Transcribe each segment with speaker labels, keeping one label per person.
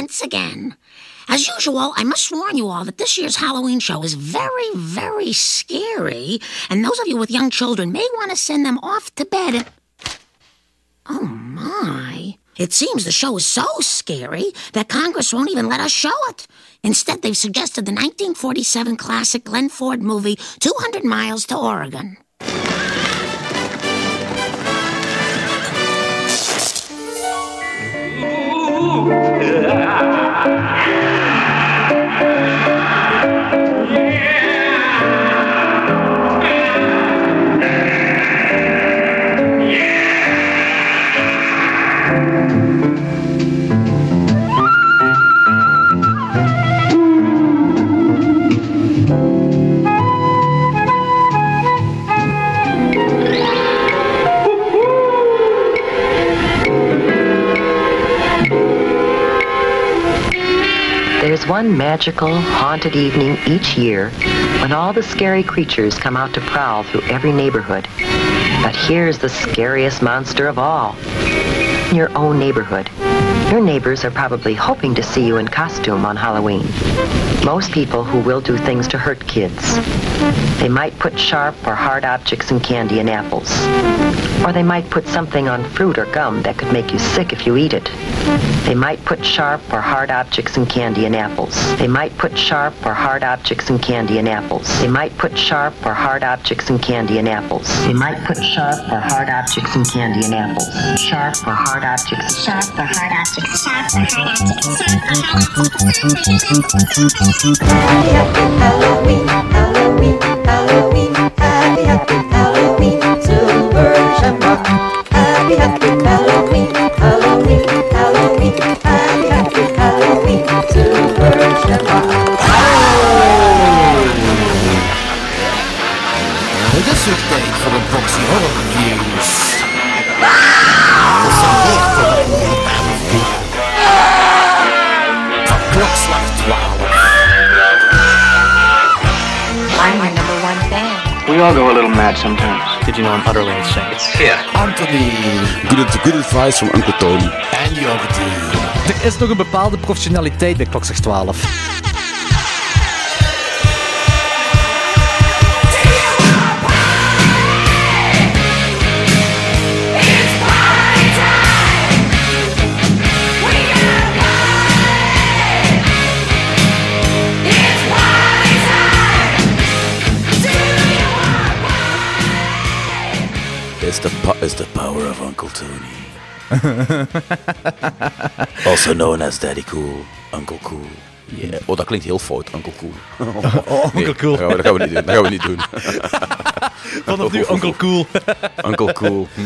Speaker 1: once again. As usual, I must warn you all that this year's Halloween show is very, very scary, and those of you with young children may want to send them off to bed. And... Oh my. It seems the show is so scary that Congress won't even let us show it. Instead, they've suggested the 1947 classic Glenn Ford movie, 200 Miles to Oregon.
Speaker 2: There's one magical, haunted evening each year when all the scary creatures come out to prowl through every neighborhood. But here's the scariest monster of all. Your own neighborhood. Your neighbors are probably hoping to see you in costume on Halloween. Most people who will do things to hurt kids. They might put sharp or hard objects in candy and apples. Or they might put something on fruit or gum that could make you sick if you eat it. They might put sharp or hard objects in candy and apples. They might put sharp or hard objects in candy and apples. They might put sharp or hard objects in candy and apples. They might put sharp or hard objects in candy and apples. Sharp or hard objects.
Speaker 1: Sharp or hard objects. Sharp or hard objects. Sharp or
Speaker 3: Happy, happy Halloween, Halloween, Halloween, happy, happy Halloween, silver shamrock. Happy, happy Halloween, Halloween, Halloween, happy, happy Halloween, silver shamrock.
Speaker 4: Het is weer tijd voor een boxy horror reviews.
Speaker 5: We all go a little mad sometimes.
Speaker 6: Did you know I'm utterly insane?
Speaker 4: Anthony
Speaker 7: Good, good advice from Uncle Tony.
Speaker 4: en Jordi.
Speaker 6: Er is nog een bepaalde professionaliteit bij klokslag 12.
Speaker 7: The, it's the power of Uncle Tony. also known as Daddy Cool. Uncle Cool. Yeah. Oh, dat klinkt heel fout, Uncle Cool.
Speaker 6: Oh, Uncle Cool.
Speaker 7: Dat gaan, we, dat gaan we niet doen. Dat gaan we niet doen.
Speaker 6: Vanaf nu Uncle Cool.
Speaker 7: Uncle Cool. Hm.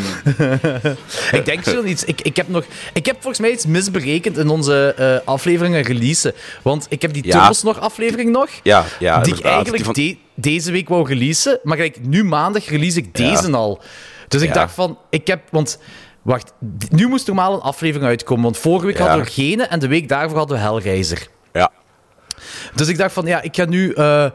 Speaker 6: ik denk zo iets. Ik, ik, heb nog, ik heb volgens mij iets misberekend in onze eh, afleveringen releasen. Want ik heb die
Speaker 7: Ja.
Speaker 6: Turbos nog aflevering nog.
Speaker 7: Ja, ja,
Speaker 6: die ik eigenlijk
Speaker 7: Die van-
Speaker 6: de- deze week wou releasen. Maar gelijk, nu maandag release ik deze al. Dus ik
Speaker 7: Ja.
Speaker 6: dacht van, ik heb... Want, wacht. Nu moest normaal een aflevering uitkomen. Want vorige week
Speaker 7: Ja.
Speaker 6: hadden we gene en de week daarvoor hadden we Hellraiser.
Speaker 7: Ja.
Speaker 6: Dus ik dacht van, ja, ik ga nu eh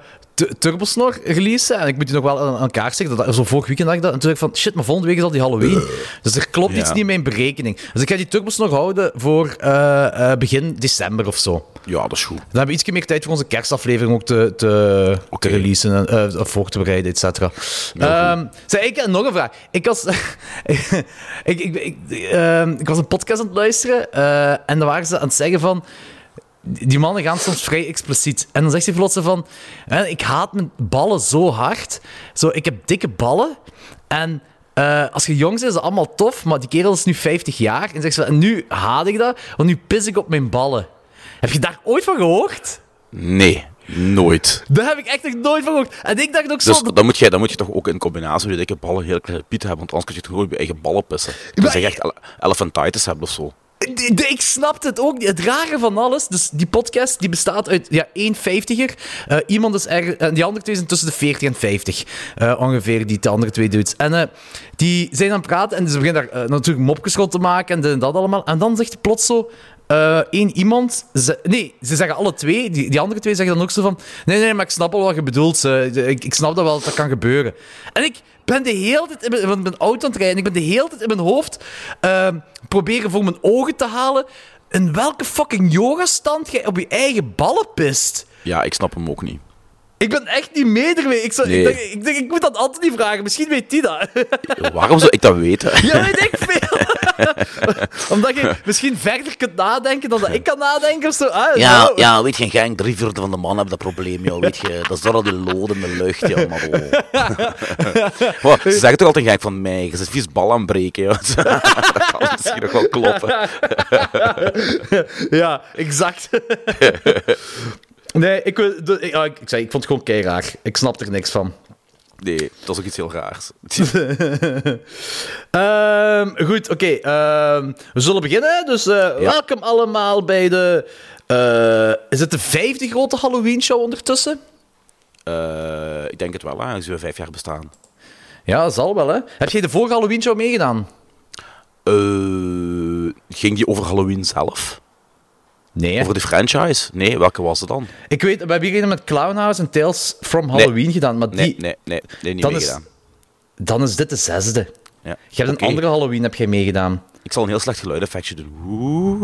Speaker 6: Turbosnor releasen. En ik moet die nog wel aan elkaar zeggen. Dat, zo vorig weekend dacht ik dat. En toen dacht ik van, shit, maar volgende week is al die Halloween. Dus er klopt iets niet in mijn berekening. Dus ik ga die Turbosnor houden voor eh, eh, begin december of zo.
Speaker 7: ja, dat is goed.
Speaker 6: Dan hebben we iets meer tijd voor onze kerstaflevering ook te, te, te releasen, en, eh, voor te bereiden, et cetera. Ehm, ik heb nog een vraag. Ik was, ik, ik, ik, ehm, ik was een podcast aan het luisteren eh, en dan waren ze aan het zeggen van... Die mannen gaan soms vrij expliciet. En dan zegt hij plots van... ik haat mijn ballen zo hard. Zo, ik heb dikke ballen. En eh, als je jong bent, is dat allemaal tof. Maar die kerel is nu 50 jaar. En zegt ze, en nu haat ik dat, want nu pis ik op mijn ballen. Heb je daar ooit van gehoord?
Speaker 7: Nee, nooit.
Speaker 6: Daar heb ik echt nog nooit van gehoord. En ik dacht ook zo...
Speaker 7: Dus dan moet, je, dan moet je toch ook in combinatie met je dikke ballen heel kleine pieten hebben, want anders kun je het gewoon op je eigen ballen pissen. Dus
Speaker 6: Maar-
Speaker 7: je echt ele- elephantitis hebt of zo.
Speaker 6: Ik snapte het ook. Het rare van alles, dus die podcast die bestaat uit ja, één vijftiger. Eh, iemand is erg, en die andere twee zijn tussen de 40 en 50. eh, ongeveer, die de andere twee dudes. En eh, die zijn aan het praten en ze beginnen daar eh, natuurlijk mopjes te maken en dit en dat allemaal. En dan zegt hij plots zo. Eh één iemand. nee, ze zeggen alle twee. Die, die andere twee zeggen dan ook zo van. Nee, nee, maar ik snap al wat je bedoelt. ik, ik snap dat wel dat dat kan gebeuren. En ik ben de hele tijd. in mijn- Want ik ben auto aan het rijden. Ik ben de hele tijd in mijn hoofd. ehm, proberen voor mijn ogen te halen. in welke fucking yogastand jij op je eigen ballen pist.
Speaker 7: Ja, ik snap hem ook niet.
Speaker 6: Ik ben echt niet mee ermee. Ik, zou,
Speaker 7: Nee.
Speaker 6: ik, denk, ik, denk, ik moet dat Anthony vragen. Misschien weet hij dat.
Speaker 7: Waarom zou ik dat weten?
Speaker 6: ja, weet ik veel. Omdat je misschien verder kunt nadenken dan dat ik kan nadenken of zo. Ah,
Speaker 7: Ja,
Speaker 6: zo.
Speaker 7: ja, weet je, gang, drie vierde van de mannen hebben dat probleem, joh. Weet je, dat is door al die lood in de lucht, joh. Maar, oh. Wow, ze zeggen toch altijd, gang, van mij, je zit vies bal aan het breken, joh. dat kan misschien nog wel kloppen.
Speaker 6: Ja, exact. Nee, ik, de- ik, ah, ik, ik zei, ik vond het gewoon keiraar. Ik snap er niks van.
Speaker 7: Nee, dat is ook iets heel raars.
Speaker 6: Ehm, goed, oké. ehm, we zullen beginnen. Dus eh, welkom allemaal bij de... eh, is het de vijfde grote Halloween-show ondertussen?
Speaker 7: Eh, ik denk het wel, aangezien we vijf jaar bestaan.
Speaker 6: Ja, dat zal wel, hè. Heb jij de vorige Halloween-show meegedaan?
Speaker 7: Ging die over Halloween zelf?
Speaker 6: Nee?
Speaker 7: Over de franchise? Nee, welke was het dan?
Speaker 6: Ik weet, we hebben hier met Clownhouse en Tales from Halloween gedaan, maar die,
Speaker 7: Nee, nee, nee, nee niet
Speaker 6: Dan is- dan is dit de zesde.
Speaker 7: Ja.
Speaker 6: Je hebt een andere Halloween heb jij meegedaan.
Speaker 7: Ik zal een heel slecht geluideffectje doen. Oeh.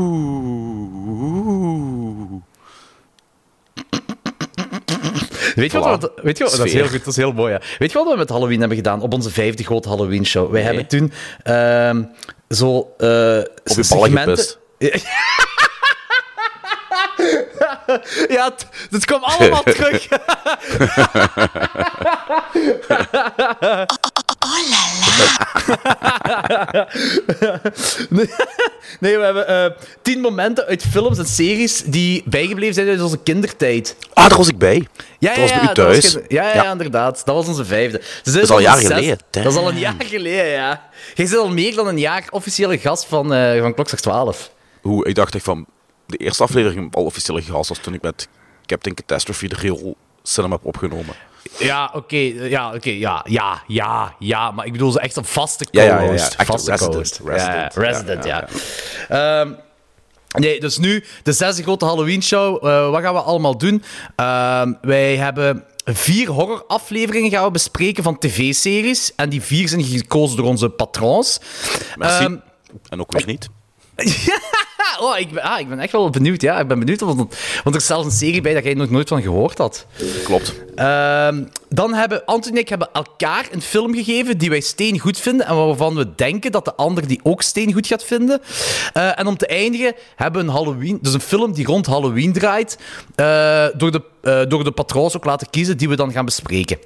Speaker 6: Weet je wat? Weet je wat? Dat is heel goed, dat is heel mooi. Ja. Weet je wat we met Halloween hebben gedaan op onze vijfde grote Halloween show? Wij
Speaker 7: Nee.
Speaker 6: hebben toen ehm, zo eh
Speaker 7: Op je ballen
Speaker 6: segmenten-. Ja, het, het kwam allemaal terug. Nee, nee, we hebben eh, tien momenten uit films en series die bijgebleven zijn uit onze kindertijd.
Speaker 7: Ah, daar was ik bij.
Speaker 6: Ja,
Speaker 7: Dat was bij u thuis.
Speaker 6: ja, ja,
Speaker 7: Ja.
Speaker 6: inderdaad. Dat was onze vijfde. Dus
Speaker 7: Dat is al jaren
Speaker 6: zes-
Speaker 7: geleden.
Speaker 6: Dat is al een jaar geleden, ja. Jij zit al meer dan een jaar officiële gast van, eh van Klokslag 12.
Speaker 7: Hoe, ik dacht echt van... De eerste aflevering al officiële gast was toen ik met Captain Catastrophe de heel cinema heb opgenomen.
Speaker 6: Ja, oké, ja, oké, ja, ja, ja, ja, maar ik bedoel ze echt een vaste
Speaker 7: Ja, ja,
Speaker 6: co-host.
Speaker 7: ja, ja. Echt
Speaker 6: vaste
Speaker 7: resident,
Speaker 6: co-host.
Speaker 7: resident.
Speaker 6: Ja, resident,
Speaker 7: Ja,
Speaker 6: ja. Ehm, nee, dus nu de zesde grote Halloween-show. Eh, wat gaan we allemaal doen? Ehm, wij hebben vier horror-afleveringen gaan we bespreken van tv-series. En die vier zijn gekozen door onze patrons.
Speaker 7: Merci.
Speaker 6: Ehm,
Speaker 7: en ook weer niet.
Speaker 6: oh, ik ben, ah, ik ben echt wel benieuwd, ja. Ik ben benieuwd, want, want er is zelfs een serie bij dat jij nog nooit van gehoord had.
Speaker 7: Klopt.
Speaker 6: Ehm, dan hebben Anthony en ik hebben elkaar een film gegeven die wij steen goed vinden en waarvan we denken dat de ander die ook steen goed gaat vinden. Eh, en om te eindigen hebben we een Halloween, dus een film die rond Halloween draait, eh, door, de, eh, door de patrons ook laten kiezen die we dan gaan bespreken.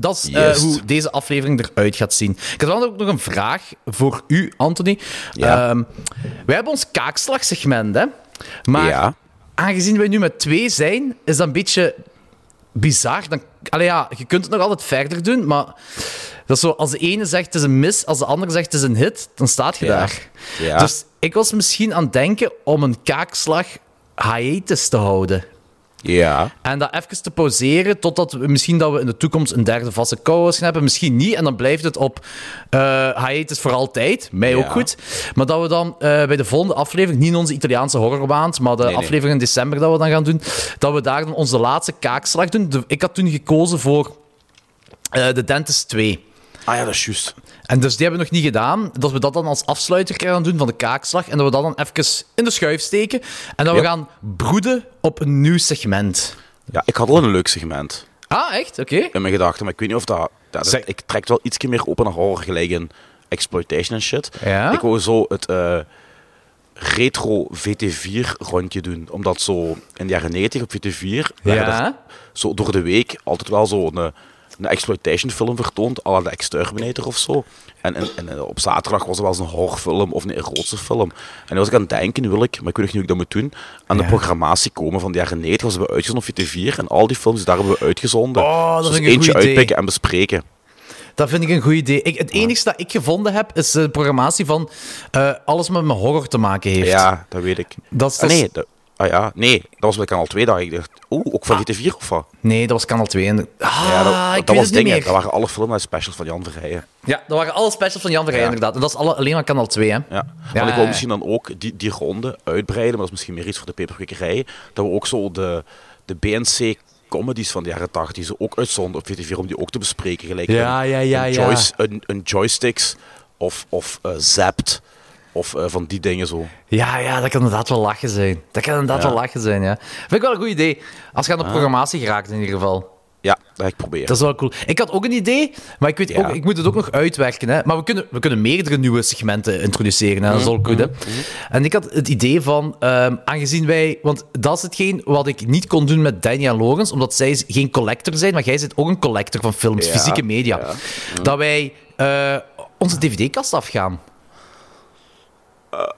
Speaker 6: Dat is eh, hoe deze aflevering eruit gaat zien. Ik had ook nog een vraag voor u, Anthony.
Speaker 7: Ja.
Speaker 6: Ehm, wij hebben ons kaakslagsegment, hè? Maar
Speaker 7: Ja.
Speaker 6: aangezien wij nu met twee zijn, is dat een beetje bizar. Dan, allee, ja, je kunt het nog altijd verder doen, maar dat is zo, als de ene zegt het is een mis, als de andere zegt het is een hit, dan staat je
Speaker 7: Ja.
Speaker 6: daar.
Speaker 7: Ja.
Speaker 6: Dus ik was misschien aan het denken om een kaakslag hiatus te houden.
Speaker 7: Ja.
Speaker 6: En dat even te pauzeren totdat we misschien dat we in de toekomst een derde vaste co-host gaan hebben. Misschien niet. En dan blijft het op eh hiatus voor altijd. Mij
Speaker 7: Ja.
Speaker 6: ook goed. Maar dat we dan eh, bij de volgende aflevering, niet in onze Italiaanse horrorwaand, maar de
Speaker 7: Nee, nee.
Speaker 6: aflevering in december dat we dan gaan doen, dat we daar dan onze laatste kaakslag doen. De- ik had toen gekozen voor eh The Dentist 2.
Speaker 7: Ah ja, dat is juist.
Speaker 6: En dus die hebben we nog niet gedaan. Dat we dat dan als afsluiter gaan doen van de kaakslag. En dat we dat dan even in de schuif steken. En dat we
Speaker 7: Ja.
Speaker 6: gaan broeden op een nieuw segment.
Speaker 7: Ja, ik had al een leuk segment
Speaker 6: Ah, echt? Oké.
Speaker 7: in mijn gedachten, maar ik weet niet of dat... dat- Ik trek wel iets meer open naar horror, gelijk in exploitation en shit.
Speaker 6: Ja?
Speaker 7: Ik wou zo het eh, retro VT4-rondje doen. Omdat zo in de jaren 90 op VT4 werden
Speaker 6: Ja?
Speaker 7: zo door de week altijd wel zo een, exploitation film vertoond, à la de Exterminator of zo. En, en, en op zaterdag was er wel eens een horrorfilm of een erotische film. En was ik aan het denken, wil ik, maar ik weet nog niet hoe ik dat moet doen, aan de
Speaker 6: Ja.
Speaker 7: programmatie komen van de jaren 90. Was we uitgezonden op VT4 en al die films, daar hebben we uitgezonden.
Speaker 6: Oh, dat
Speaker 7: dus
Speaker 6: een
Speaker 7: eentje
Speaker 6: idee.
Speaker 7: uitpikken en bespreken.
Speaker 6: Dat vind ik een goed idee. Ik, het enige dat ik gevonden heb, is de programmatie van eh, alles wat met horror te maken heeft.
Speaker 7: Ja, dat weet ik.
Speaker 6: Dat is,
Speaker 7: Ah,
Speaker 6: dat is-
Speaker 7: nee, dat, ah, ja, nee, dat was bij kanaal 2 dat ik dacht, oeh, ook van VT4 of wat?
Speaker 6: nee, dat was kanaal 2. En, ah,
Speaker 7: ja, dat,
Speaker 6: ik
Speaker 7: dat
Speaker 6: weet
Speaker 7: was dingen. Dat waren alle films en specials van Jan Verheijen.
Speaker 6: Ja, dat waren alle specials van Jan Verheij,
Speaker 7: Ja.
Speaker 6: inderdaad. En dat is alle, alleen maar kanaal 2, hè?
Speaker 7: Ja.
Speaker 6: Ja,
Speaker 7: Want ik wil misschien dan ook die, die ronde uitbreiden, maar dat is misschien meer iets voor de peperkwekerij. Dat we ook zo de, de BNC comedies van de jaren 80 die ze ook uitzonden op VT4 om die ook te bespreken. Gelijk
Speaker 6: Ja,
Speaker 7: een,
Speaker 6: ja, ja,
Speaker 7: een, een, een joysticks of, of eh, Zapped. Of eh, van die dingen zo.
Speaker 6: Ja, ja, dat kan inderdaad wel lachen zijn. Dat kan inderdaad
Speaker 7: Ja.
Speaker 6: wel lachen zijn, ja. Vind ik wel een goed idee. Als je aan de programmatie geraakt, in ieder geval.
Speaker 7: Ja, dat ga ik proberen.
Speaker 6: Dat is wel cool. Ik had ook een idee, maar ik, weet
Speaker 7: Ja.
Speaker 6: ook, ik moet het ook nog uitwerken. Hè. Maar we kunnen, we kunnen meerdere nieuwe segmenten introduceren. Hè. Dat is al goed, hè. En ik had het idee van, ehm, aangezien wij... Want dat is hetgeen wat ik niet kon doen met Danny en Logans, omdat zij geen collector zijn, maar jij bent ook een collector van films,
Speaker 7: Ja,
Speaker 6: fysieke media.
Speaker 7: ja.
Speaker 6: Dat wij eh, onze dvd-kast afgaan.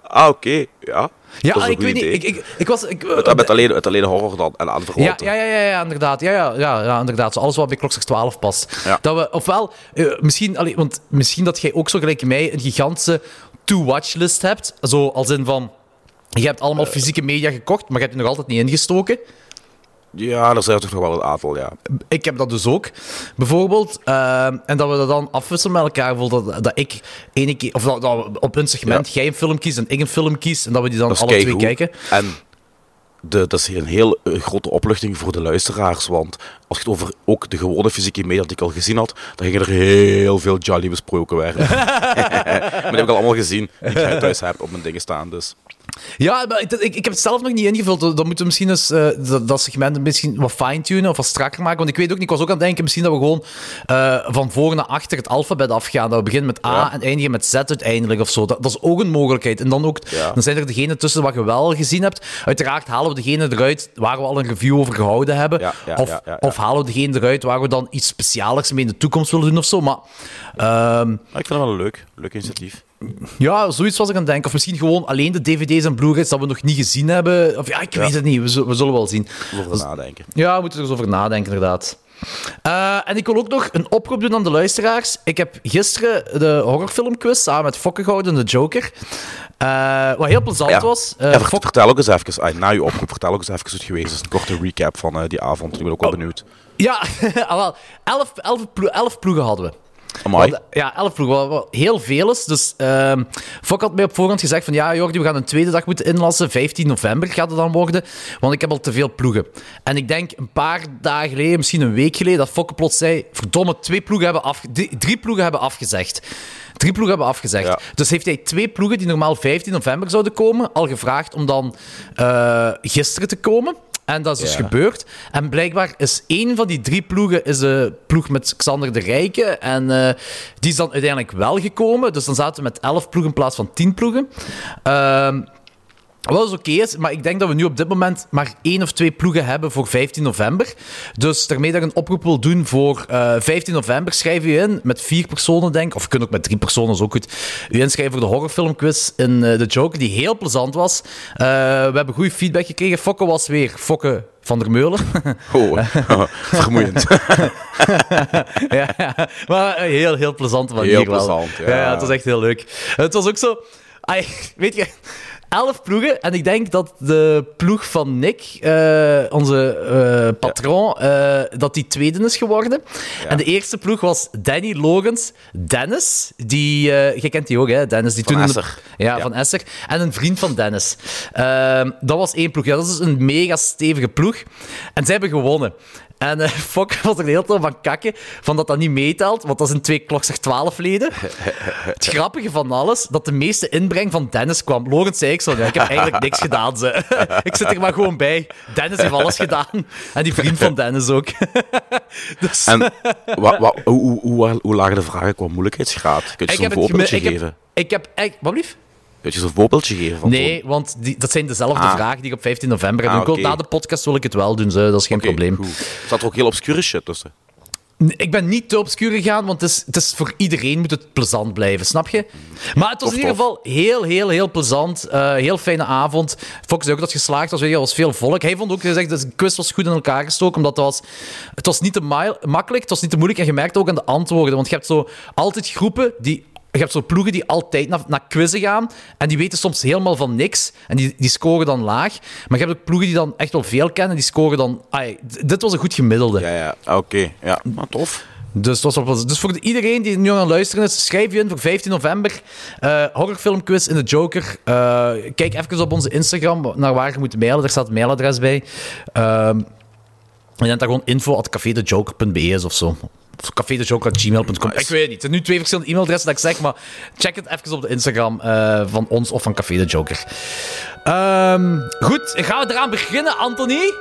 Speaker 7: Ah, oké. Ja.
Speaker 6: Ja,
Speaker 7: dat is een
Speaker 6: ik weet niet. Ik, ik, ik was... Ik,
Speaker 7: met, alleen, met alleen horror dan en aanverwanten.
Speaker 6: ja, ja, ja, ja, inderdaad. Ja, ja, ja, ja, inderdaad. Zo alles wat bij Klokslag 12 past.
Speaker 7: Ja.
Speaker 6: Dat we, ofwel, eh, misschien, allee, want misschien dat jij ook zo gelijk mij een gigantische to-watch-list hebt. Zo als in van. Je hebt allemaal fysieke media gekocht, maar je hebt je nog altijd niet ingestoken.
Speaker 7: Ja, er zijn toch nog wel een aantal, ja.
Speaker 6: Ik heb dat dus ook, bijvoorbeeld. Ehm, en dat we dat dan afwisselen met elkaar. Dat, dat ik ene keer, of dat, op een segment
Speaker 7: Ja.
Speaker 6: jij een film kiest en ik een film kies. En dat we die dan alle twee kijken.
Speaker 7: En de, dat is een heel eh, grote opluchting voor de luisteraars. Want als je het over ook de gewone fysieke media die ik al gezien had, dan gingen er heel veel jolly besproken werden. maar die heb ik al allemaal gezien, die ik thuis heb op mijn dingen staan. Dus.
Speaker 6: Ja, maar ik, ik, ik heb het zelf nog niet ingevuld. Dan moeten we misschien eens eh, dat, dat segment misschien wat fine-tunen of wat strakker maken. Want ik weet ook niet, ik was ook aan het denken misschien dat we gewoon eh, van voor naar achter het alfabet afgaan. Dat we beginnen met A
Speaker 7: Ja.
Speaker 6: en eindigen met Z uiteindelijk of zo. Dat, dat is ook een mogelijkheid. En dan, ook,
Speaker 7: Ja.
Speaker 6: dan zijn er degenen tussen wat je wel gezien hebt. Uiteraard halen we degene eruit waar we al een review over gehouden hebben.
Speaker 7: Ja,
Speaker 6: of, of halen we degene eruit waar we dan iets speciaalers mee in de toekomst willen doen of zo. Maar ehm,
Speaker 7: ik vind het wel leuk, leuk initiatief.
Speaker 6: Ja, zoiets was ik aan het denken. Of misschien gewoon alleen de dvd's en blu-rays dat we nog niet gezien hebben. Of ja, ik weet het niet. We, zullen- we zullen wel zien.
Speaker 7: Over nadenken.
Speaker 6: Ja, we moeten er eens over nadenken, inderdaad. Eh, en ik wil ook nog een oproep doen aan de luisteraars. Ik heb gisteren de horrorfilmquiz samen met Fokke gehouden, de Joker. Eh, wat heel plezant
Speaker 7: Ja.
Speaker 6: was. Eh,
Speaker 7: Ja, ver-
Speaker 6: Fokke-
Speaker 7: vertel ook eens even, ah, na je oproep, vertel ook eens even hoe het geweest is. Een korte recap van die avond. Ik ben ook wel
Speaker 6: Oh.
Speaker 7: benieuwd.
Speaker 6: Ja, ah, elf, elf, elf ploegen hadden we. Ja, elf ploegen, wat, wat heel veel is. Dus ehm Fok had mij op voorhand gezegd van ja, Jordi, we gaan een tweede dag moeten inlassen. 15 november gaat het dan worden, want ik heb al te veel ploegen. En ik denk een paar dagen geleden, misschien een week geleden, dat Fokke plots zei, verdomme, twee ploegen hebben af, drie, drie ploegen hebben afgezegd. Drie ploegen hebben afgezegd.
Speaker 7: Ja.
Speaker 6: Dus heeft hij twee ploegen die normaal 15 november zouden komen, al gevraagd om dan eh, gisteren te komen. En dat is dus
Speaker 7: Ja.
Speaker 6: gebeurd. En blijkbaar is één van die drie ploegen is de ploeg met Xander de Rijke. En eh, die is dan uiteindelijk wel gekomen. Dus dan zaten we met elf ploegen in plaats van tien ploegen. Ehm wat dus oké is, maar ik denk dat we nu op dit moment maar één of twee ploegen hebben voor 15 november. Dus daarmee dat ik een oproep wil doen voor eh 15 november, schrijf u in met vier personen, denk ik. Of je kunt ook met drie personen, is ook goed. U inschrijven voor de horrorfilmquiz in eh, de Joker, die heel plezant was. Eh, we hebben goede feedback gekregen. Fokke was weer Fokke van der Meulen.
Speaker 7: Oh, vermoeiend.
Speaker 6: ja, ja. maar een heel, heel plezant manier
Speaker 7: Heel
Speaker 6: wel.
Speaker 7: plezant, ja.
Speaker 6: ja. Het was echt heel leuk. Het was ook zo... weet je, elf ploegen. En ik denk dat de ploeg van Nick, eh, onze eh, patroon, eh, dat die tweede is geworden. En de eerste ploeg was Danny Logans, Dennis, die... jij kent die ook, hè? Dennis, die
Speaker 7: Van
Speaker 6: toen... de-
Speaker 7: Esser.
Speaker 6: ja,
Speaker 7: Ja.
Speaker 6: van Esser. En een vriend van Dennis. Ehm, dat was één ploeg. Ja, dat is een mega stevige ploeg. En zij hebben gewonnen. En Fok was er de hele tijd van kakken, van dat dat niet meetelt, want dat zijn twee klokslag 12 leden. Het grappige van alles, dat de meeste inbreng van Dennis kwam. Lorenz zei ik zo, ja, ik heb eigenlijk niks gedaan. Ze. ik zit er maar gewoon bij. Dennis heeft alles gedaan. En die vriend van Dennis ook. dus,
Speaker 7: En wa, wa, hoe, hoe, hoe, hoe lagen de vragen qua moeilijkheidsgraad? Kun je zo'n voorbeeldje
Speaker 6: ik heb,
Speaker 7: geven?
Speaker 6: ik heb echt... Wat lief?
Speaker 7: Kun je zo'n voorbeeldje geven? Van
Speaker 6: Nee, want die, dat zijn dezelfde
Speaker 7: Ah.
Speaker 6: vragen die ik op 15 november heb.
Speaker 7: Ah,
Speaker 6: wil-. Na de podcast wil ik het wel doen, zo. dat is geen probleem.
Speaker 7: goed. Staat er ook heel obscure shit tussen?
Speaker 6: Ik ben niet te obscuur gegaan, want het is, het is voor iedereen moet het plezant blijven, snap je? Maar het was
Speaker 7: Tof,
Speaker 6: in ieder geval heel, heel, heel plezant. Eh, heel fijne avond. Fox ook dat geslaagd was. Er was veel volk. Hij vond ook gezegd dat de quiz was goed in elkaar gestoken, omdat het was, het was niet te makkelijk, het was niet te moeilijk. En je merkte ook aan de antwoorden, want je hebt zo altijd groepen die... Je hebt zo ploegen die altijd naar, naar quizzen gaan. En die weten soms helemaal van niks. En die, die scoren dan laag. Maar je hebt ook ploegen die dan echt wel veel kennen. Die scoren dan... ai, dit was een goed gemiddelde.
Speaker 7: Ja, ja. Oké, ja. Nou, tof.
Speaker 6: Dus, was wel dus voor de- iedereen die nu aan het luisteren is, schrijf je in voor 15 november. eh horrorfilmquiz in de Joker. Eh, kijk even op onze Instagram naar waar je moet mailen. Daar staat het mailadres bij. Ehm en dan daar gewoon info at cafedejoker.be is of zo. cafedejoker.gmail.com. Ik weet het niet. Het zijn nu twee verschillende e-mailadressen dat ik zeg, maar check het even op de Instagram eh, van ons of van Café de Joker. Ehm, goed, gaan we eraan beginnen, Anthony?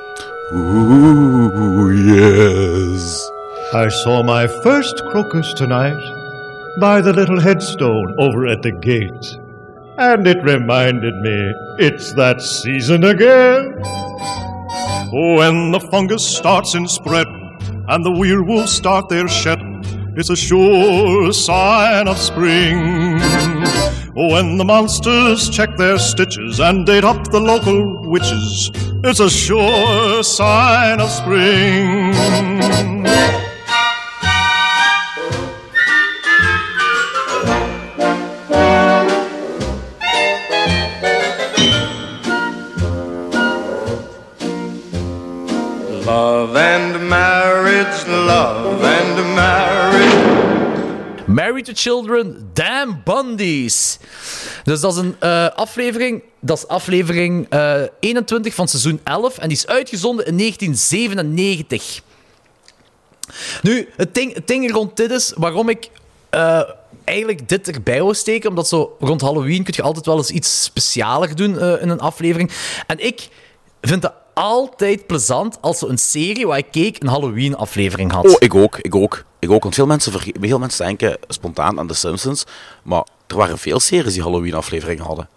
Speaker 7: Ooh, yes.
Speaker 5: I saw my first crocus tonight by the little headstone over at the gate. And it reminded me it's that season again. When the fungus starts in spread and the werewolves start their shed, it's a sure sign of spring. When the monsters check their stitches and date up the local witches, it's a sure sign of spring.
Speaker 8: Love and marriage,
Speaker 6: Married to Children, Damn Bundies. Dus dat is een eh, aflevering. Dat is aflevering eh, 21 van seizoen 11. En die is uitgezonden in 1997. Nu, het ding, rond dit is waarom ik eh, eigenlijk dit erbij wil steken. Omdat zo rond Halloween kun je altijd wel eens iets specialer doen eh, in een aflevering. En ik vind het altijd plezant als zo een serie waar ik keek een Halloween-aflevering had.
Speaker 7: Oh, ik ook, ik ook. Ik ook, want veel mensen, veel mensen denken spontaan aan The Simpsons, maar er waren veel series die Halloween-afleveringen hadden.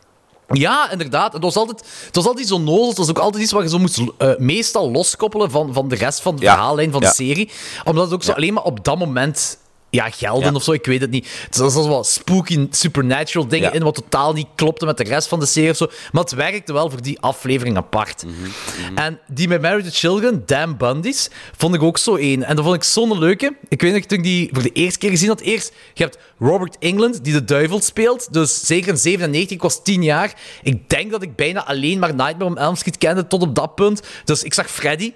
Speaker 6: Ja, inderdaad. Het was altijd, het was altijd nozel. Het was ook altijd iets wat je zo moest eh, meestal loskoppelen van, van de rest van de
Speaker 7: Ja.
Speaker 6: verhaallijn van
Speaker 7: Ja.
Speaker 6: de serie. Omdat het ook zo alleen maar op dat moment ja, gelden
Speaker 7: Ja.
Speaker 6: of zo. Ik weet het niet. Het was wel spooky, supernatural dingen
Speaker 7: Ja.
Speaker 6: in, wat totaal niet klopte met de rest van de serie of zo. Maar het werkte wel voor die aflevering apart.
Speaker 7: Mhm,
Speaker 6: En die met Married to Children, Damn Bundy's, vond ik ook zo één. En dat vond ik zo'n leuke. Ik weet nog, toen ik die voor de eerste keer gezien had, eerst, je hebt Robert England, die de duivel speelt. Dus zeker in 97, ik was 10 jaar. Ik denk dat ik bijna alleen maar Nightmare on Elm Street kende tot op dat punt. Dus ik zag Freddy.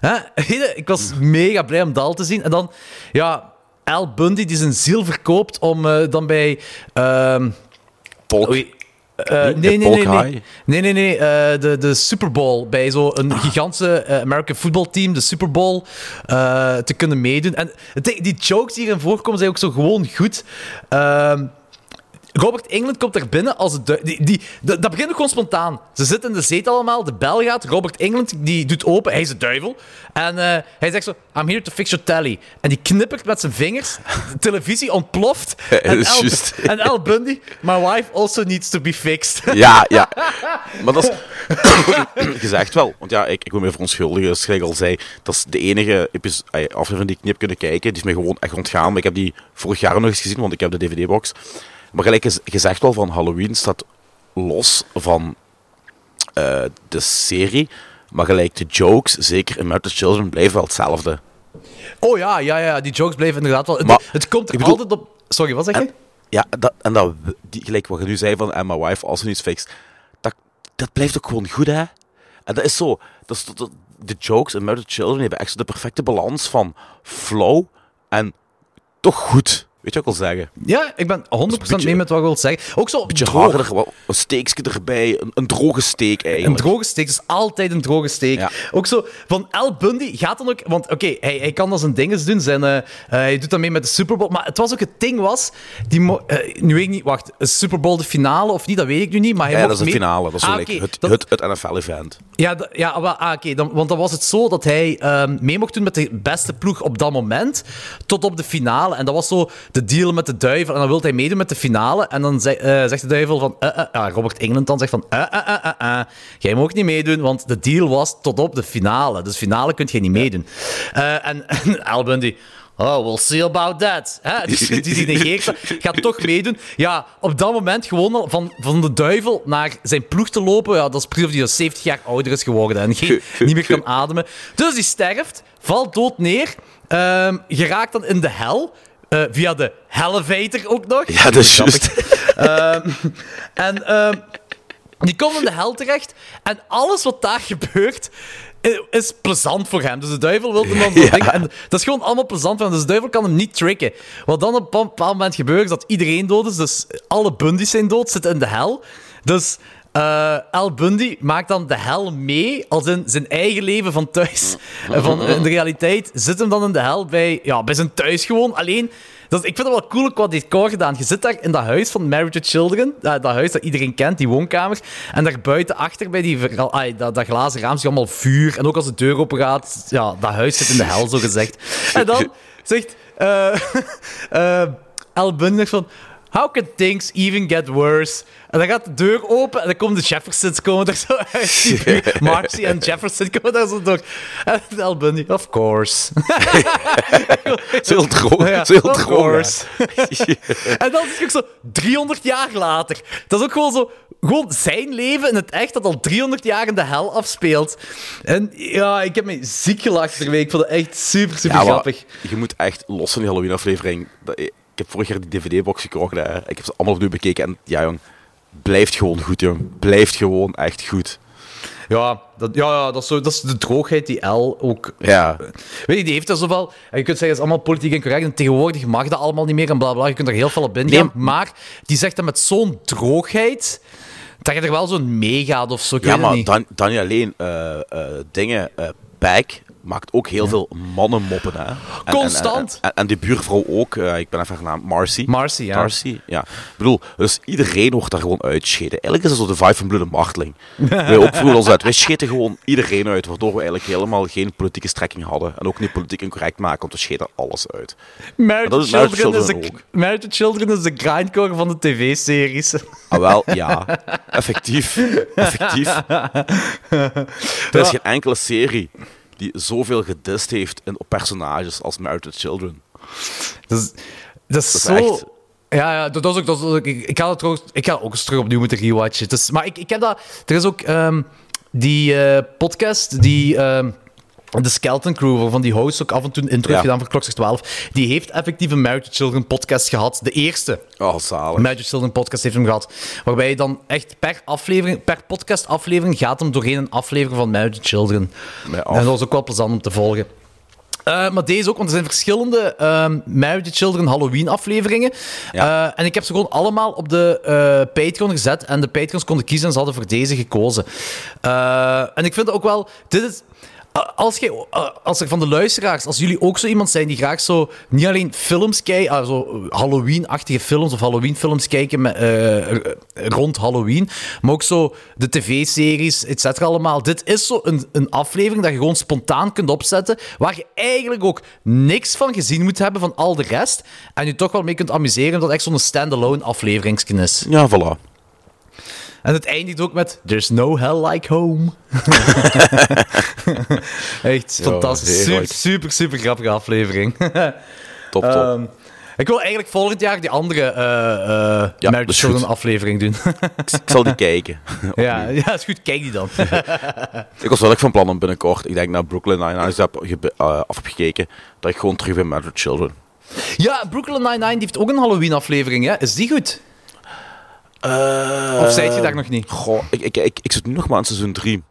Speaker 6: Hè? Ik was mega blij om dat al te zien. En dan, ja, Al Bundy die zijn ziel verkoopt om eh, dan bij...
Speaker 7: Polk.
Speaker 6: Oei.
Speaker 7: Niet?
Speaker 6: nee, nee, nee, nee. Nee, nee, nee. eh, de, de Super Bowl. Bij zo'n gigantische eh, American football team, de Super Bowl, te kunnen meedoen. En die jokes die hierin voorkomen zijn ook zo gewoon goed. Ehm, Robert England komt er binnen als het... Die, die, dat begint ook gewoon spontaan. Ze zitten in de zetel allemaal, de bel gaat. Robert England die doet open, hij is de duivel. En eh, hij zegt zo, I'm here to fix your tally. En die knippert met zijn vingers. De televisie ontploft. En, en Al Bundy, my wife also needs to be fixed.
Speaker 7: Ja, ja. Maar dat is... gezegd wel. Want ja, ik, ik wil me verontschuldigen, zoals ik al zei. Dat is de enige aflevering die ik niet heb kunnen kijken. Die is me gewoon echt ontgaan. Maar ik heb die vorig jaar nog eens gezien, want ik heb de DVD-box. Maar gelijk is gezegd wel van Halloween staat los van eh, de serie. Maar gelijk de jokes, zeker in to Children, blijven wel hetzelfde.
Speaker 6: Oh ja, ja, ja, die jokes blijven inderdaad wel... Het-
Speaker 7: Maar,
Speaker 6: het komt er
Speaker 7: bedoel-
Speaker 6: altijd op... Sorry, wat zeg je?
Speaker 7: Ja, dat, en dat, die, gelijk wat je nu zei van, my wife also needs fixed. Dat, dat blijft ook gewoon goed, hè. En dat is zo, dat is, dat- de jokes in Murder Children hebben echt de perfecte balans van flow en toch goed. Weet je wat ik wil zeggen?
Speaker 6: Ja, ik ben 100%
Speaker 7: beetje-
Speaker 6: mee met wat ik wil zeggen. Ook zo
Speaker 7: Een beetje
Speaker 6: droog.
Speaker 7: harder, een steekje erbij, een, een droge steek
Speaker 6: Een
Speaker 7: eigenlijk.
Speaker 6: droge steek is altijd een droge steek.
Speaker 7: Ja.
Speaker 6: Ook zo, van Al Bundy gaat dan ook... Want oké, hij, hij kan dan zijn dinges doen. Zijn, eh, eh, hij doet dan mee met de Super Bowl. Maar het was ook het ding was... Die eh, nu weet ik niet... Wacht, een Super Bowl de finale of niet, dat weet ik nu niet. Maar hij
Speaker 7: ja, dat is de
Speaker 6: mee-
Speaker 7: finale. Dat is
Speaker 6: Ah,
Speaker 7: het,
Speaker 6: dat-
Speaker 7: het, het NFL-event.
Speaker 6: Ja, ja ah, oké. want dan was het zo dat hij ehm, mee mocht doen met de beste ploeg op dat moment. Tot op de finale. En dat was zo de deal met de duivel. En dan wilde hij meedoen met de finale. En dan zei- eh, zegt de duivel van... ah, Robert England dan zegt van... jij mag niet meedoen, want de deal was tot op de finale. Dus finale kun je niet meedoen. En, en Al Bundy... Oh, we'll see about that. Hè? Dus die, die negeert. Gaat toch meedoen. Ja, op dat moment gewoon al van, van de duivel naar zijn ploeg te lopen. Ja, dat is precies of hij al 70 jaar ouder is geworden en geen, niet meer kan ademen. Dus die sterft, valt dood neer, ehm, geraakt dan in de hel. Eh, via de elevator ook nog.
Speaker 7: Ja, dat is juist.
Speaker 6: Ehm, en ehm, die komt in de hel terecht. En alles wat daar gebeurt, eh, is plezant voor hem. Dus de duivel wil hem dan zo
Speaker 7: Ja.
Speaker 6: En dat is gewoon allemaal plezant voor hem. Dus de duivel kan hem niet tricken. Wat dan op een bepaald moment gebeurt, is dat iedereen dood is. Dus alle bundies zijn dood, zitten in de hel. Dus eh, Al Bundy maakt dan de hel mee, als in zijn eigen leven van thuis. Eh, van, in de realiteit zit hem dan in de hel bij, ja, bij zijn thuis gewoon. Alleen, dat, ik vind het wel cool qua decor gedaan. Je zit daar in dat huis van Married to Children, dat, dat huis dat iedereen kent, die woonkamer. En daar buiten achter bij die, dat, dat glazen raam zie je allemaal vuur. En ook als de deur open gaat, ja, dat huis zit in de hel, zo gezegd. En dan zegt eh eh, Al Bundy van... How can things even get worse? En dan gaat de deur open en dan komen de Jeffersons komen er zo uit. Marcy en Jefferson komen daar zo door. En Al Bundy, of course.
Speaker 7: Het is heel droog.
Speaker 6: Ja,
Speaker 7: het is heel
Speaker 6: of
Speaker 7: droog,
Speaker 6: course. en dan is het ook zo 300 jaar later. Dat is ook gewoon zo... Gewoon zijn leven in het echt dat al 300 jaar in de hel afspeelt. En ja, ik heb me ziek gelachen deze week. Ik vond het echt super, super
Speaker 7: Ja,
Speaker 6: grappig.
Speaker 7: je moet echt los van die Halloween-aflevering. Heb vorig jaar die DVD-box gekocht. Hè. Ik heb ze allemaal opnieuw bekeken. En ja, jong. Blijft gewoon goed, jong. Blijft gewoon echt goed.
Speaker 6: Ja, dat, ja, ja dat, is zo, dat is de droogheid die L ook...
Speaker 7: Ja.
Speaker 6: Weet je, die heeft er zoveel... En je kunt zeggen, het is allemaal politiek incorrect. En tegenwoordig mag dat allemaal niet meer en bla bla. Je kunt er heel veel op binnen gaan. Maar die zegt dat met zo'n droogheid... Dat je er wel zo'n meegaat of zo. Ik
Speaker 7: Ja, maar dan, dan niet alleen eh, eh, dingen. eh Pijk maakt ook heel veel mannenmoppen. Hè. En- en-
Speaker 6: Constant.
Speaker 7: En, en, en die buurvrouw ook. eh, ik ben even naam. Marcy.
Speaker 6: Marcy, ja.
Speaker 7: Marcy, ja. Ik bedoel, dus iedereen wordt daar gewoon uitgescheten. Eigenlijk is dat zo de vibe van Bloede Marteling. Wij ook vroeger ons uit. Wij scheten gewoon iedereen uit, waardoor we eigenlijk helemaal geen politieke strekking hadden. En ook niet politiek incorrect maken, want we scheten alles uit.
Speaker 6: Married to Children, is de. Married to Children is de grindcore van de tv-series.
Speaker 7: Ah, wel, ja. Effectief. Effectief. Er is geen enkele serie die zoveel gedist heeft in, op personages als Married to Children.
Speaker 6: Dat is, dat is
Speaker 7: is
Speaker 6: zo...
Speaker 7: echt-
Speaker 6: Ja, ja dat, is ook... Dat is ook ik, ik, ga dat trouwens, ik ga ook eens terug opnieuw moeten rewatchen. Dus, maar ik, ik heb dat... Er is ook ehm, die eh, podcast, die... ehm, de Skeleton Crew, waarvan die host ook af en toe een intro
Speaker 7: Ja.
Speaker 6: gedaan voor Klokslag 12, die heeft effectief een Married Children podcast gehad. De eerste
Speaker 7: Oh, zalig.
Speaker 6: Married to Children podcast heeft hem gehad. Waarbij je dan echt per aflevering, per podcast aflevering gaat hem doorheen een aflevering van Married to Children. En dat was ook wel plezant om te volgen. Eh, maar deze ook, want er zijn verschillende ehm Married to Children Halloween afleveringen.
Speaker 7: Ja.
Speaker 6: Eh, en ik heb ze gewoon allemaal op de eh, Patreon gezet. En de Patreons konden kiezen en ze hadden voor deze gekozen. En ik vind ook wel, dit is... eh, Als, jij, eh, als er van de luisteraars, als jullie ook zo iemand zijn die graag zo niet alleen films kijken, ah, zo Halloween-achtige films of Halloween-films kijken met, eh, rond Halloween, maar ook zo de tv-series, et cetera, allemaal. Dit is zo een, een aflevering dat je gewoon spontaan kunt opzetten, waar je eigenlijk ook niks van gezien moet hebben van al de rest, en je toch wel mee kunt amuseren, omdat het echt zo'n standalone afleveringsken is.
Speaker 7: Ja, voilà.
Speaker 6: En het eindigt ook met There's no hell like home. Echt fantastisch. Super, super, super grappige aflevering.
Speaker 7: Top, top.
Speaker 6: Ehm, ik wil eigenlijk volgend jaar die andere
Speaker 7: Ja,
Speaker 6: to Children
Speaker 7: goed.
Speaker 6: aflevering doen.
Speaker 7: ik zal die kijken.
Speaker 6: ja, ja, is goed. Kijk die dan.
Speaker 7: Ik was wel echt van plan om binnenkort, ik denk naar Brooklyn Nine-Nine heb gebe- eh, af heb gekeken, dat ik gewoon terug ben to Children.
Speaker 6: ja, Brooklyn Nine-Nine heeft ook een Halloween aflevering. Hè? Is die goed? Of zijt je daar nog niet?
Speaker 7: Goh, ik, ik, ik, ik zit nu nog maar in seizoen 3.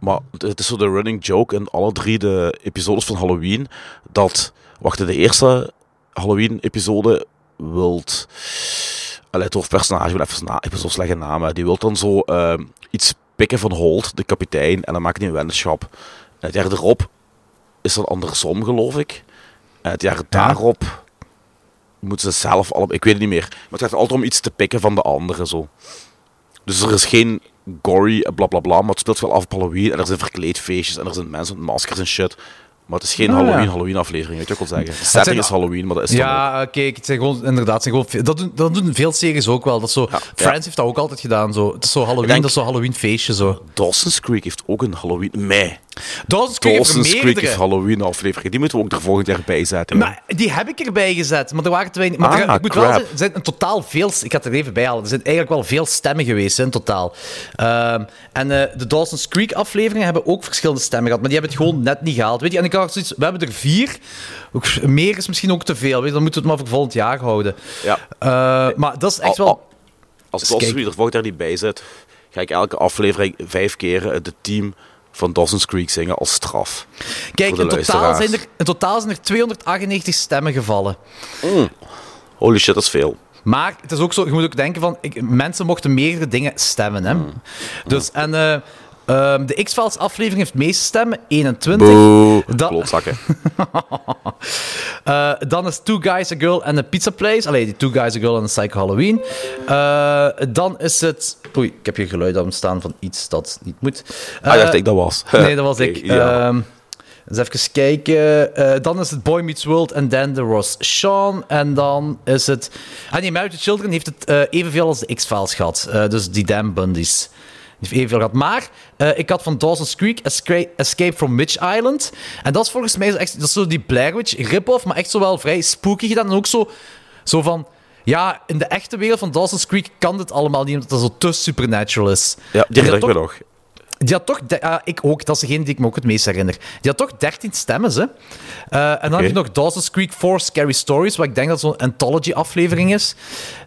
Speaker 7: Maar het- is zo de running joke in alle drie de episodes van Halloween. Dat, wacht, de eerste Halloween-episode wilt. Allee, het hoofdpersonage, ik ben even, na, ben zo slecht in namen. Die wil dan zo ehm, iets pikken van Holt, de kapitein, en dan maakt hij een weddenschap. En het jaar erop is dat andersom, geloof ik. En het jaar daarop moeten ze zelf allemaal. Ik weet het niet meer. Maar het gaat altijd om iets te pikken van de anderen. Zo. Dus er is geen gory eh, bla bla bla, maar het speelt wel af op Halloween. En er zijn verkleedfeestjes en er zijn mensen met maskers en shit. Maar het is geen
Speaker 6: Ah, ja.
Speaker 7: Halloween, Halloween aflevering, weet je wat ik wil zeggen. De setting
Speaker 6: zijn-
Speaker 7: is Halloween, maar dat is ook.
Speaker 6: Ja, kijk, het zijn gewoon, inderdaad, zijn gewoon, dat, doen, dat doen veel series ook wel. Dat zo,
Speaker 7: Ja,
Speaker 6: Friends heeft dat ook altijd gedaan. Zo. Het is zo Halloween,
Speaker 7: denk-
Speaker 6: dat is zo Halloween feestje. Zo.
Speaker 7: Dawson's Creek heeft ook een Halloween. Mei.
Speaker 6: Dawson's Creek
Speaker 7: Dawson's Creek heeft Halloween aflevering. Die moeten we ook er volgend jaar bij zetten.
Speaker 6: Maar die heb ik erbij gezet, maar er waren te weinig. Maar
Speaker 7: Ah,
Speaker 6: er, ik moet wel zeggen, er zijn in totaal veel. Ik het er even bij halen. Er zijn eigenlijk wel veel stemmen geweest in totaal. Ehm, en eh, de Dawson's Creek afleveringen hebben ook verschillende stemmen gehad, maar die hebben het gewoon net niet gehaald. Weet je? En ik had zoiets, we hebben er vier. Meer is misschien ook te veel. Weet je? Dan moeten we het maar voor volgend jaar houden.
Speaker 7: Ja.
Speaker 6: Eh, maar dat is echt
Speaker 7: Al-
Speaker 6: wel.
Speaker 7: al- Als
Speaker 6: Dus
Speaker 7: Dawson's. Creek er volgend jaar niet bij zit, ga ik elke aflevering vijf keer het team van Dawson's Creek zingen als straf.
Speaker 6: Kijk, in totaal, zijn er, in totaal zijn er 298 stemmen gevallen.
Speaker 7: Holy shit, dat is veel.
Speaker 6: Maar het is ook zo, je moet ook denken van, ik, mensen mochten meerdere dingen stemmen. Hè? Dus, en eh, ehm, de X-Files aflevering heeft meeste stemmen, 21.
Speaker 7: Boe,
Speaker 6: Dat- dan is Two Guys, A Girl and a Pizza Place. Allee, die Two Guys, A Girl and a Psycho Halloween. Eh, dan is het... Oei, ik heb hier geluid aan staan van iets dat niet moet.
Speaker 7: Ah, dacht
Speaker 6: Eh,
Speaker 7: ik dat was.
Speaker 6: Nee, dat was ik.
Speaker 7: Ja.
Speaker 6: Ehm, eens even kijken. Eh, dan is het Boy Meets World en dan de Ross Shawn. En dan is het... Ah nee, Married to Children heeft het evenveel als de X-Files gehad. Eh, dus die Dan Bundy's. Heeft evenveel gehad. Maar eh, ik had van Dawson's Creek Escape, Escape from Witch Island. En dat is volgens mij zo echt, dat is zo die Blair Witch rip-off, maar echt zo wel vrij spooky gedaan. En ook zo, zo van... Ja, in de echte wereld van Dawson's Creek kan dit allemaal niet, omdat dat zo te supernatural is.
Speaker 7: Ja, die
Speaker 6: En
Speaker 7: herinner ik
Speaker 6: dat
Speaker 7: me
Speaker 6: toch-
Speaker 7: nog.
Speaker 6: Die had toch... ah, ik ook, dat is degene die ik me ook het meest herinner. Die had toch 13 stemmen, hè? Eh, en dan heb je nog Dawson's Creek 4 Scary Stories, wat ik denk dat zo'n anthology-aflevering is.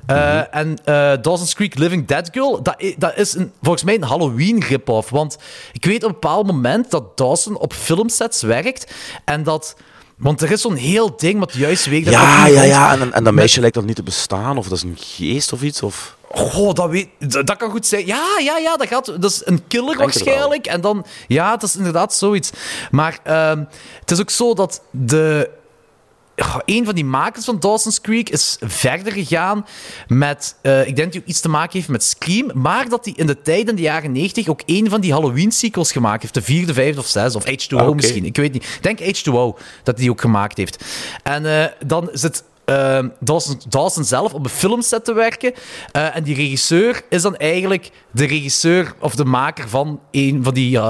Speaker 6: Eh, En eh, Dawson's Creek Living Dead Girl, dat, dat is een, volgens mij een Halloween-rip-off. Want ik weet op een bepaald moment dat Dawson op filmsets werkt en dat... Want er is zo'n heel ding wat juist weet dat
Speaker 7: Ja,
Speaker 6: dat
Speaker 7: ja, ja. En, en dat meisje lijkt dan niet te bestaan, of dat is een geest of iets. Of...
Speaker 6: Goh, dat, weet, dat, kan goed zijn. Ja, ja, ja, dat, gaat, dat is een killer waarschijnlijk. En dan, ja, het is inderdaad zoiets. Maar ehm, het is ook zo dat de. Een van die makers van Dawson's Creek is verder gegaan met. eh, ik denk dat hij ook iets te maken heeft met Scream. Maar dat hij in de tijd, in de jaren 90, ook een van die Halloween-sequels gemaakt heeft. De vierde, vijfde of zesde. Of H2O
Speaker 7: Ah,
Speaker 6: misschien. Ik weet niet. Ik denk H2O dat hij die ook gemaakt heeft. En eh, dan zit ehm Dawson, Dawson zelf op een filmset te werken. Eh, en die regisseur is dan eigenlijk de regisseur of de maker van een van die eh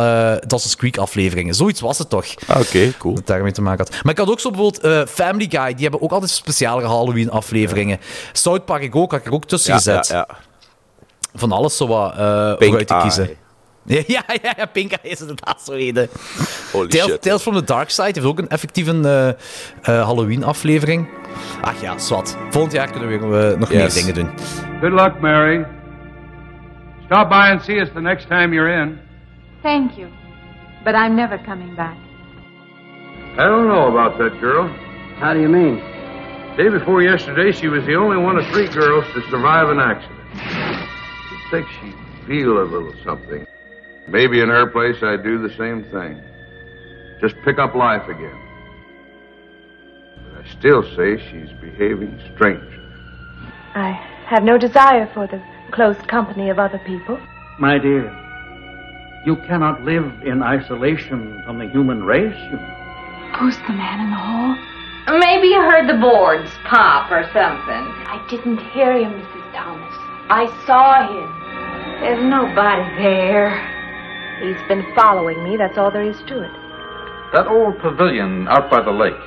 Speaker 6: Dawson's Creek afleveringen. Zoiets was het toch?
Speaker 7: Ah, Oké, cool.
Speaker 6: Dat daarmee te maken had. Maar ik had ook zo bijvoorbeeld eh, Family Guy. Die hebben ook altijd speciale Halloween-afleveringen. South Park ook, had ik er ook tussen
Speaker 7: Ja,
Speaker 6: gezet.
Speaker 7: ja, ja.
Speaker 6: Van alles zo wat
Speaker 7: Pink
Speaker 6: vooruit te kiezen. Ja, ja, ja, ja, Pink Eye is inderdaad zo.
Speaker 7: Holy
Speaker 6: Tales,
Speaker 7: shit.
Speaker 6: Tales from the Dark Side heeft ook een effectieve eh, eh, Halloween-aflevering. Ach ja, zwart. Volgend jaar kunnen we eh, nog meer
Speaker 7: Yes.
Speaker 6: dingen doen.
Speaker 9: Good luck, Mary. Stop by and see us the next time you're in.
Speaker 10: Thank you. But I'm never coming back.
Speaker 9: I don't know about that girl.
Speaker 11: How do you mean?
Speaker 9: Day before yesterday, she was the only one of three girls to survive an accident. You'd think she'd feel a little something. Maybe in her place, I'd do the same thing. Just pick up life again. But I still say she's behaving strange.
Speaker 12: I have no desire for the close company of other people.
Speaker 11: My dear, you cannot live in isolation from the human race. You
Speaker 10: Who's the man in the hall?
Speaker 13: Maybe you heard the boards pop or something.
Speaker 12: I didn't hear him, Mrs. Thomas. I saw him. There's nobody there. He's been following me, that's all there is to it.
Speaker 9: That old pavilion out by the lake.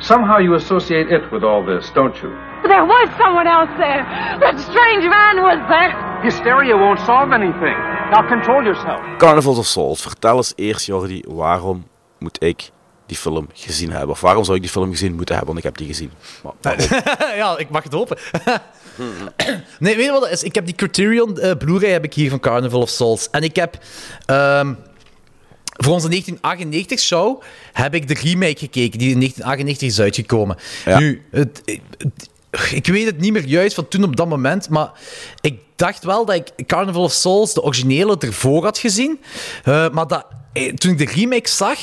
Speaker 9: Somehow you associate it with all this, don't you?
Speaker 12: There was someone else there. That strange man was there.
Speaker 11: Hysteria won't solve anything. Now control yourself.
Speaker 7: Carnivals of Souls. Vertel eens eerst, Jordi, waarom moet ik die film gezien hebben? Of waarom zou ik die film gezien moeten hebben? Want ik heb die gezien. Maar,
Speaker 6: ja, ik mag het hopen. nee, weet je wat is? Ik heb die Criterion eh, Blu-ray heb ik hier van Carnival of Souls. En ik heb... ehm, voor onze 1998-show heb ik de remake gekeken, die in 1998 is uitgekomen.
Speaker 7: Ja.
Speaker 6: Nu, het, het- ik weet het niet meer juist van toen op dat moment, maar ik dacht wel dat ik Carnival of Souls, de originele, ervoor had gezien. Eh, maar dat, eh, toen ik de remake zag,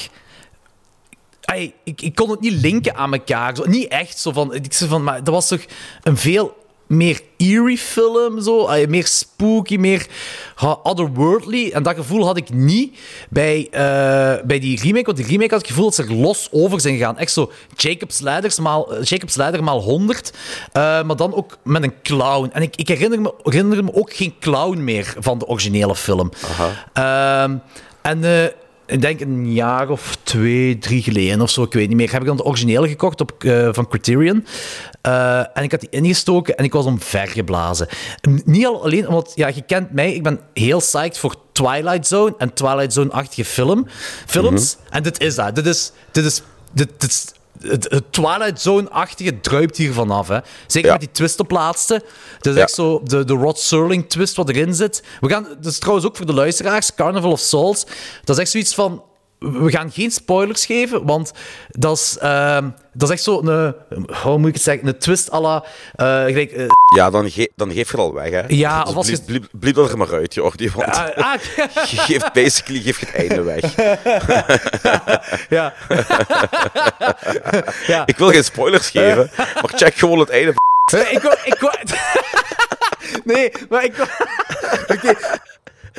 Speaker 6: Ik, ik kon het niet linken aan elkaar. Zo, niet echt zo van, ik zei van. Maar dat was toch een veel meer eerie film. Zo. Meer spooky, meer otherworldly. En dat gevoel had ik niet bij, eh, bij die remake. Want die remake had ik het gevoel dat ze er los over zijn gegaan. Echt zo Jacob's, Ladders maal, Jacob's Ladder maal 100. eh, maar dan ook met een clown. En ik, ik herinner, me, herinner me ook geen clown meer van de originele film. Ehm, en eh, ik denk een jaar of twee, drie geleden of zo, ik weet niet meer, heb ik dan de originele gekocht op, eh, van Criterion. Eh, en ik had die ingestoken en ik was omvergeblazen. Niet al alleen omdat, ja, je kent mij, ik ben heel psyched voor Twilight Zone en Twilight Zone-achtige film, films. En dit is dat. Dit is, dit is, dit, dit is het, het Twilight Zone-achtige druipt hier vanaf. Hè. Zeker
Speaker 7: Ja.
Speaker 6: met die twist op laatste. Dat is
Speaker 7: Ja.
Speaker 6: echt zo de, de Rod Serling twist wat erin zit. We gaan, dat is trouwens ook voor de luisteraars, Carnival of Souls. Dat is echt zoiets van... we gaan geen spoilers geven, want dat is, ehm, dat is echt zo een, hoe moet ik het zeggen, een twist à la, eh, gelijk, eh,
Speaker 7: Ja, dan, ge dan geef je het al weg, hè.
Speaker 6: Ja,
Speaker 7: Dus
Speaker 6: of als je-
Speaker 7: dat er maar uit, Jordi, want
Speaker 6: Ah, ah.
Speaker 7: je geeft basically geef je het einde weg.
Speaker 6: ja. ja.
Speaker 7: Ik wil geen spoilers geven, maar check gewoon het einde van...
Speaker 6: Eh, ik wou... Ik wou... nee, maar ik wou... Oké. Eh,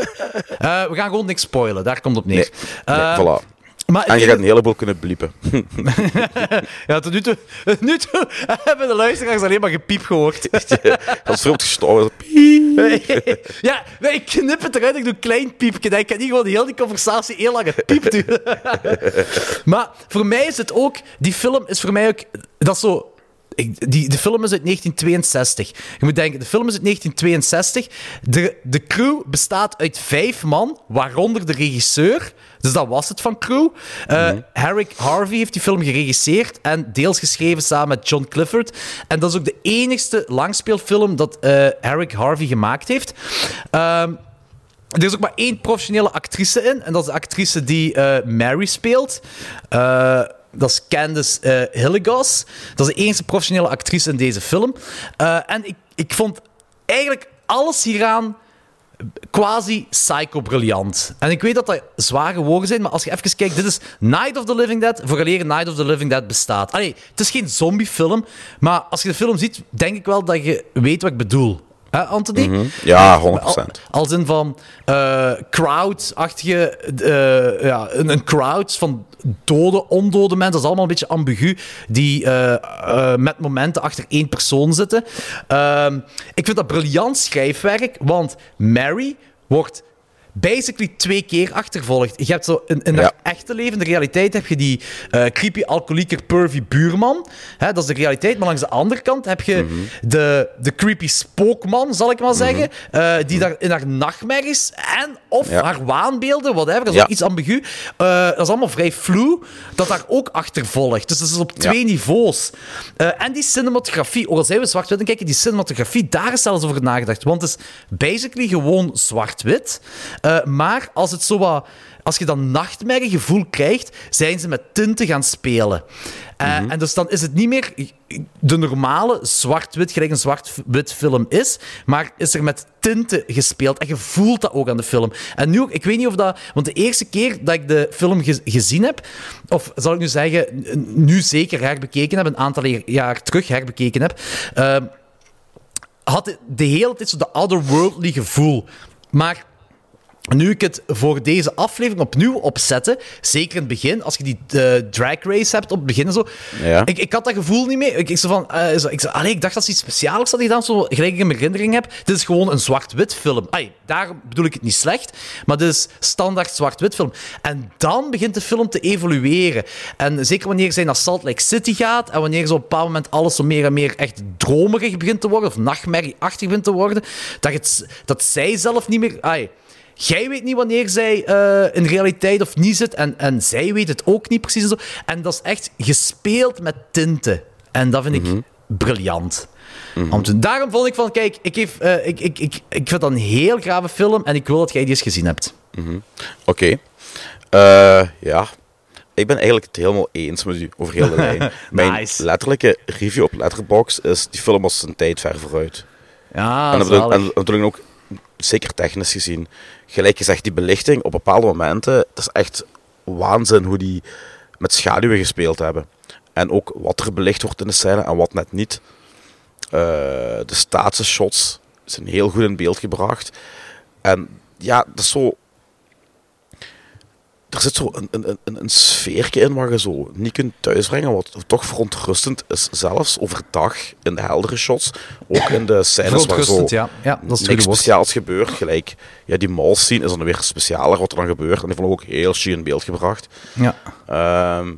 Speaker 6: we gaan gewoon niks spoilen, daar komt het op neer.
Speaker 7: Nee,
Speaker 6: Eh,
Speaker 7: voilà.
Speaker 6: maar
Speaker 7: en je gaat een heleboel kunnen bliepen.
Speaker 6: ja, tot nu toe, tot nu toe hebben de luisteraars alleen maar gepiep gehoord.
Speaker 7: Dat is veel gestorven.
Speaker 6: ja, nee, ik knip het eruit, ik doe een klein piepje. Ik kan niet gewoon heel die conversatie heel lang een piep doen. maar voor mij is het ook... Die film is voor mij ook... Dat is zo... Ik, die, de film is uit 1962. Je moet denken, de film is uit 1962. De, de crew bestaat uit vijf man, waaronder de regisseur. Dus dat was het van crew. Eh Herrick Harvey heeft die film geregisseerd en deels geschreven samen met John Clifford. En dat is ook de enigste langspeelfilm dat eh Herrick Harvey gemaakt heeft. Ehm, er is ook maar één professionele actrice in. En dat is de actrice die eh, Mary speelt. Eh, dat is Candice eh Hillegos. Dat is de enige professionele actrice in deze film. Eh, en ik, ik vond eigenlijk alles hieraan quasi psycho-briljant. En ik weet dat dat zware woorden zijn, maar als je even kijkt, dit is Night of the Living Dead, vooraleer Night of the Living Dead bestaat. Allee, het is geen zombiefilm, maar als je de film ziet, denk ik wel dat je weet wat ik bedoel. Hè, Anthony?
Speaker 7: Mhm. Ja, 100%.
Speaker 6: Al- Als in van eh crowd-achtige... eh, ja, een, een crowd van dode, ondode mensen. Dat is allemaal een beetje ambigu. Die eh, eh, met momenten achter één persoon zitten. Ehm, ik vind dat briljant schrijfwerk, want Mary wordt basically twee keer achtervolgd. Je hebt zo in, in
Speaker 7: Ja.
Speaker 6: echte leven, de realiteit, heb je die eh, creepy alcoholieker pervy buurman. Hè, dat is de realiteit. Maar langs de andere kant heb je
Speaker 7: Mhm.
Speaker 6: de, de creepy spookman, zal ik maar zeggen. eh, die daar in haar nachtmerries en of
Speaker 7: Ja.
Speaker 6: haar waanbeelden, whatever, dat is
Speaker 7: Ja.
Speaker 6: ook iets ambigu. eh, dat is allemaal vrij flu, dat daar ook achter volgt. Dus dat is op twee niveaus. En die cinematografie, ook al zijn we zwart-wit en kijken, die cinematografie, daar is zelfs over nagedacht. Want het is basically gewoon zwart-wit. Eh, maar als het zo wat... Als je dan nachtmerriegevoel krijgt, zijn ze met tinten gaan spelen. Eh, En dus dan is het niet meer de normale zwart-wit, gelijk een zwart-wit film is, maar is er met tinten gespeeld. En je voelt dat ook aan de film. En nu ik weet niet of dat... Want de eerste keer dat ik de film ge- gezien heb, of zal ik nu zeggen, nu zeker herbekeken heb, een aantal jaar terug herbekeken heb, eh, had de hele tijd zo de otherworldly gevoel. Maar nu ik het voor deze aflevering opnieuw opzette, zeker in het begin, als je die eh, drag race hebt op het begin en zo,
Speaker 7: Ja.
Speaker 6: ik, ik had dat gevoel niet meer. Ik, ik, zo van, eh, zo- ik, zo, allee, ik dacht dat ze iets speciaals hadden gedaan, zo gelijk ik in mijn herinnering heb. Dit is gewoon een zwart-wit film. Ai, daar bedoel ik het niet slecht, maar dit is standaard zwart-wit film. En dan begint de film te evolueren. En zeker wanneer zij naar Salt Lake City gaat en wanneer zo op een bepaald moment alles zo meer en meer echt dromerig begint te worden, of nachtmerrieachtig begint te worden, dat, het, dat zij zelf niet meer... Ai, Jij weet niet wanneer zij eh, in realiteit of niet zit. En, en zij weet het ook niet precies. En, zo. en dat is echt gespeeld met tinten. En dat vind ik briljant. Om te- daarom vond ik van, kijk, ik, geef, eh, ik, ik, ik, ik vind dat een heel grave film. En ik wil dat jij die eens gezien hebt.
Speaker 7: Mhm. Oké. Eh, ja. Ik ben eigenlijk het helemaal eens met u over heel de lijn. Mijn letterlijke review op Letterboxd is... Die film was zijn tijd ver vooruit.
Speaker 6: Ja,
Speaker 7: en dat bedoel, en dat bedoel ik ook zeker technisch gezien. Gelijk gezegd, die belichting op bepaalde momenten... Het is echt waanzin hoe die met schaduwen gespeeld hebben. En ook wat er belicht wordt in de scène en wat net niet. Eh, de staatse shots zijn heel goed in beeld gebracht. En ja, dat is zo... Er zit zo een, een, een, een sfeertje in waar je zo niet kunt thuisbrengen, wat toch verontrustend is, zelfs overdag in de heldere shots. Ook in de scènes waar zo
Speaker 6: ja. Ja, dat is
Speaker 7: niks speciaals gebeurt. Gelijk, ja, die mall scene is dan weer specialer wat er dan gebeurt. En die vond ik ook heel chic in beeld gebracht.
Speaker 6: Ja.
Speaker 7: Ehm,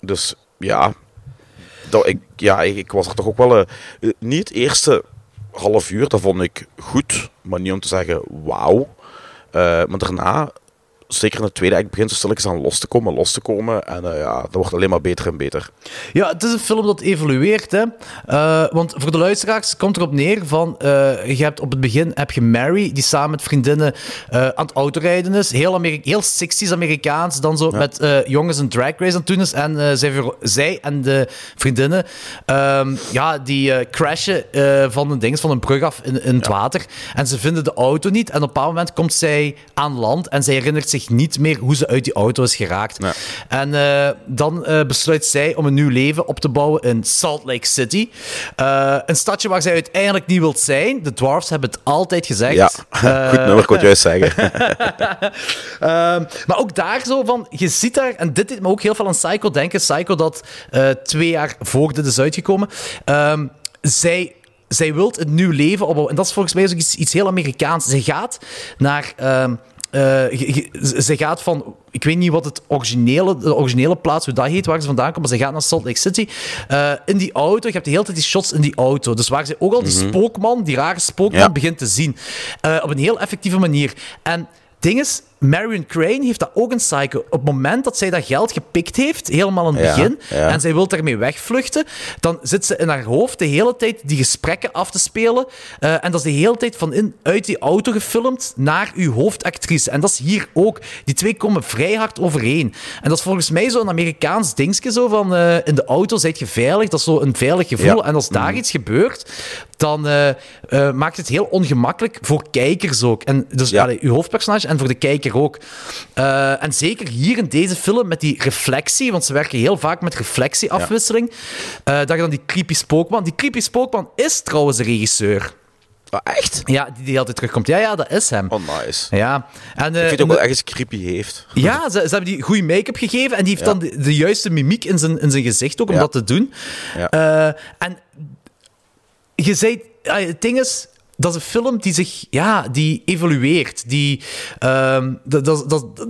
Speaker 7: dus ja, dat, ik, ja ik, ik was er toch ook wel... eh, niet het eerste half uur, dat vond ik goed. Maar niet om te zeggen wauw. Eh, maar daarna zeker in de tweede act begint zo stilletjes aan los te komen, los te komen. En eh, ja, dat wordt alleen maar beter en beter.
Speaker 6: Ja, het is een film dat evolueert. Hè. Eh, want voor de luisteraars komt erop neer van... eh, je hebt op het begin heb je Mary, die samen met vriendinnen aan het autorijden is. Heel, Ameri heel 60s Amerikaans. Dan zo met jongens een drag race aan het doen is. En zij, zij en de vriendinnen... ehm, ja, die crashen van een ding, van een brug af in, in het water. En ze vinden de auto niet. En op een bepaald moment komt zij aan land. En zij herinnert zich niet meer hoe ze uit die auto is geraakt. En eh, dan eh, besluit zij om een nieuw leven op te bouwen in Salt Lake City. Eh, een stadje waar zij uiteindelijk niet wilt zijn. De dwarfs hebben het altijd gezegd.
Speaker 7: Ja, goed nummer, ik juist zeggen.
Speaker 6: Ehm, maar ook daar zo van, je ziet daar, en dit deed me ook heel veel aan Psycho denken. Psycho dat twee jaar voor dit is uitgekomen. Ehm, zij, zij wilt een nieuw leven opbouwen. En dat is volgens mij ook iets, iets heel Amerikaans. Zij gaat naar... ehm, eh, ze gaat van, ik weet niet wat het originele, de originele plaats, hoe dat heet, waar ze vandaan komt, maar ze gaat naar Salt Lake City. Eh, in die auto, je hebt de hele tijd die shots in die auto. Dus waar ze ook al die
Speaker 7: Mhm.
Speaker 6: spookman, die rare spookman,
Speaker 7: Ja.
Speaker 6: begint te zien. Eh, op een heel effectieve manier. En ding is, Marion Crane heeft dat ook in Psycho. Op het moment dat zij dat geld gepikt heeft, helemaal in het
Speaker 7: Ja,
Speaker 6: begin,
Speaker 7: ja.
Speaker 6: en zij wil daarmee wegvluchten, dan zit ze in haar hoofd de hele tijd die gesprekken af te spelen. Eh, en dat is de hele tijd van in, uit die auto gefilmd naar uw hoofdactrice. En dat is hier ook. Die twee komen vrij hard overeen. En dat is volgens mij zo'n Amerikaans dingetje zo van eh, in de auto zijt je veilig. Dat is zo een veilig gevoel.
Speaker 7: Ja.
Speaker 6: En als daar iets gebeurt, dan eh, maakt het heel ongemakkelijk voor kijkers ook. En dus allee, uw hoofdpersonage en voor de kijker ook. Eh, en zeker hier in deze film met die reflectie, want ze werken heel vaak met reflectieafwisseling, eh, dat je dan die creepy spookman... Die creepy spookman is trouwens de regisseur.
Speaker 7: Ah, echt?
Speaker 6: Ja, die de hele tijd terugkomt. Ja, ja, dat is hem.
Speaker 7: Oh, nice.
Speaker 6: Ja. En, eh,
Speaker 7: ik vind
Speaker 6: en
Speaker 7: ook wel ergens creepy heeft.
Speaker 6: ja, ze, ze hebben die goede make-up gegeven en die heeft
Speaker 7: Ja.
Speaker 6: dan de, de juiste mimiek in zijn, in zijn gezicht ook om
Speaker 7: Ja.
Speaker 6: dat te doen.
Speaker 7: Ja.
Speaker 6: Eh, en je zei, ah, het ding is, dat is een film die zich, ja, die evolueert. Die, dat, dat, dat,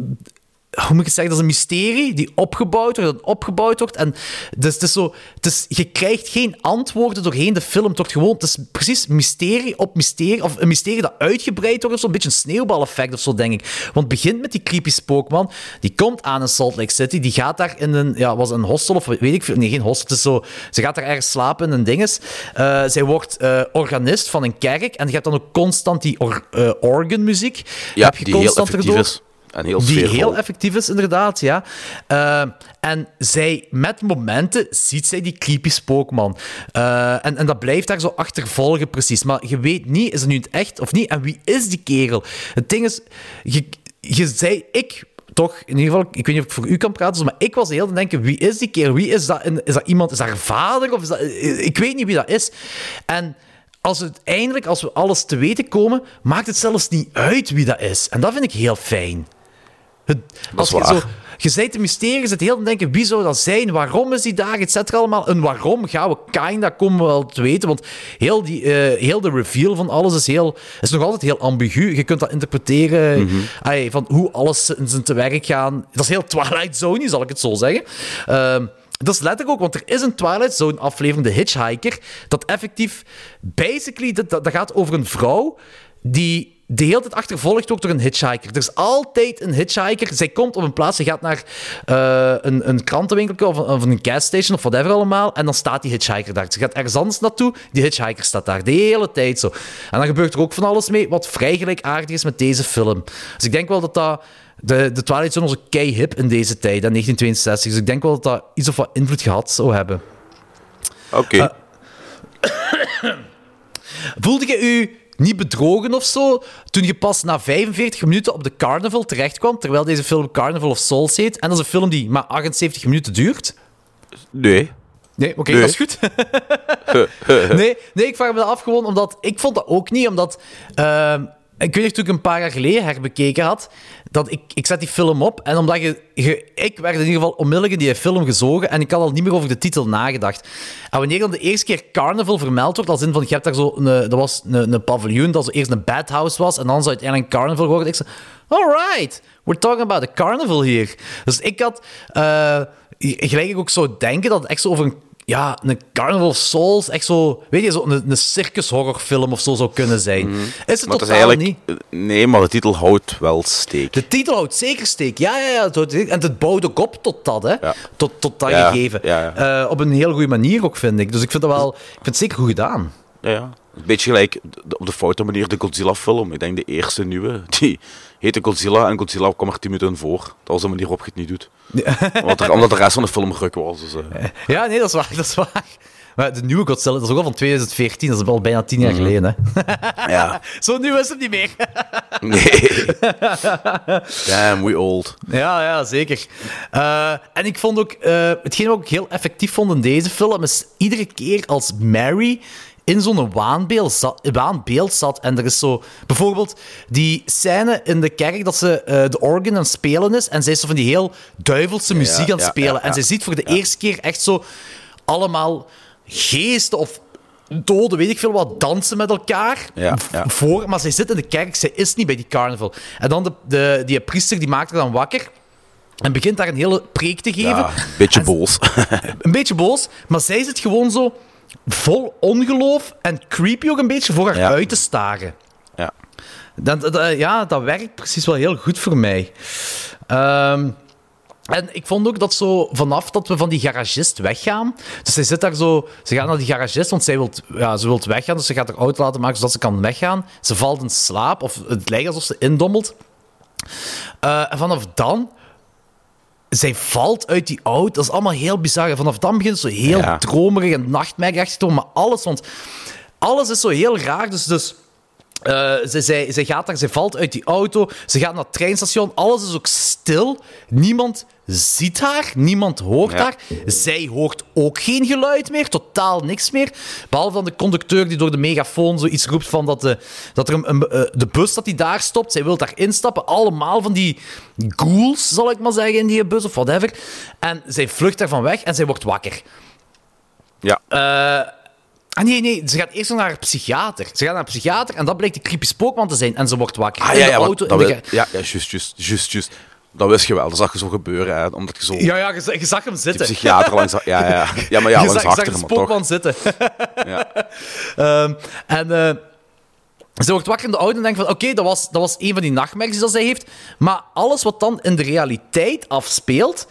Speaker 6: hoe moet ik het zeggen? Dat is een mysterie die opgebouwd wordt en opgebouwd wordt. En dus het is zo, het is, je krijgt geen antwoorden doorheen de film. Het wordt gewoon, het is precies mysterie op mysterie, of een mysterie dat uitgebreid wordt, of zo, een beetje een sneeuwbaleffect of zo, denk ik. Want het begint met die creepy spookman, die komt aan in Salt Lake City, die gaat daar in een, ja, was een hostel of weet ik veel, nee, geen hostel, het is zo, ze gaat daar ergens slapen in een dinges. Eh, zij wordt eh, organist van een kerk en je hebt dan ook constant die or, eh, organmuziek.
Speaker 7: Ja,
Speaker 6: heb je
Speaker 7: die heel
Speaker 6: constant
Speaker 7: effectief
Speaker 6: erdoor.
Speaker 7: is. En heel
Speaker 6: Die heel effectief is, inderdaad, ja. Eh, en zij, met momenten, ziet zij die creepy spookman. Eh, en, en dat blijft daar zo achtervolgen, precies. Maar je weet niet, is het nu het echt of niet? En wie is die kerel? Het ding is, je, je zei, ik toch, in ieder geval, ik weet niet of ik voor u kan praten, maar ik was heel te denken, wie is die kerel? Wie is dat? Is dat iemand? Is dat haar vader? Of is dat, ik weet niet wie dat is. En als het eindelijk, als we alles te weten komen, maakt het zelfs niet uit wie dat is. En dat vind ik heel fijn. Het, als je, zo, je bent de mysterie, je zit heel te denken, wie zou dat zijn? Waarom is die daar? Et cetera allemaal. En waarom gaan we kinda komen we wel te weten. Want heel, die, eh, heel de reveal van alles is, heel, is nog altijd heel ambigu. Je kunt dat interpreteren
Speaker 7: Mhm.
Speaker 6: van hoe alles in zijn te werk gaan. Dat is heel Twilight Zone, zal ik het zo zeggen. Ehm, dat is letterlijk ook, want er is een Twilight Zone aflevering, The Hitchhiker, dat effectief, basically, dat, dat, dat gaat over een vrouw die de hele tijd achtervolgd wordt door een hitchhiker. Er is altijd een hitchhiker. Zij komt op een plaats, ze gaat naar eh, een, een krantenwinkel of, een- of een gasstation of whatever allemaal, en dan staat die hitchhiker daar. Ze gaat ergens anders naartoe, die hitchhiker staat daar de hele tijd zo. En dan gebeurt er ook van alles mee, wat vrij gelijkaardig is met deze film. Dus ik denk wel dat dat... De, de Twilight Zone was ook kei hip in deze tijd, in 1962. Dus ik denk wel dat dat iets of wat invloed gehad zou hebben.
Speaker 7: Oké.
Speaker 6: Voelde je u niet bedrogen of zo toen je pas na 45 minuten op de Carnival terechtkwam, terwijl deze film Carnival of Souls heet? En dat is een film die maar 78 minuten duurt?
Speaker 7: Nee.
Speaker 6: Nee, oké,
Speaker 7: Nee.
Speaker 6: dat is goed. nee, nee, ik vraag me dat af gewoon omdat... Ik vond dat ook niet, omdat... ehm, ik weet nog, toen ik een paar jaar geleden herbekeken had, dat ik, ik zet die film op en omdat je, je... Ik werd in ieder geval onmiddellijk in die film gezogen en ik had al niet meer over de titel nagedacht. En wanneer dan de eerste keer Carnival vermeld wordt, als in van, je hebt daar zo... Een, dat was een, een paviljoen dat zo eerst een badhouse was en dan zou uiteindelijk carnival worden. Ik zei, alright, we're talking about a carnival hier. Dus ik had... eh, gelijk ik ook zou denken dat het echt zo over een ja, een Carnival of Souls, echt zo, weet je, zo een, een circus horrorfilm of zo zou kunnen zijn. Is het
Speaker 7: Mhm. Maar
Speaker 6: totaal
Speaker 7: eigenlijk,
Speaker 6: niet.
Speaker 7: Nee, maar de titel houdt wel steek.
Speaker 6: De titel houdt zeker steek. Ja, ja, ja. het. En het bouwt ook op tot dat, hè. Tot, tot dat
Speaker 7: Ja,
Speaker 6: gegeven.
Speaker 7: ja, ja.
Speaker 6: Eh, op een heel goede manier ook, vind ik. Dus ik vind het wel... Ik vind het zeker goed gedaan.
Speaker 7: Ja, ja. Een beetje gelijk op de foute manier de Godzilla-film. Ik denk de eerste nieuwe, die heette Godzilla en Godzilla kwam er 10 minuten in voor. Dat was de manier waarop je het niet doet. omdat, er, omdat de rest van de film ruk was. Dus, eh.
Speaker 6: Ja, nee, dat is waar, dat is waar. Maar de nieuwe Godzilla, dat is ook al van 2014. Dat is al bijna tien jaar
Speaker 7: Mhm.
Speaker 6: geleden, hè.
Speaker 7: Ja.
Speaker 6: Zo nieuw is het niet meer.
Speaker 7: Nee. Damn, we old.
Speaker 6: Ja, ja, zeker. Eh, en ik vond ook, eh, hetgeen wat ik heel effectief vond in deze film, is iedere keer als Mary in zo'n waanbeeld zat, waanbeeld zat. En er is zo, bijvoorbeeld die scène in de kerk dat ze eh, de organ aan het spelen is. En zij is zo van die heel duivelse
Speaker 7: Ja,
Speaker 6: muziek aan het
Speaker 7: ja,
Speaker 6: spelen.
Speaker 7: ja,
Speaker 6: En zij ziet voor de eerste keer echt zo allemaal geesten of doden, weet ik veel wat, dansen met elkaar.
Speaker 7: Ja,
Speaker 6: v-
Speaker 7: ja.
Speaker 6: Voor, maar zij zit in de kerk, zij is niet bij die carnaval. En dan de, de, die priester die maakt haar dan wakker. En begint daar een hele preek te geven.
Speaker 7: Ja, een beetje boos.
Speaker 6: Een beetje boos, maar zij zit gewoon zo vol ongeloof en creepy ook een beetje voor haar
Speaker 7: Ja.
Speaker 6: uit te staren.
Speaker 7: Ja.
Speaker 6: Dat, dat- dat- ja, dat werkt precies wel heel goed voor mij. Ehm, en ik vond ook dat zo vanaf dat we van die garagist weggaan. Dus zij zit daar zo. Ze gaat naar die garagist, want zij wil, ja, ze wil weggaan. Dus ze gaat haar auto laten maken zodat ze kan weggaan. Ze valt in slaap, of het lijkt alsof ze indommelt. Eh, en vanaf dan. Zij valt uit die auto. Dat is allemaal heel bizar. Vanaf dan begint het zo heel
Speaker 7: Ja.
Speaker 6: dromerig en nachtmerrieachtig te worden. Maar alles, want alles is zo heel raar. Dus, dus eh, ze, zij, zij gaat daar, ze valt uit die auto, ze gaat naar het treinstation, alles is ook stil. Niemand ziet haar, niemand hoort
Speaker 7: Ja.
Speaker 6: haar. Zij hoort ook geen geluid meer, totaal niks meer. Behalve dan de conducteur die door de megafoon zoiets roept van dat, de, dat er een, een- eh, de bus dat die daar stopt, zij wil daar instappen. Allemaal van die ghouls, zal ik maar zeggen, in die bus of whatever. En zij vlucht daarvan weg en zij wordt wakker.
Speaker 7: Ja.
Speaker 6: Eh, Ah, nee, nee. Ze gaat eerst naar een psychiater. Ze gaat naar een psychiater en dat blijkt de creepy spookman te zijn. En ze wordt wakker.
Speaker 7: Ah,
Speaker 6: in
Speaker 7: ja,
Speaker 6: de
Speaker 7: ja,
Speaker 6: auto. in de ga-
Speaker 7: ja, ja, juist, juist, juist, juist. Dat wist je wel, dat zag je zo gebeuren, hè, omdat je zo
Speaker 6: ja, ja je, zag- je zag hem
Speaker 7: die
Speaker 6: zitten.
Speaker 7: psychiater langs... Ja, ja, ja. ja maar ja,
Speaker 6: je
Speaker 7: langs
Speaker 6: zag, je zag
Speaker 7: achter
Speaker 6: de
Speaker 7: hem, toch.
Speaker 6: spookman zitten.
Speaker 7: Ja.
Speaker 6: Ehm, en eh, ze wordt wakker in de auto en denkt van... Oké, dat, was, dat was een van die nachtmerries dat zij heeft. Maar alles wat dan in de realiteit afspeelt...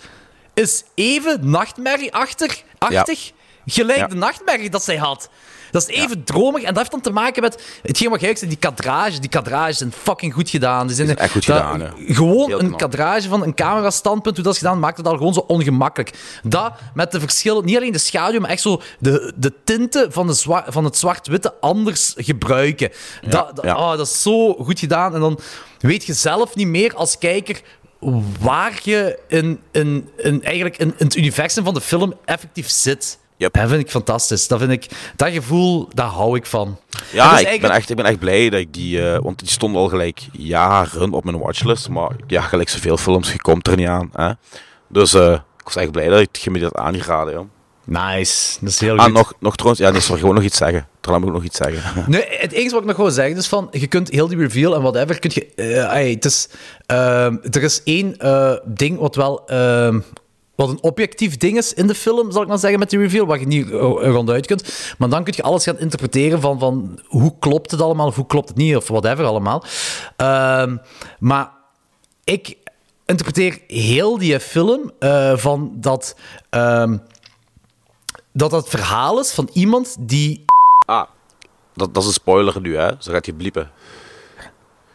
Speaker 6: is even nachtmerrieachtig achtig, gelijk
Speaker 7: Ja.
Speaker 6: de nachtmerrie dat zij had. Dat is even dromig en dat heeft dan te maken met hetgeen wat jij zei, die kadrage. Die kadrages zijn fucking goed gedaan. Die zijn
Speaker 7: echt goed
Speaker 6: dat-
Speaker 7: gedaan, hè.
Speaker 6: Gewoon
Speaker 7: Heel
Speaker 6: een
Speaker 7: knap.
Speaker 6: kadrage van een camera-standpunt, hoe dat is gedaan, maakt het al gewoon zo ongemakkelijk. Dat met de verschillen, niet alleen de schaduw, maar echt zo de, de tinten van, de zwa- van het zwart-witte anders gebruiken. dat, oh, dat is zo goed gedaan. En dan weet je zelf niet meer als kijker waar je in, in, in, eigenlijk in, in het universum van de film effectief zit.
Speaker 7: Yep.
Speaker 6: Dat vind ik fantastisch. Dat, vind ik, dat gevoel, daar hou ik van. Dat
Speaker 7: Ja,
Speaker 6: is
Speaker 7: ik ben, echt, ik ben echt blij dat ik die... eh, want die stond al gelijk jaren op mijn watchlist. Maar ja, gelijk zoveel films, je komt er niet aan. Hè. Dus eh, ik was echt blij dat ik je me dat aangeraden. Ja.
Speaker 6: Nice, dat is heel
Speaker 7: Ah,
Speaker 6: goed.
Speaker 7: nog, nog trouwens... Ja, nee, sorry, gewoon nog iets zeggen. Daarna moet ik nog iets zeggen.
Speaker 6: Nee, het enige wat ik nog wil zeggen is van, je kunt heel die reveal en whatever, kunt je, eh, ey, het is, ehm, er is één ding wat wel, ehm, wat een objectief ding is in de film, zal ik maar zeggen, met die reveal, waar je niet eh, ronduit kunt. Maar dan kun je alles gaan interpreteren van, van hoe klopt het allemaal, of hoe klopt het niet, of whatever allemaal. Ehm, maar ik interpreteer heel die film eh, van dat, ehm, dat het verhaal is van iemand die
Speaker 7: Ah, dat, dat is een spoiler nu, hè. Zo gaat je bliepen.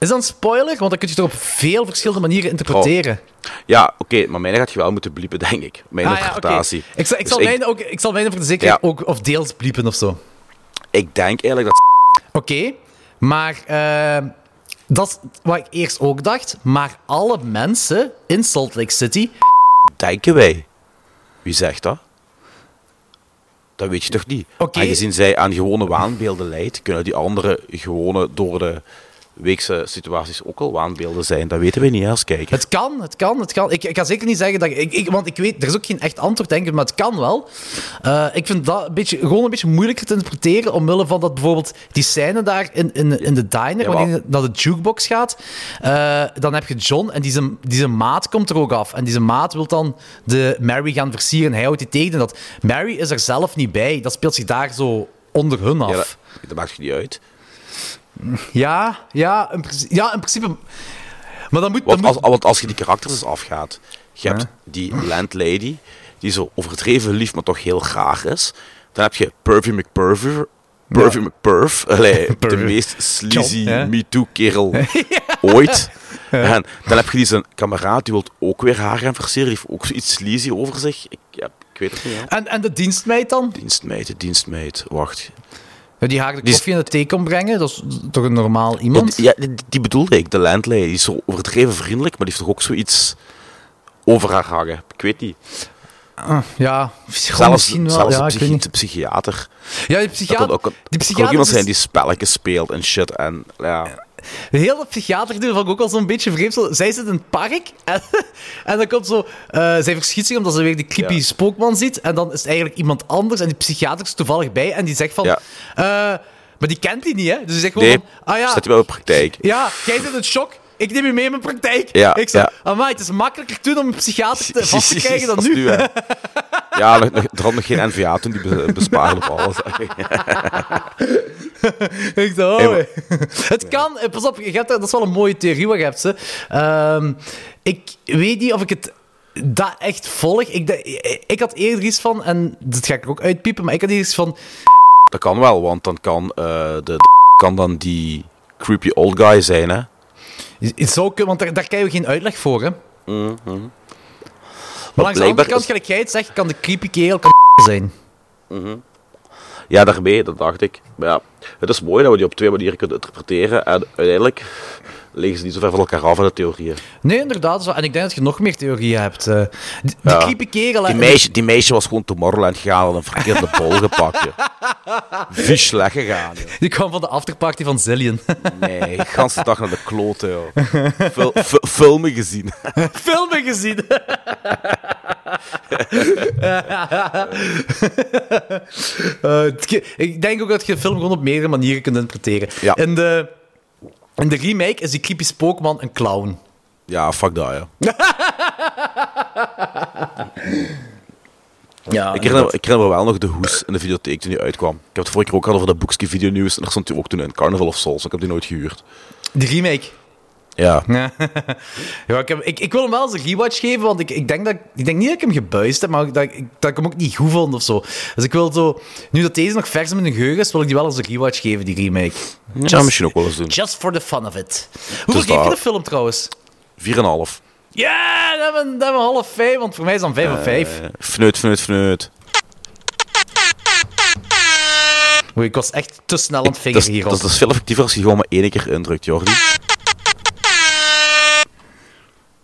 Speaker 6: Is dat een spoiler? Want dan kun je het op veel verschillende manieren interpreteren.
Speaker 7: Ja, oké, maar mijn gaat je wel moeten bliepen, denk ik. Mijn
Speaker 6: Ah, ja,
Speaker 7: interpretatie.
Speaker 6: Ik zal, ik,
Speaker 7: Dus
Speaker 6: zal mijne ook, ik zal mijne voor de zekerheid
Speaker 7: Ja.
Speaker 6: ook of deels bliepen of zo.
Speaker 7: ik denk eigenlijk dat...
Speaker 6: Oké, maar eh, dat is wat ik eerst ook dacht. Maar alle mensen in Salt Lake City...
Speaker 7: Denken wij. Wie zegt dat? Dat weet je toch niet? Aangezien zij aan gewone waanbeelden leidt, kunnen die anderen gewone door de weekse situaties ook al waanbeelden zijn. Dat weten we niet als kijker.
Speaker 6: Het kan, het kan, het kan. Ik, ik ga zeker niet zeggen dat... Ik, ik, want ik weet, er is ook geen echt antwoord, denk ik, maar het kan wel. Eh, ik vind dat een beetje, gewoon een beetje moeilijker te interpreteren, omwille van dat bijvoorbeeld die scène daar in, in, in de diner,
Speaker 7: Ja,
Speaker 6: wanneer naar de jukebox gaat, eh, dan heb je John en die zijn, die zijn maat komt er ook af. En die zijn maat wil dan de Mary gaan versieren. Hij houdt die tegen. En dat Mary is er zelf niet bij. Dat speelt zich daar zo onder hun af.
Speaker 7: Ja, dat, dat maakt je niet uit.
Speaker 6: Ja, ja, in, principe- ja, in principe. Maar dan moet.
Speaker 7: Want als,
Speaker 6: moet-
Speaker 7: want als je die karakters eens afgaat, je hebt die landlady, die zo overdreven lief, maar toch heel graag is. Dan heb je Pervy McPervy, Pervy allee, de meest sleazy? MeToo-kerel ooit. En dan heb je die zijn kameraad, die wil ook weer haar gaan versieren, die heeft ook zoiets sleazy over zich. Ik, ja, ik weet het niet.
Speaker 6: En, en de dienstmeid dan?
Speaker 7: Dienstmeid, de dienstmeid, wacht.
Speaker 6: Die haar de koffie en de thee komt brengen, dat is toch een normaal iemand?
Speaker 7: Ja, die, die bedoelde ik, de landlady. Die is zo overdreven vriendelijk, maar die heeft toch ook zoiets over haar hangen. Ik weet niet.
Speaker 6: Ah, ja,
Speaker 7: Zelfs,
Speaker 6: misschien wel.
Speaker 7: zelfs
Speaker 6: ja,
Speaker 7: psychi- de psychiater.
Speaker 6: Ja, die
Speaker 7: Dat
Speaker 6: psychiater,
Speaker 7: kon ook,
Speaker 6: die
Speaker 7: dat kon ook
Speaker 6: psychiater
Speaker 7: iemand zijn die spelletjes speelt en shit. En, ja.
Speaker 6: De hele psychiater doen vond ik ook al zo'n beetje vreemd. Zo, zij zit in het park en, en dan komt zo... eh, zij verschiet zich omdat ze weer die creepy
Speaker 7: Ja.
Speaker 6: spookman ziet. En dan is het eigenlijk iemand anders en die psychiater is toevallig bij en die zegt van...
Speaker 7: Ja.
Speaker 6: eh, maar die kent die niet, hè? Dus die zegt gewoon
Speaker 7: Nee,
Speaker 6: van... Ah ja,
Speaker 7: staat hij wel op praktijk.
Speaker 6: ja, jij zit in shock. Ik neem je mee in mijn praktijk.
Speaker 7: Ja,
Speaker 6: ik zeg,
Speaker 7: ja.
Speaker 6: amai, het is makkelijker toen om een psychiater te, vast te krijgen dan nu.
Speaker 7: hè. Ja, nog- nog- er had nog geen NVA toen, die be- bespaarden op alles.
Speaker 6: Ik dacht, oh, Het kan, eh, pas op, je hebt, dat is wel een mooie theorie wat je hebt. Ze. Ehm, ik weet niet of ik het dat echt volg. Ik, de- ik had eerder iets van, en dat ga ik er ook uitpiepen, maar ik had eerder iets van...
Speaker 7: Dat kan wel, want dan kan eh, de, de kan dan die creepy old guy zijn, hè.
Speaker 6: Want daar, daar krijg je geen uitleg voor, hè.
Speaker 7: Mhm.
Speaker 6: Maar langs de andere kant, gelijk jij het zegt, kan de creepy kerel kan zijn.
Speaker 7: Mhm. Ja, daarmee, dat dacht ik. Maar ja, het is mooi dat we die op twee manieren kunnen interpreteren. En uiteindelijk liggen ze niet zo ver van elkaar af in de theorieën.
Speaker 6: Nee, inderdaad. Zo. En ik denk dat je nog meer theorieën hebt. eh. die die
Speaker 7: Ja.
Speaker 6: creepy kerel...
Speaker 7: Die meisje, die meisje was gewoon Tomorrowland gegaan en een verkeerde bol gepakt. Vies slecht gegaan. joh.
Speaker 6: Die kwam van de afterparty van Zillion.
Speaker 7: Nee, de hele dag naar de kloten. joh. Fil- fi- filmen gezien.
Speaker 6: Filmen gezien. Eh, ik denk ook dat je film gewoon op meerdere manieren kunt interpreteren.
Speaker 7: Ja.
Speaker 6: In, de, in de remake is die creepy spookman een clown.
Speaker 7: Ja, fuck dat, ja.
Speaker 6: Ja,
Speaker 7: Ik herinner, ik herinner me wel nog de hoes in de videotheek toen die uitkwam. Ik heb het vorige keer ook al over dat boekje videonieuws. En daar stond hij ook toen in Carnival of Souls. Ik heb die nooit gehuurd.
Speaker 6: De remake.
Speaker 7: Ja.
Speaker 6: ja, ik, heb, ik, ik wil hem wel eens een rewatch geven, want ik, ik, denk dat, ik denk niet dat ik hem gebuist heb, maar dat, ik, dat ik hem ook niet goed vond of zo. Dus ik wil zo, nu dat deze nog vers in mijn geheugen is, wil ik die wel eens een rewatch geven, die remake.
Speaker 7: Ja, misschien ook wel eens doen.
Speaker 6: Just for the fun of it. Hoeveel geef je de film trouwens?
Speaker 7: 4,5.
Speaker 6: Ja, dat hebben, we half vijf, want voor mij is dan vijf of vijf.
Speaker 7: Eh, fneut, fneut, fneut.
Speaker 6: Ik was echt te snel aan het
Speaker 7: Dat
Speaker 6: vinger
Speaker 7: is,
Speaker 6: hierop.
Speaker 7: dat, is, dat is veel effectiever als je gewoon maar één keer indrukt, Jordi.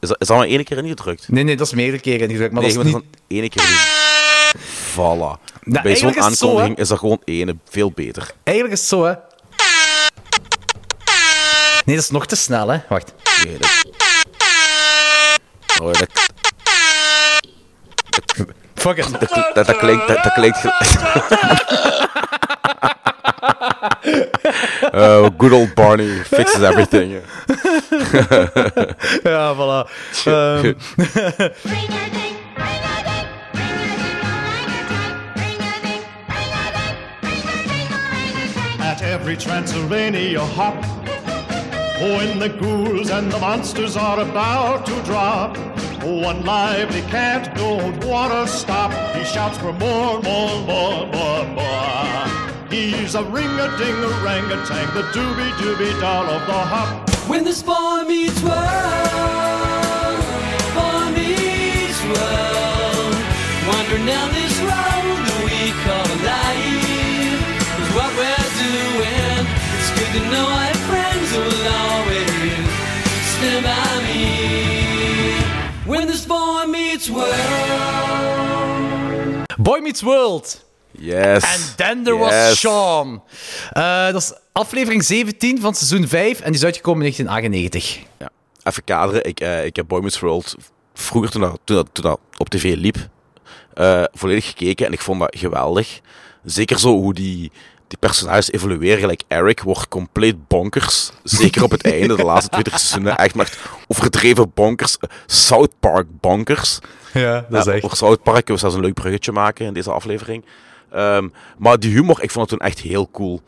Speaker 7: Is dat, is dat maar één keer ingedrukt?
Speaker 6: Nee, nee, dat is meerdere keren ingedrukt, maar
Speaker 7: nee,
Speaker 6: dat
Speaker 7: je
Speaker 6: is niet...
Speaker 7: één keer doen. Voilà. Bij zo'n
Speaker 6: is zo,
Speaker 7: aankondiging is dat gewoon ene veel beter.
Speaker 6: Eigenlijk is het zo, hè. Nee, dat is nog te snel, hè. Wacht.
Speaker 7: Nee, dat... Oh, dat,
Speaker 6: Fuck it.
Speaker 7: dat, dat, dat klinkt... Dat, dat klinkt gel- Oh, good old Barney fixes everything.
Speaker 6: ja, voilà. Ehm,
Speaker 5: At every Transylvania hop, when the ghouls and the monsters are about to drop, one lively cat don't want to stop. He shouts for more, more, more, more, more. He's a ring-a-ding-a-rang-a-tang, the doobie-doobie doll of the hop.
Speaker 14: When the boy meets world, boy meets world. Wandering down this road that we call life is what we're doing. It's good to know I have friends who will always stand by me. When this boy meets world.
Speaker 6: Boy Meets World.
Speaker 7: Yes.
Speaker 6: En then there was
Speaker 7: Yes.
Speaker 6: Sean. Eh, dat is aflevering 17 van seizoen 5 en die is uitgekomen in 1998.
Speaker 7: Ja. Even kaderen, ik, eh, ik heb Boy Meets World vroeger, toen dat, toen dat, toen dat op tv liep, eh, volledig gekeken en ik vond dat geweldig. Zeker zo hoe die, die personages evolueren, gelijk Eric wordt compleet bonkers. Zeker op het einde, de laatste twee seizoenen, echt maar overdreven bonkers. South Park bonkers.
Speaker 6: Ja, dat is echt.
Speaker 7: Over South Park kunnen we zelfs een leuk bruggetje maken in deze aflevering. Ehm, maar die humor, ik vond het toen echt heel cool.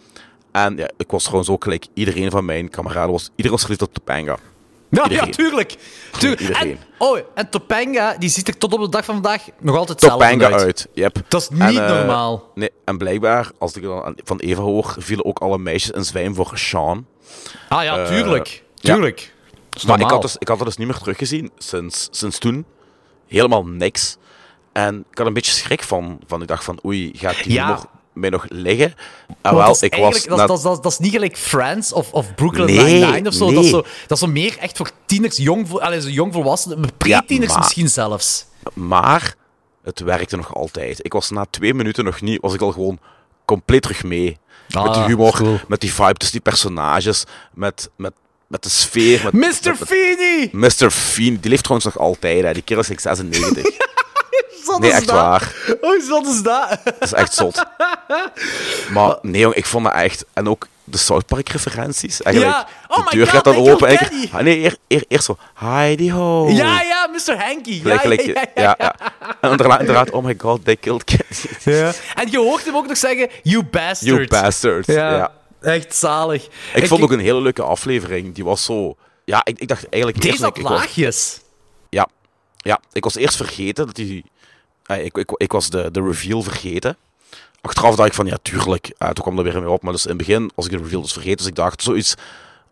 Speaker 7: En ja, ik was gewoon zo gelijk, iedereen van mijn kameraden was, iedereen was verliefd op Topanga.
Speaker 6: Ja, tuurlijk. tuurlijk. En, oh, en Topanga, die ziet er tot op de dag van vandaag nog altijd hetzelfde
Speaker 7: Topanga
Speaker 6: uit.
Speaker 7: uit. Yep.
Speaker 6: Dat is
Speaker 7: En,
Speaker 6: niet
Speaker 7: eh,
Speaker 6: normaal.
Speaker 7: Nee, en blijkbaar, als ik dan van Eva hoor, vielen ook alle meisjes in zwijm voor Sean.
Speaker 6: Ah ja,
Speaker 7: Eh,
Speaker 6: tuurlijk. Tuurlijk. Dat
Speaker 7: Maar ik had, dus, ik had het dus niet meer teruggezien sinds, sinds toen. Helemaal niks. En ik had een beetje schrik van. van ik dacht van, oei, gaat die
Speaker 6: Ja.
Speaker 7: humor mij nog liggen? En
Speaker 6: Want
Speaker 7: wel,
Speaker 6: dat is
Speaker 7: ik was...
Speaker 6: dat,
Speaker 7: na-
Speaker 6: dat, dat, dat is niet gelijk Friends of, of Brooklyn
Speaker 7: Nee,
Speaker 6: Nine-Nine of zo. Dat, is zo. dat is zo meer echt voor tieners, jong, jong volwassenen, pre-tieners misschien zelfs.
Speaker 7: Maar het werkte nog altijd. Ik was na twee minuten nog niet, was ik al gewoon compleet terug mee.
Speaker 6: Ah,
Speaker 7: met die humor,
Speaker 6: cool.
Speaker 7: met die vibe tussen die personages, met, met, met de sfeer. Met,
Speaker 6: Mr.
Speaker 7: met- met-
Speaker 6: Feeney!
Speaker 7: Mr. Feen, die leeft trouwens nog altijd. Hè. Die kerel is like 96. Nee, echt
Speaker 6: dat?
Speaker 7: waar.
Speaker 6: Oh, zot is dat?
Speaker 7: Dat is echt zot. Maar nee, jong, ik vond dat echt... En ook de South Park referenties. Eigenlijk,
Speaker 6: Ja. Oh
Speaker 7: de
Speaker 6: my
Speaker 7: deur
Speaker 6: God,
Speaker 7: gaat dan open. En ah, nee, eer, eer, eerst zo... Heidi ho.
Speaker 6: Ja, ja, Mr. Hanky. Ja, ja, ja, ja.
Speaker 7: ja. En inderdaad, inderdaad, oh my god, they killed kids.
Speaker 6: Ja. En je hoort hem ook nog zeggen, you bastard.
Speaker 7: You bastard.
Speaker 6: Ja, echt zalig.
Speaker 7: Ik, vond ook een hele leuke aflevering. Die was zo... Ja, ik, ik dacht eigenlijk...
Speaker 6: Deze
Speaker 7: eerst,
Speaker 6: had
Speaker 7: was-
Speaker 6: laagjes.
Speaker 7: Ja. ja, ik was eerst vergeten dat die... eh, ik, ik, ik was de, de reveal vergeten. Achteraf dacht ik van, ja, tuurlijk. Eh, toen kwam er weer mee op. Maar dus in het begin was ik de reveal dus vergeten. Dus ik dacht, zoiets...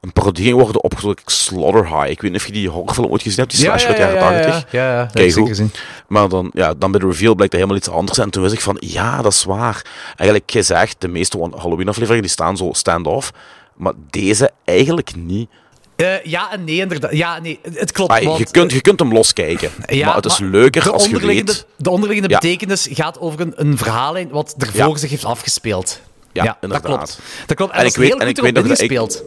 Speaker 7: Een parodie ging worden op zo'n Slaughter High. Ik weet niet of je die horrorfilm ooit gezien hebt. Die
Speaker 6: ja,
Speaker 7: uit de
Speaker 6: ja,
Speaker 7: jaren
Speaker 6: ja,
Speaker 7: 80.
Speaker 6: ja, ja,
Speaker 7: Kijk hoe.
Speaker 6: gezien.
Speaker 7: Maar dan, ja, dan bij de reveal blijkt dat helemaal iets anders. En toen wist ik van, ja, dat is waar. Eigenlijk gezegd, de meeste Halloween-afleveringen die staan zo stand-off. Maar deze eigenlijk niet.
Speaker 6: Eh, ja en nee, inderdaad. Ja, nee, het klopt. Want,
Speaker 7: je, kunt, je kunt hem loskijken.
Speaker 6: Ja,
Speaker 7: maar het is
Speaker 6: maar
Speaker 7: leuker als je
Speaker 6: onderliggende-
Speaker 7: weet...
Speaker 6: De onderliggende
Speaker 7: Ja.
Speaker 6: betekenis gaat over een, een verhaallijn wat ervoor
Speaker 7: Ja.
Speaker 6: zich heeft afgespeeld.
Speaker 7: Ja,
Speaker 6: dat
Speaker 7: inderdaad.
Speaker 6: klopt. Dat klopt. En,
Speaker 7: En
Speaker 6: dat
Speaker 7: ik weet-
Speaker 6: heel
Speaker 7: en
Speaker 6: goed
Speaker 7: ik weet dat
Speaker 6: ingespeeld.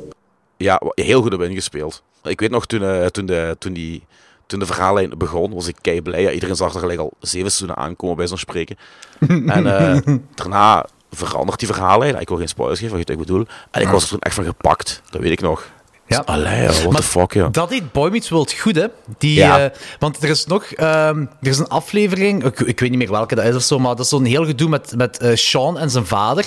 Speaker 7: Ja, heel goed op ingespeeld. Ik weet nog, toen, eh, toen, de, toen, die, toen de verhaallijn begon, was ik kei blij. Ja, iedereen zag er gelijk al zeven seizoenen aankomen bij zo'n spreken. en eh, daarna verandert die verhaallijn. Ik wil geen spoilers geven, wat je wat ik bedoel. En ik was er toen echt van gepakt. Dat weet ik nog.
Speaker 6: Ja.
Speaker 7: Allee, what
Speaker 6: Maar
Speaker 7: the fuck, ja.
Speaker 6: Dat deed Boy Meets World goed, hè? Die,
Speaker 7: Ja.
Speaker 6: eh, want er is nog ehm, er is een aflevering, ik, ik weet niet meer welke dat is of zo, maar dat is zo'n heel gedoe met, met eh, Sean en zijn vader.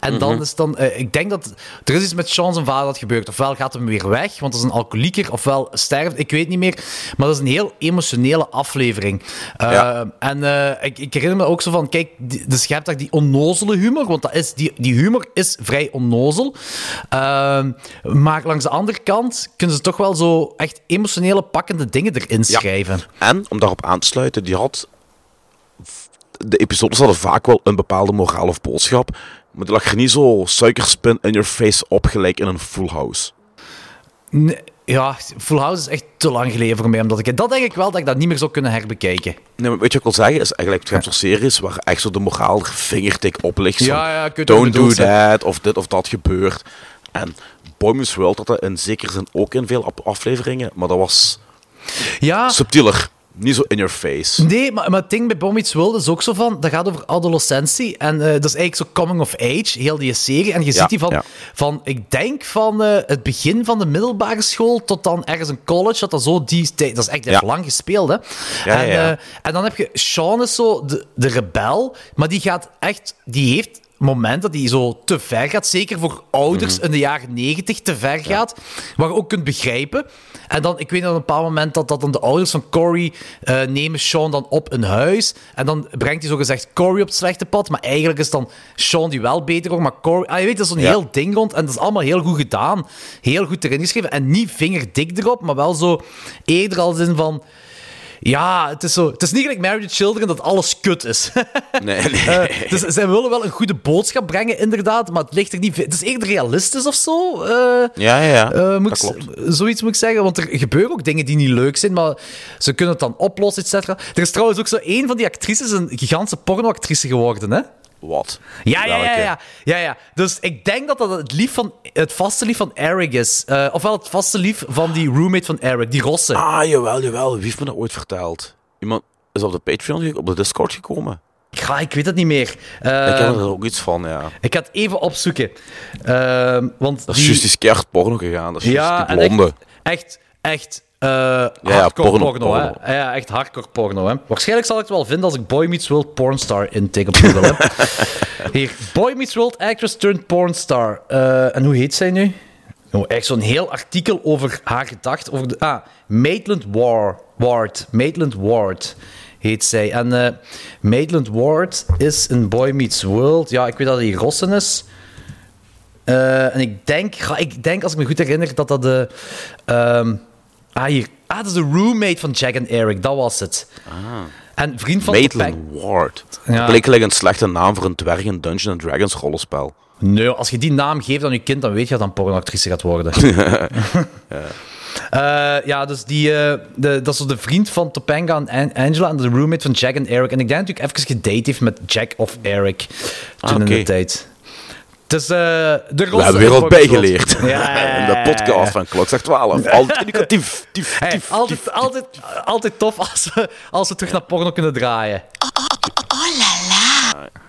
Speaker 6: En dan
Speaker 7: Mhm.
Speaker 6: is dan, eh, ik denk dat er is iets met Sean zijn vader dat gebeurt. Ofwel gaat hem weer weg, want dat is een alcoholieker, ofwel sterft, ik weet niet meer. Maar dat is een heel emotionele aflevering.
Speaker 7: Ja.
Speaker 6: En ik, ik herinner me ook zo van, kijk, die, dus je hebt daar die onnozele humor, want dat is, die, die humor is vrij onnozel. Ehm, maar langs de andere kant kunnen ze toch wel zo echt emotionele pakkende dingen erin schrijven.
Speaker 7: En, om daarop aan te sluiten, die had... De episodes hadden vaak wel een bepaalde moraal of boodschap. Maar die lag er niet zo suikerspin in your face op, gelijk in een Full House.
Speaker 6: Nee, ja, Full House is echt te lang geleden voor mij. Omdat ik, dat denk ik wel dat ik dat niet meer zou kunnen herbekijken.
Speaker 7: Nee, maar weet je wat ik wil zeggen? Is eigenlijk, het zo'n series waar echt zo de moraal er vingertik op ligt.
Speaker 6: Ja, ja,
Speaker 7: Don't do that, of dit of dat gebeurt. En Boy Meets World had dat in zekere zin ook in veel afleveringen, maar dat was
Speaker 6: Ja.
Speaker 7: subtieler. Niet zo in your face.
Speaker 6: Nee, maar, maar het ding bij Bomb Meets World is ook zo van... Dat gaat over adolescentie. En eh, dat is eigenlijk zo coming of age, heel die serie. En je
Speaker 7: Ja,
Speaker 6: ziet die van,
Speaker 7: ja.
Speaker 6: van... Ik denk van eh, het begin van de middelbare school tot dan ergens een college. Dat dat zo die. Dat is echt
Speaker 7: Ja.
Speaker 6: lang gespeeld, hè.
Speaker 7: Ja,
Speaker 6: en, eh, en dan heb je... Sean is zo de, de rebel. Maar die gaat echt... Die heeft moment dat hij zo te ver gaat, zeker voor ouders
Speaker 7: Mhm.
Speaker 6: in de jaren negentig te ver gaat, wat je ook kunt begrijpen. En dan, ik weet nog op een bepaald moment dat, dat dan de ouders van Corey eh, nemen Sean dan op een huis. En dan brengt hij zogezegd Corey op het slechte pad. Maar eigenlijk is dan Sean die wel beter wordt. Maar Corey, ah, je weet, dat is zo'n
Speaker 7: Ja.
Speaker 6: heel ding rond. En dat is allemaal heel goed gedaan. Heel goed erin geschreven. En niet vingerdik erop, maar wel zo eerder als in van... Ja, het is, zo, het is niet gelijk Married Children dat alles kut is.
Speaker 7: Nee, nee.
Speaker 6: Eh, dus zij willen wel een goede boodschap brengen, inderdaad, maar het ligt er niet... Het is eerder realistisch of zo. eh,
Speaker 7: Ja, ja, ja.
Speaker 6: eh, moet
Speaker 7: dat
Speaker 6: ik-
Speaker 7: klopt.
Speaker 6: Zoiets moet ik zeggen, want er gebeuren ook dingen die niet leuk zijn, maar ze kunnen het dan oplossen, et cetera. Er is trouwens ook zo één van die actrices een gigantische pornoactrice geworden, hè?
Speaker 7: Wat?
Speaker 6: Ja, ja, ja, ja, ja, ja. Dus ik denk dat dat het, lief van, het vaste lief van Eric is. Eh, ofwel het vaste lief van die roommate van Eric, die Rosse.
Speaker 7: Ah, jawel, jawel. Wie heeft me dat ooit verteld? Iemand is op de Patreon, op de Discord gekomen.
Speaker 6: Ja, ik weet het niet meer.
Speaker 7: Ik ken er ook iets van, ja.
Speaker 6: ik ga het even opzoeken. Ehm, want
Speaker 7: Dat is
Speaker 6: die-
Speaker 7: juist die porno gegaan. Dat is
Speaker 6: ja,
Speaker 7: die blonde.
Speaker 6: echt, echt, echt eh
Speaker 7: ja,
Speaker 6: hardcore porno,
Speaker 7: porno,
Speaker 6: hè. Ja, echt hardcore porno, hè. Waarschijnlijk zal ik het wel vinden als ik Boy Meets World Pornstar intik op Google, hè. Hier, Boy Meets World Actress turned Pornstar. Eh, en hoe heet zij nu? Oh, echt zo'n heel artikel over haar gedacht. Over de, ah, Maitland War, Ward. Maitland Ward heet zij. En eh Maitland Ward is een Boy Meets World. Ja, ik weet dat hij Rossen is. Eh, en ik denk, ga- ik denk, als ik me goed herinner, dat dat de... ehm, ah, hier. Ah, dat is de roommate van Jack en Eric. Dat was het. En vriend van
Speaker 7: Maitland Ward.
Speaker 6: Ja.
Speaker 7: Dat gelijk een slechte naam voor een dwerg in Dungeons Dragons rollenspel.
Speaker 6: Nee, als je die naam geeft aan je kind, dan weet je dat dan pornoactrice gaat worden. Eh, ja, dus die, eh, de, dat is zo de vriend van Topanga en An- Angela en de roommate van Jack en Eric. En ik denk natuurlijk even gedate heeft met Jack of Eric toen
Speaker 7: Ah,
Speaker 6: in de tijd. Dus, eh, de
Speaker 7: We hebben weer wat bijgeleerd.
Speaker 6: Ja, ja, ja,
Speaker 7: In de podcast van Klokslag 12. Altijd educatief. Tief,
Speaker 6: Hey,
Speaker 7: tief,
Speaker 6: altijd, altijd, altijd tof als we, als we terug naar porno kunnen draaien.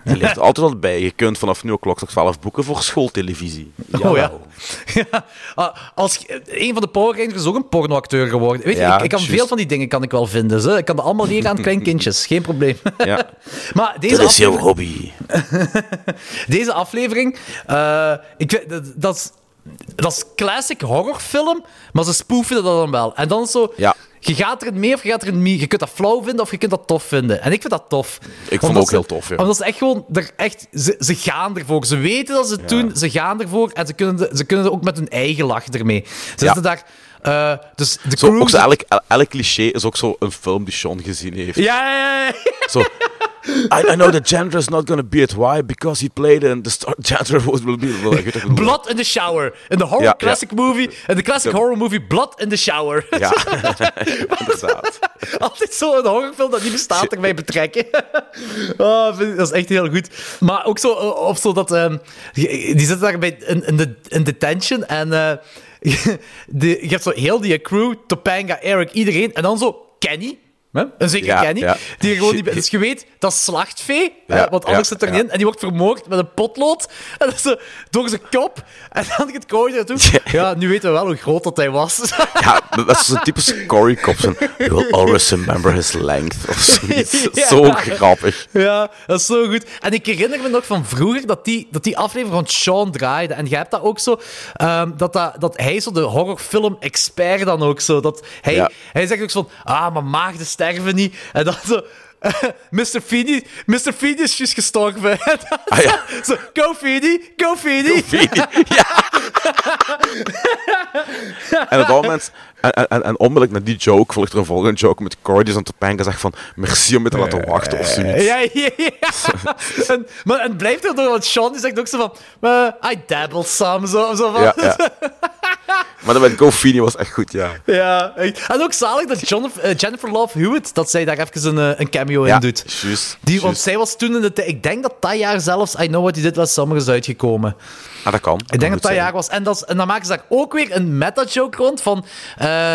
Speaker 7: Je leert altijd wat bij. Je kunt vanaf nu ook Klokslag 12 boeken voor schooltelevisie.
Speaker 6: Oh ja. Ja. Ah, Als, een van de Power Rangers is ook een pornoacteur geworden. Weet je,
Speaker 7: Ja,
Speaker 6: ik, ik kan
Speaker 7: juist.
Speaker 6: veel van die dingen kan ik wel vinden. Ze. Ik kan dat allemaal leren aan kleinkindjes. Geen probleem.
Speaker 7: Ja.
Speaker 6: maar deze
Speaker 7: Dat is jouw hobby.
Speaker 6: Deze aflevering, eh, ik, dat, dat, is, dat is classic horrorfilm, maar ze spoefen dat dan wel. En dan zo,
Speaker 7: Ja.
Speaker 6: Je gaat erin mee of je gaat erin mee. Je kunt dat flauw vinden of je kunt dat tof vinden. En ik vind dat tof.
Speaker 7: het
Speaker 6: Omdat
Speaker 7: ook
Speaker 6: ze-
Speaker 7: heel tof, ja.
Speaker 6: Omdat ze echt gewoon, er echt, ze, ze gaan ervoor. Ze weten dat ze het doen, ze gaan ervoor en ze kunnen, de- ze kunnen er ook met hun eigen lach ermee. Ze
Speaker 7: Ja.
Speaker 6: zitten daar... eh, dus de
Speaker 7: Zo,
Speaker 6: crew...
Speaker 7: ook zo, elk, el- elk cliché is ook zo een film die Sean gezien heeft.
Speaker 6: Ja, ja, ja.
Speaker 7: Zo, I, I know the janitor is not going to be it. Why? Because he played in the star janitor was will be. Well.
Speaker 6: Blood in the Shower. In de horror
Speaker 7: Ja, ja.
Speaker 6: classic movie. In de classic horror movie Blood in the Shower.
Speaker 7: Ja, inderdaad.
Speaker 6: Altijd zo een horrorfilm dat niet bestaat erbij betrekken. oh, dat is echt heel goed. Maar ook zo, eh, of zo dat... ehm, die, zitten daar bij, in, in, de, in detention en... eh, de, je hebt zo heel die crew, Topanga, Eric, iedereen. En dan zo Kenny. Een zekere
Speaker 7: Ja,
Speaker 6: Kenny.
Speaker 7: ja.
Speaker 6: Die gewoon die, dus je weet, dat is slachtvee.
Speaker 7: Ja,
Speaker 6: want anders
Speaker 7: ja,
Speaker 6: zit er niet in. En die wordt vermoord met een potlood. En dat is zo door zijn kop. En dan het kooi naartoe. Ja, nu weten we wel hoe groot dat hij was.
Speaker 7: Ja, dat is zo'n typische Cory Cop. zo'n, You will always remember his length. Of zoiets.
Speaker 6: Ja.
Speaker 7: Zo grappig.
Speaker 6: Ja, dat is zo goed. En ik herinner me nog van vroeger dat die, dat die aflevering van Sean draaide. En je hebt dat ook zo, ehm, dat, dat, dat hij zo de horrorfilm-expert dan ook zo. Dat hij,
Speaker 7: Ja.
Speaker 6: hij zegt ook zo van, ah, maar maagden sterven niet. En dan zo... Mr. Feeny, Mr. Feeny is juist gestorven.
Speaker 7: Ah, ja.
Speaker 6: zo, zo, go Feeny, go Feeny.
Speaker 7: En op dat moment, en, en, en, en onmiddellijk na die joke volgt er een volgende joke met Cory die aan Topanga zegt van merci om me te laten wachten of zoiets.
Speaker 6: Ja, ja, ja. en, maar en het blijft er door, want Sean die zegt ook zo van, eh, I dabble some, zo, zo van.
Speaker 7: Ja, ja. Maar dat met Go Feeny was echt goed, ja.
Speaker 6: Ja, echt. En ook zalig dat John, eh, Jennifer Love Hewitt, dat zij daar even een, eh, een cameo in
Speaker 7: Ja,
Speaker 6: doet.
Speaker 7: juist.
Speaker 6: Die, want zij was toen in de tijd... Ik denk dat dat jaar zelfs I Know What You Did Last Summer is uitgekomen.
Speaker 7: Ah, dat kan.
Speaker 6: Ik denk dat dat jaar was. En, dat en dan maken ze daar ook weer een meta-joke rond van...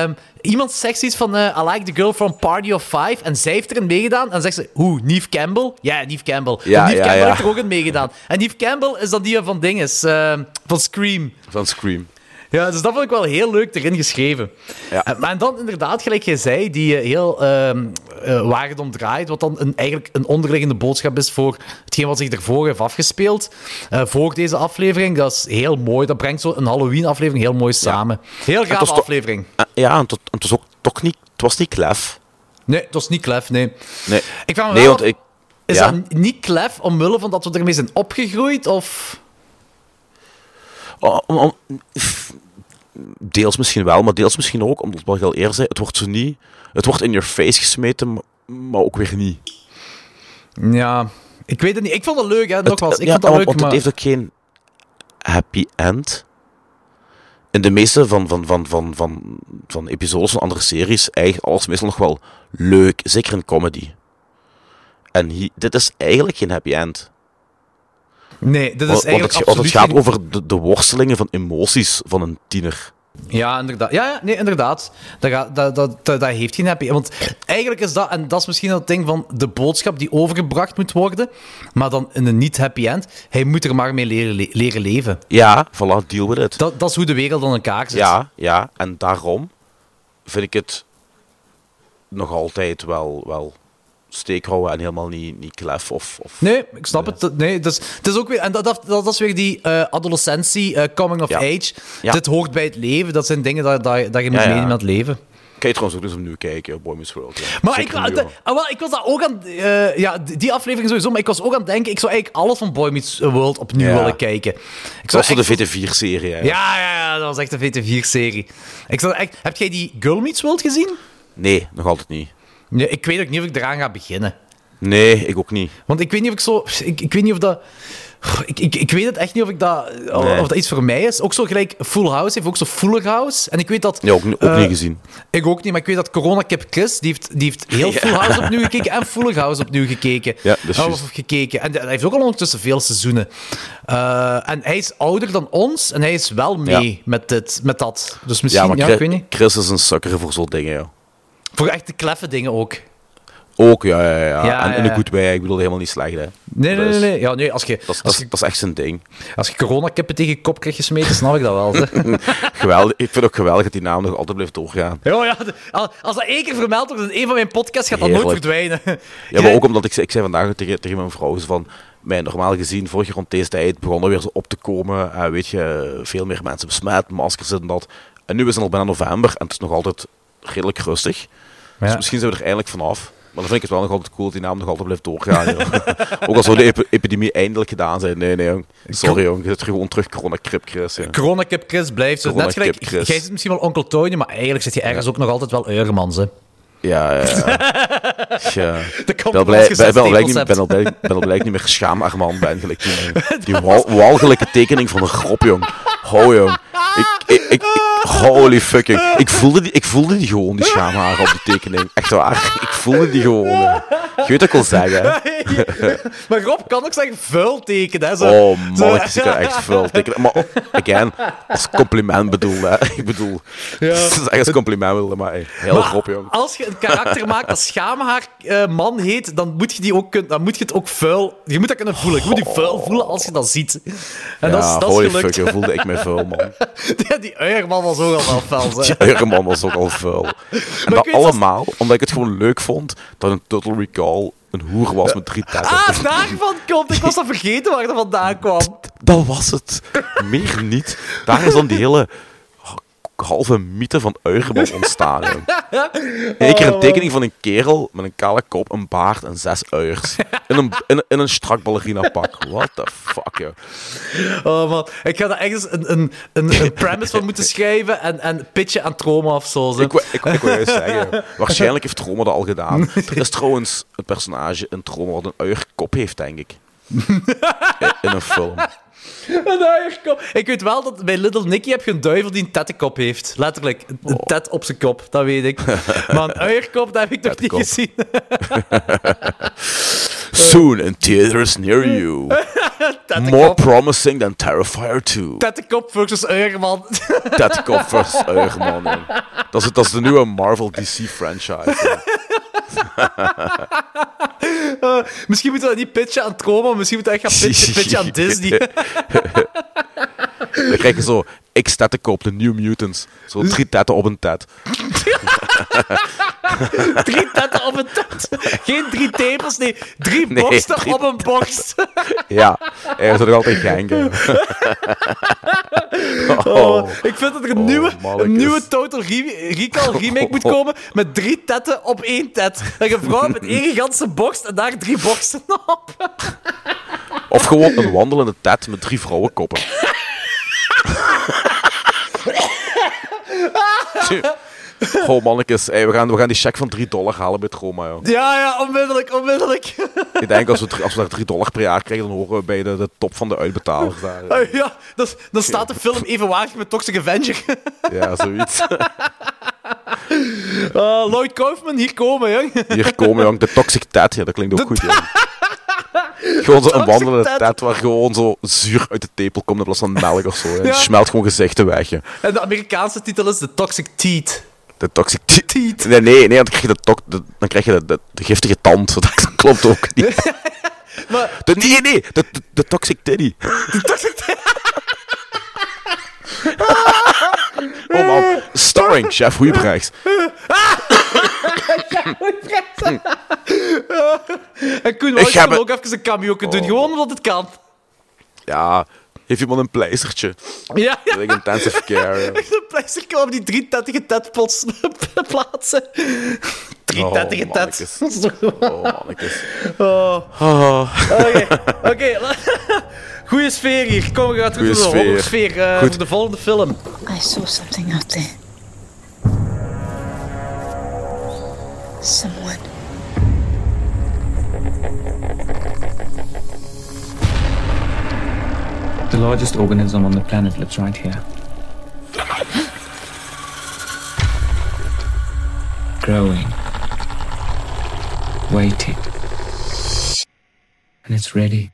Speaker 6: ehm, iemand zegt iets van... eh, I like the girl from Party of Five. En zij heeft erin meegedaan. En dan zegt ze... Hoe, Neve Campbell? Ja, Neve Campbell.
Speaker 7: Ja,
Speaker 6: en Neve
Speaker 7: ja,
Speaker 6: Campbell
Speaker 7: ja.
Speaker 6: heeft er ook in meegedaan. En Neve Campbell is dan die van dinges. ehm, van Scream.
Speaker 7: Van Scream.
Speaker 6: Ja, dus dat vond ik wel heel leuk erin geschreven.
Speaker 7: Ja.
Speaker 6: En, maar dan inderdaad, gelijk jij zei, die eh, heel ehm eh, waar het om draait, wat dan een, eigenlijk een onderliggende boodschap is voor hetgeen wat zich ervoor heeft afgespeeld. eh, voor deze aflevering. Dat is heel mooi. Dat brengt zo een Halloween-aflevering heel mooi samen. Heel gaaf aflevering.
Speaker 7: Ja, en het, en was ook toch niet, het was niet klef.
Speaker 6: Nee, het was niet klef, nee.
Speaker 7: Nee,
Speaker 6: Ik vraag me
Speaker 7: nee
Speaker 6: wel
Speaker 7: want ik...
Speaker 6: Is
Speaker 7: ja.
Speaker 6: dat niet klef omwille van dat we ermee zijn opgegroeid? Of...
Speaker 7: Oh, om- om- pff, deels misschien wel, maar deels misschien ook, omdat wat ik al eerder zei, het wordt zo niet... Het wordt in your face gesmeten, maar, ook weer niet.
Speaker 6: Ja, ik weet het niet. Ik vond het leuk, hè. Nogmaals, ik
Speaker 7: ja,
Speaker 6: vond
Speaker 7: want,
Speaker 6: leuk,
Speaker 7: want
Speaker 6: maar...
Speaker 7: het heeft ook geen happy end. In de meeste van, van, van, van, van, van episodes van andere series, eigenlijk alles meestal nog wel leuk, zeker in comedy. En dit is eigenlijk geen happy end.
Speaker 6: Nee, dit is eigenlijk
Speaker 7: het, want het gaat over de, de worstelingen van emoties van een tiener.
Speaker 6: Ja, inderdaad. Ja, ja nee, inderdaad. Dat, gaat, dat, dat, dat, dat heeft geen happy. Want eigenlijk is dat, en dat is misschien het ding van de boodschap die overgebracht moet worden, maar dan in een niet-happy end. Hij moet er maar mee leren, le- leren leven.
Speaker 7: Ja, voilà, deal with it.
Speaker 6: Dat, dat is hoe de wereld aan elkaar zit.
Speaker 7: Ja, ja, en daarom vind ik het nog altijd wel, wel steek houden en helemaal niet, niet klef of, of
Speaker 6: Nee, ik snap het. Dat- Nee, dus, het is ook weer, en dat, dat, dat is weer die eh, adolescentie, eh, coming of
Speaker 7: Ja.
Speaker 6: age.
Speaker 7: Ja.
Speaker 6: Dit hoort bij het leven. Dat zijn dingen dat, dat, dat je moet
Speaker 7: Ja,
Speaker 6: meenemen het leven.
Speaker 7: Kan je trouwens ook eens opnieuw kijken, Boy Meets World.
Speaker 6: Maar ik, ah, wel, ik was daar ook aan... eh, ja, die aflevering sowieso, maar ik was ook aan het denken... Ik zou eigenlijk alles van Boy Meets World opnieuw willen kijken. Ik
Speaker 7: Dat was
Speaker 6: echt-
Speaker 7: de VT4-serie.
Speaker 6: Ja, ja, ja, dat was echt een VT4-serie. Ik zou echt... Heb jij die Girl Meets World gezien?
Speaker 7: Nee, nog altijd niet.
Speaker 6: Nee, ik weet ook niet of ik eraan ga beginnen.
Speaker 7: Nee, ik ook niet.
Speaker 6: Want ik weet niet of ik zo... Ik, ik weet niet of dat... Ik, ik, ik weet het echt niet of, ik dat, of
Speaker 7: Nee.
Speaker 6: dat iets voor mij is. Ook zo gelijk Full House heeft ook zo Fuller House. En ik weet dat...
Speaker 7: Ja, ook, ook
Speaker 6: eh,
Speaker 7: niet gezien.
Speaker 6: Ik ook niet, maar ik weet dat Corona Kip Chris, die heeft, die heeft heel
Speaker 7: Ja.
Speaker 6: Full House opnieuw gekeken en Fuller House opnieuw gekeken.
Speaker 7: Ja, dat is
Speaker 6: Of
Speaker 7: juist.
Speaker 6: gekeken. En hij heeft ook al ondertussen veel seizoenen. Eh, en hij is ouder dan ons en hij is wel mee met, dit, met dat. Dus misschien,
Speaker 7: ja,
Speaker 6: ja,
Speaker 7: maar
Speaker 6: ik weet
Speaker 7: Chris,
Speaker 6: niet.
Speaker 7: Chris is een sukker voor zo'n dingen, ja.
Speaker 6: Voor echt de kleffe dingen ook.
Speaker 7: Ook, ja, ja, ja.
Speaker 6: Ja,
Speaker 7: en in een goed bij, ik bedoel helemaal niet slecht, hè.
Speaker 6: Nee, nee, nee. nee. Ja, nee als, je,
Speaker 7: Dat, is- dat,
Speaker 6: als,
Speaker 7: is-
Speaker 6: je,
Speaker 7: dat is echt zijn ding.
Speaker 6: als je coronakippen tegen je kop krijgt gesmeten, snap ik dat wel.
Speaker 7: geweldig. Ik vind ook geweldig dat die naam nog altijd blijft doorgaan.
Speaker 6: Ja, ja, als- dat één keer vermeld wordt in een van mijn podcasts, gaat dat nooit verdwijnen.
Speaker 7: Ja, maar ook omdat ik, zei- ik zei vandaag tegen, tegen mijn vrouw van... Mij normaal gezien, vorig jaar rond deze tijd begonnen weer zo op te komen. eh, weet je, veel meer mensen besmet, maskers en dat. En nu is het al bijna november en het is nog altijd redelijk rustig. Dus misschien zijn we er eindelijk vanaf. Maar dan vind ik het wel nog altijd cool dat die naam nog altijd blijft doorgaan. ook al zou de epi- epidemie eindelijk gedaan zijn. Nee, nee, jong. Sorry, jong. Je zit gewoon terug corona krip, Chris. Ja.
Speaker 6: Corona Kip Chris blijft. Dus net
Speaker 7: Corona
Speaker 6: gelijk,
Speaker 7: Kip Chris.
Speaker 6: jij zit misschien wel onkel Toonje, maar eigenlijk zit je ergens ook nog altijd wel Euremans. Hè.
Speaker 7: Ja, ja, ja. ben blij, ben, ben blij, ik ben al blij, ben al blij ik niet meer schaam-Armand ben. Gelijk die, die wal, walgelijke tekening van een grop, jong. Jong. Ik, ik, ik, holy fucking. Ik voelde, die, ik voelde die gewoon, die schaamharen op die tekening. Echt waar. Ik voelde die gewoon. jong. Je weet wat ik wil zeggen,
Speaker 6: maar Rob kan ook zeggen vuil tekenen. Hè, zo.
Speaker 7: Oh, mannetjes, ik kan echt veel tekenen. Maar, again, als compliment bedoel, hè. Ik bedoel, het is echt als compliment wilde, maar hey, heel
Speaker 6: Maar
Speaker 7: jong.
Speaker 6: Als je een karakter maakt dat schaamhaar eh, man heet, dan moet je die ook dan moet je het ook vuil. Je moet dat kunnen voelen. Je moet die vuil voelen als je dat ziet. En dat is,
Speaker 7: ja,
Speaker 6: dat is gelukt.
Speaker 7: fuck, voelde ik me vuil, man.
Speaker 6: Ja, die uierman was ook al wel fel. zeg.
Speaker 7: Die Uierman was ook al vuil. En
Speaker 6: dat
Speaker 7: allemaal omdat ik het gewoon leuk vond dat een Total Recall een hoer was met drie tetten.
Speaker 6: Ah, daarvan komt. Ik was al vergeten waar dat vandaan kwam.
Speaker 7: Dat was het. Meer niet. Daar is dan die hele halve mythe van Uigerman ontstaan. joh. Eén keer een tekening van een kerel met een kale kop, een baard en zes uiers. In een, in, in een strak ballerina pak. What the fuck, joh.
Speaker 6: Oh man, ik ga daar ergens een, een, een, een premise van moeten schrijven en, en pitchen aan Troma of zo.
Speaker 7: Ik, ik, ik wil juist zeggen, waarschijnlijk heeft Troma dat al gedaan. Er is trouwens een personage in Troma wat een uierkop heeft, denk ik. In een film.
Speaker 6: Ik weet wel dat bij Little Nicky heb je een duivel die een tettenkop heeft. Letterlijk, een een tet op zijn kop, dat weet ik. Maar een uierkop, dat heb ik nog niet gezien.
Speaker 7: Soon in theaters near you. More promising than Terrifier 2.
Speaker 6: Tettenkop versus uierman.
Speaker 7: Tettenkop versus Uigerman. jong. Dat is, dat is de nieuwe Marvel DC franchise.
Speaker 6: Misschien moeten we dat niet pitchen aan Troma, misschien moeten we echt gaan pitchen, pitchen aan Disney.
Speaker 7: Dan krijg je zo X-tettenkop, de New Mutants. Zo drie tetten op een tet.
Speaker 6: drie tetten op een tet. Geen drie tepels, nee. Drie
Speaker 7: Nee,
Speaker 6: borsten
Speaker 7: drie
Speaker 6: op een borst.
Speaker 7: Ja, hij is er altijd genken.
Speaker 6: Oh, ik vind dat er een, nieuwe,
Speaker 7: mannetjes.
Speaker 6: een nieuwe Total Re- Recall remake moet komen met drie tetten op één tet. Dat een vrouw met één gigantische borst en daar drie borsten op.
Speaker 7: Of gewoon een wandelende tet met drie vrouwenkoppen. Oh mannetjes, hey, we, gaan, we gaan die check van 3 dollar halen bij Troma. Joh.
Speaker 6: Ja, ja, onmiddellijk, onmiddellijk.
Speaker 7: Ik denk als we, als we daar 3 dollar per jaar krijgen, dan horen we bij de, de top van de uitbetalers daar.
Speaker 6: Ah, ja, dan, dan staat de film evenwaardig met Toxic Avenger.
Speaker 7: Ja, zoiets.
Speaker 6: Ah, Lloyd Kaufman, hier komen, jong.
Speaker 7: Hier komen, jong. De Toxic Tat. Ja, dat klinkt ook goed, jong. Gewoon zo'n
Speaker 6: Toxic
Speaker 7: wandelende
Speaker 6: tet.
Speaker 7: tet waar gewoon zo zuur uit de tepel komt in plaats van melk of zo.
Speaker 6: Ja.
Speaker 7: smelt gewoon gezichten weg. hè.
Speaker 6: En de Amerikaanse titel is The Toxic Teeth.
Speaker 7: De toxic teeth. Nee, nee, nee, dan krijg je de, tok- de, dan krijg je de, de, de giftige tand. Dat klopt ook niet.
Speaker 6: Maar,
Speaker 7: De, nee, nee, de, de, de toxic titty. Oh man, starring Chef Huybrechts.
Speaker 6: en Koen
Speaker 7: Ik
Speaker 6: kan
Speaker 7: me-
Speaker 6: ook even een cameo doen, gewoon omdat het kan.
Speaker 7: Ja, heeft iemand een pleistertje?
Speaker 6: Ja, ja.
Speaker 7: Like intensive care.
Speaker 6: De plastic kwam op die drie tettige tetpots plaatsen. Drie
Speaker 7: Oh,
Speaker 6: tet.
Speaker 7: Oh, mannetjes.
Speaker 6: Oh.
Speaker 7: Oh.
Speaker 6: Oké, oké. Goeie sfeer hier. Kom, we gaan terug
Speaker 7: Goeie
Speaker 6: naar de
Speaker 7: sfeer.
Speaker 6: horrorsfeer eh, voor de volgende film.
Speaker 15: I saw something out there. Someone.
Speaker 16: The largest organism on the planet lives right here. Growing. Waiting. And it's ready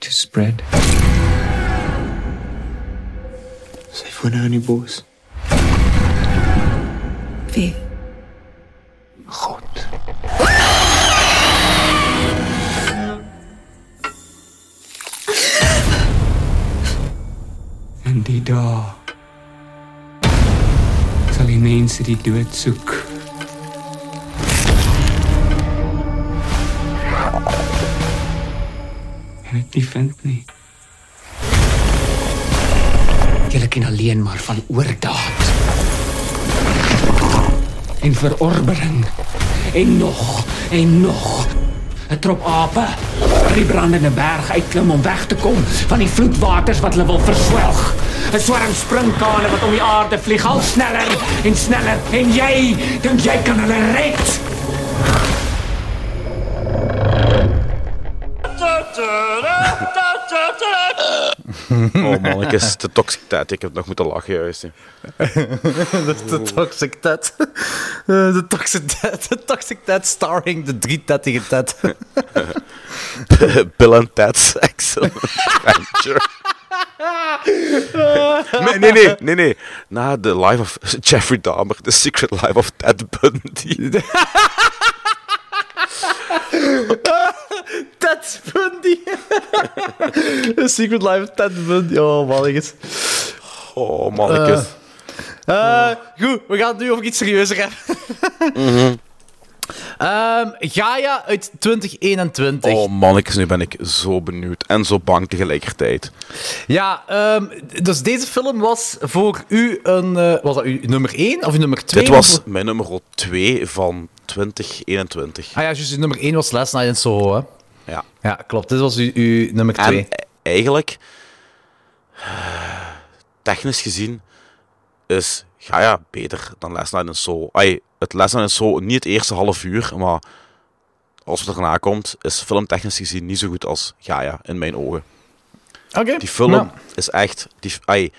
Speaker 16: to spread. Voor nou niet boos.
Speaker 15: Wie?
Speaker 16: God. En die dag sal die mense die dood soek. En dit nie vind nie. Julle ken alleen maar van oordaad. En verorbering. En nog en nog. 'n Trop ape wat die brandende berg uitklim om weg te kom van die vloedwaters wat hulle wil verswelg. 'n Swarm sprinkane wat om die aarde vlieg al sneller en sneller en jy dink jy kan hulle red?
Speaker 7: Oh mannetjes, de toxic tet. Ik heb nog moeten lachen juist. hè.
Speaker 6: Dat is de Toxic Tet. Eh, De Toxic Tet. De Toxic Tet starring de drie tettige tet.
Speaker 7: Bill en Ted's Excellent Adventure. Nee, nee, nee, nee, nee. Na de life of Jeffrey Dahmer, The Secret Life of Ted Bundy.
Speaker 6: Ted Bundy. The Secret Life of Ted Bundy. Oh, mannetjes.
Speaker 7: Oh, mannetjes.
Speaker 6: Eh, goed, we gaan het nu over iets serieuzer hebben.
Speaker 7: Mhm.
Speaker 6: Ehm, Gaia uit 2021.
Speaker 7: Oh, mannetjes, nu ben ik zo benieuwd. En zo bang tegelijkertijd.
Speaker 6: Ja, ehm, dus deze film was voor u een... eh, was dat uw nummer 1 of uw nummer 2?
Speaker 7: Dit was mijn nummer 2 van 2021.
Speaker 6: Ah ja, juist, uw nummer 1 was Last Night in Soho, hè?
Speaker 7: Ja.
Speaker 6: Ja, klopt. Dit was uw, uw nummer 2.
Speaker 7: En eigenlijk, technisch gezien, is Gaia beter dan Last Night in Soul. Ay, het Last Night in Soul, niet het eerste half uur, maar als het erna komt, is filmtechnisch gezien niet zo goed als Gaia, in mijn ogen.
Speaker 6: Oké.
Speaker 7: Die film
Speaker 6: nou.
Speaker 7: is echt... Die, ay,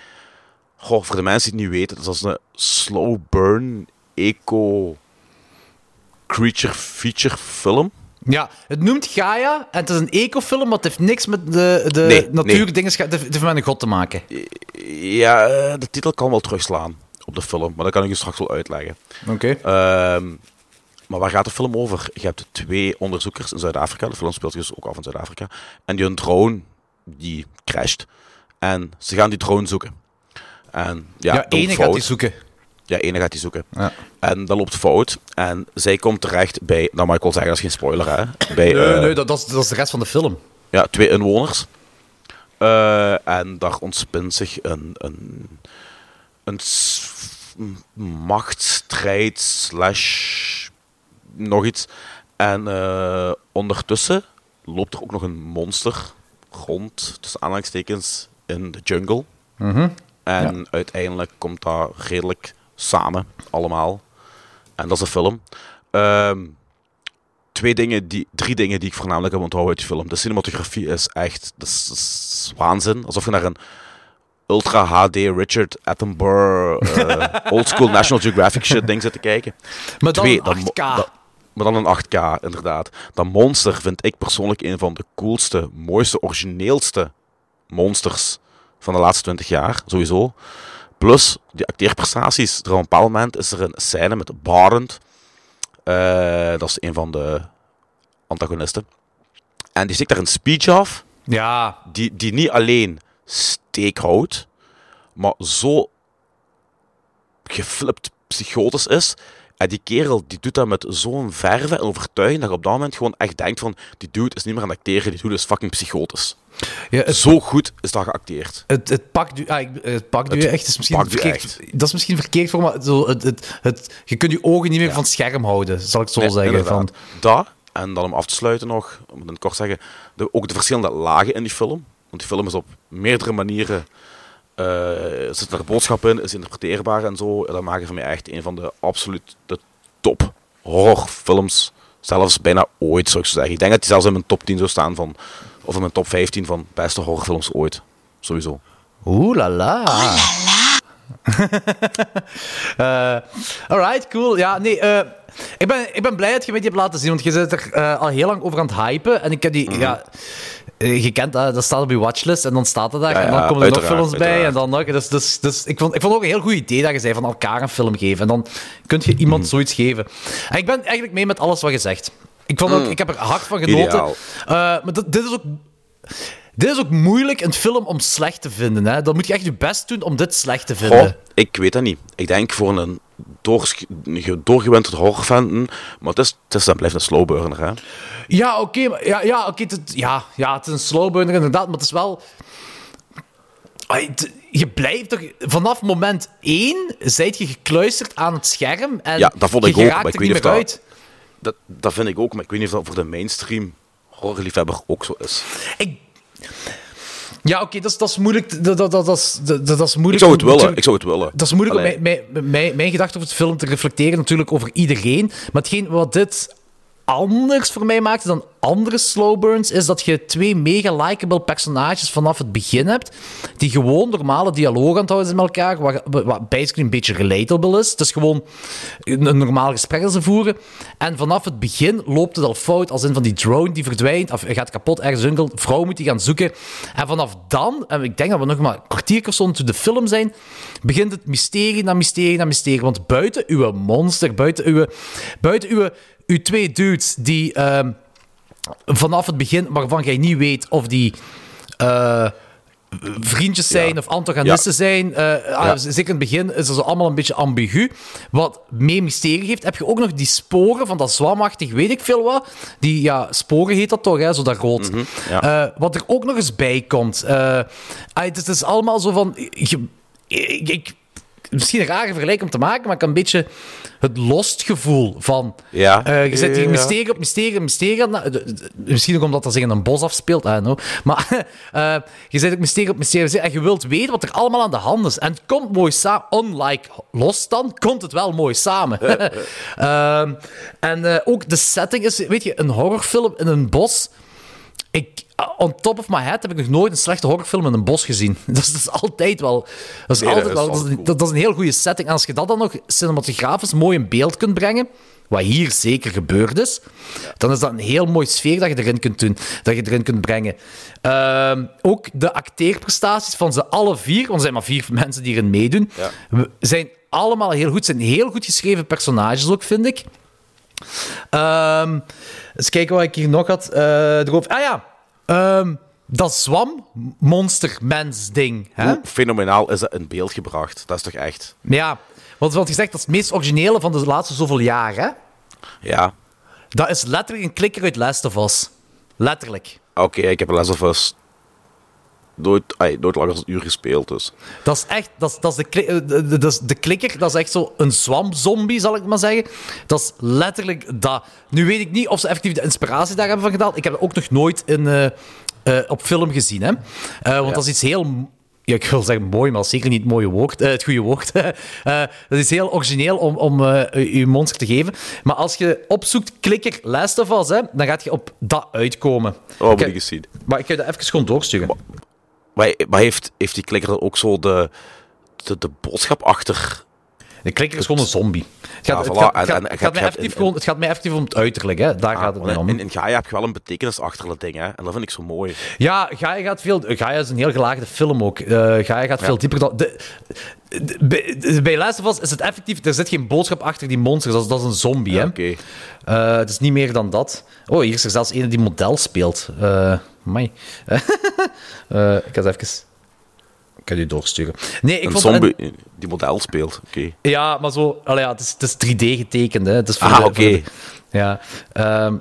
Speaker 7: goh, voor de mensen die het niet weten, dat is een slow burn, eco creature feature film.
Speaker 6: Ja, het noemt Gaia en het is een ecofilm, maar het heeft niks met de, de
Speaker 7: Nee,
Speaker 6: natuurdingen... Heeft het heeft met een god te maken.
Speaker 7: Ja, eh, de titel kan wel terugslaan op de film, maar dat kan ik je straks wel uitleggen.
Speaker 6: Oké.
Speaker 7: Ehm, maar waar gaat de film over? Je hebt twee onderzoekers in Zuid-Afrika. De film speelt dus ook af in Zuid-Afrika. En die hun drone, die crasht. En ze gaan die drone zoeken. En ja,
Speaker 6: Ja, ene gaat die zoeken.
Speaker 7: Ja, ene gaat die zoeken.
Speaker 6: Ja.
Speaker 7: En dat loopt fout. En zij komt terecht bij, nou mag ik wel zeggen, dat is geen spoiler hè. Bij,
Speaker 6: Nee,
Speaker 7: eh,
Speaker 6: nee, dat, dat, is, dat is de rest van de film.
Speaker 7: ja, twee inwoners. Eh, en daar ontspint zich een, een, een machtsstrijd slash nog iets. En eh, ondertussen loopt er ook nog een monster rond, tussen aanhalingstekens, in de jungle.
Speaker 6: Mhm.
Speaker 7: En uiteindelijk komt dat redelijk samen, allemaal. En dat is de film. Ehm, twee dingen die, drie dingen die ik voornamelijk heb onthouden uit die film. De cinematografie is echt dat is, dat is waanzin. Alsof je naar een Ultra HD Richard Attenborough eh, old school National Geographic shit ding zit te kijken.
Speaker 6: Maar dan
Speaker 7: Twee, dat, mo-
Speaker 6: 8K.
Speaker 7: dat maar dan in 8K, inderdaad. Dat monster vind ik persoonlijk een van de coolste, mooiste, origineelste monsters van de laatste 20 jaar, sowieso. Plus, die acteerprestaties. Er op een bepaald moment is er een scène met Barend. Eh, dat is een van de antagonisten. En die stikt daar een speech af.
Speaker 6: Ja.
Speaker 7: Die, die niet alleen steek houdt, maar zo geflipt psychotisch is. En die kerel die doet dat met zo'n verve en overtuiging dat je op dat moment gewoon echt denkt van die dude is niet meer aan het acteren, die dude is fucking psychotisch.
Speaker 6: Ja,
Speaker 7: Zo goed is dat geacteerd.
Speaker 6: Het, het pakt u, ah, het pakt u echt. Is misschien verkeerd, Dat is misschien verkeerd voor, maar zo, het, het, het, je kunt je ogen niet meer van het scherm houden, zal ik zo
Speaker 7: Nee,
Speaker 6: zeggen. Van.
Speaker 7: Dat, en dan om af te sluiten nog, om het kort te zeggen, de, ook de verschillende lagen in die film. Want die film is op meerdere manieren, eh er zit er boodschap in, is interpreteerbaar en zo. En dat maakt voor mij echt een van de absoluut de top horrorfilms, zelfs bijna ooit zou ik zo zeggen. Ik denk dat die zelfs in mijn top 10 zou staan van, of in mijn top 15 van beste horrorfilms ooit. Sowieso.
Speaker 6: Oeh la la. Eh, alright, cool. Ja, nee, eh, ik, ben, ik ben blij dat je mij die hebt laten zien, want je zit er eh, al heel lang over aan het hypen. En ik heb die, ja, eh, je kent dat, dat staat op je watchlist en dan staat het daar.
Speaker 7: Ja,
Speaker 6: en dan komen er nog films bij en dan nog. Dus, dus, dus ik, vond, ik vond ook een heel goed idee dat je zei van elkaar een film geven. En dan kun je iemand
Speaker 7: Mhm.
Speaker 6: zoiets geven. En ik ben eigenlijk mee met alles wat je zegt. Ik, vond ook,
Speaker 7: Mm.
Speaker 6: ik heb er hard van genoten. Eh, maar dit, dit is ook dit is ook moeilijk, een film om slecht te vinden. Hè? Dan moet je echt je best doen om dit slecht te vinden.
Speaker 7: Goh, ik weet dat niet. Ik denk voor een een doorgewinterd horrorfan, maar het is, het is blijft een slow burner, hè.
Speaker 6: Ja, oké. ja, ja, oké, het, ja, ja, het is een slowburner inderdaad, maar het is wel... Je blijft toch... Vanaf moment één zijt je gekluisterd aan het scherm en
Speaker 7: Ja, dat vond
Speaker 6: je
Speaker 7: ik ook,
Speaker 6: geraakt
Speaker 7: maar ik
Speaker 6: er
Speaker 7: weet
Speaker 6: niet
Speaker 7: of dat-
Speaker 6: uit.
Speaker 7: Dat, dat vind ik ook, maar ik weet niet of dat voor de mainstream horrorliefhebber ook zo is.
Speaker 6: Ja, oké, dat, is, dat is moeilijk. Dat, dat, dat, dat, is, dat, dat is
Speaker 7: Ik
Speaker 6: moeilijk
Speaker 7: zou het willen,
Speaker 6: natuurlijk-
Speaker 7: ik zou het willen.
Speaker 6: Dat is moeilijk om mijn, mijn, mijn, mijn gedachten over het film te reflecteren, natuurlijk over iedereen. Maar hetgeen wat dit anders voor mij maakte dan andere slowburns, is dat je twee mega likable personages vanaf het begin hebt, die gewoon normale dialoog aan het houden met elkaar, wat, wat basically een beetje relatable is. Het is gewoon een, normaal gesprek dat ze voeren. En vanaf het begin loopt het al fout, als in van die drone die verdwijnt, of gaat kapot ergens jungle, vrouw moet die gaan zoeken. En vanaf dan, en ik denk dat we nog maar een kwartier of zo de film zijn, begint het mysterie na mysterie na mysterie. Want buiten uw monster, buiten uw, buiten uw, uw twee dudes die ehm, vanaf het begin, waarvan jij niet weet of die eh, vriendjes zijn of antagonisten
Speaker 7: Ja.
Speaker 6: zijn. eh, ah,
Speaker 7: Ja.
Speaker 6: Zeker in het begin is zo allemaal een beetje ambigu. Wat meer mysterie geeft, heb je ook nog die sporen van dat zwamachtig, weet ik veel wat. Die, ja, sporen heet dat toch, hè, zo dat rood.
Speaker 7: Mhm.
Speaker 6: Eh, wat er ook nog eens bij komt. ah, het, is, het is allemaal zo van... je- ik, ik, misschien een rare vergelijking om te maken, maar ik heb een beetje het lost gevoel van...
Speaker 7: Ja.
Speaker 6: eh, je zet hier mysterie op mysterie op mysterie. d- Misschien ook omdat dat zich in een bos afspeelt, I know. Maar eh, je zet ook mysterie op mysterie en je wilt weten wat er allemaal aan de hand is. En het komt mooi samen. Unlike Lost dan, komt het wel mooi samen. Ehm, en eh, ook de setting is, weet je, een horrorfilm in een bos... Ik, uh, on top of my head heb ik nog nooit een slechte horrorfilm in een bos gezien. Dat is, dat is altijd wel... Dat is,
Speaker 7: Nee, dat
Speaker 6: altijd
Speaker 7: is
Speaker 6: wel, dat,
Speaker 7: cool.
Speaker 6: dat- is een heel goede setting. En als je dat dan nog cinematografisch mooi in beeld kunt brengen, wat hier zeker gebeurd is, dan is dat een heel mooi sfeer dat je erin kunt doen, dat je erin kunt brengen. Ehm, ook de acteerprestaties van ze alle vier, want er zijn maar vier mensen die erin meedoen, zijn allemaal heel goed. zijn heel goed geschreven personages ook, vind ik. Ehm eens kijken wat ik hier nog had. eh, erover. Ah ja, Ehm, dat zwam monster mens ding. Hè?
Speaker 7: Hoe fenomenaal is dat in beeld gebracht? Dat is toch echt...
Speaker 6: Ja, want wat je zegt, dat is het meest originele van de laatste zoveel jaar. Hè?
Speaker 7: Ja.
Speaker 6: Dat is letterlijk een klikker uit Last of Us. Letterlijk.
Speaker 7: Oké, ik heb Last of Us nooit, ay, nooit langer dan een uur gespeeld, dus...
Speaker 6: Dat is echt, dat is, dat is de, eh, de, de, dat is de klikker, dat is echt zo een zwamzombie, zal ik maar zeggen. Dat is letterlijk dat. Nu weet ik niet of ze effectief de inspiratie daar hebben van gedaan. Ik heb het ook nog nooit in, eh, eh, op film gezien, hè. Want dat is iets heel... Ja, ik wil zeggen mooi, maar zeker niet het, mooie woord, het goede woord. Dat is heel origineel om, om je monster te geven. Maar als je opzoekt klikker Last of Us, hè, dan gaat je op dat uitkomen.
Speaker 7: Oh, moet
Speaker 6: Ik-
Speaker 7: ik eens zien.
Speaker 6: Maar ik ga je dat even gewoon doorsturen.
Speaker 7: Maar, maar heeft, heeft die klikker dan ook zo de, de, de boodschap achter
Speaker 6: De klikker is gewoon een zombie. Het gaat,
Speaker 7: Ja,
Speaker 6: het
Speaker 7: voilà.
Speaker 6: gaat,
Speaker 7: En-
Speaker 6: het gaat-
Speaker 7: en-
Speaker 6: het
Speaker 7: en
Speaker 6: gaat
Speaker 7: je
Speaker 6: mij effectief gewoon, het gaat mij effectief om het uiterlijk, hè. daar gaat het mij om.
Speaker 7: In, in Gaia heb je wel een betekenis achter dat ding, hè? En dat vind ik zo mooi.
Speaker 6: Ja, Gaia gaat veel. Gaia is een heel gelaagde film ook. Eh Gaia gaat veel dieper dan. De, de- bij, de- bij Last of Us is het effectief. Er zit geen boodschap achter die monsters. Dat is, dat is een zombie, hè?
Speaker 7: Oké.
Speaker 6: Eh, het is niet meer dan dat. Oh, hier is er zelfs een die model speelt. Eh Mai. Eh, ik ga het even. Ik kan die doorsturen. Nee, ik
Speaker 7: een
Speaker 6: vond
Speaker 7: zombie die model speelt. Oké.
Speaker 6: Ja, maar zo. allee, ja, het, is, het is 3D getekend, hè? Het is voor
Speaker 7: Ah, oké.
Speaker 6: ja. ehm,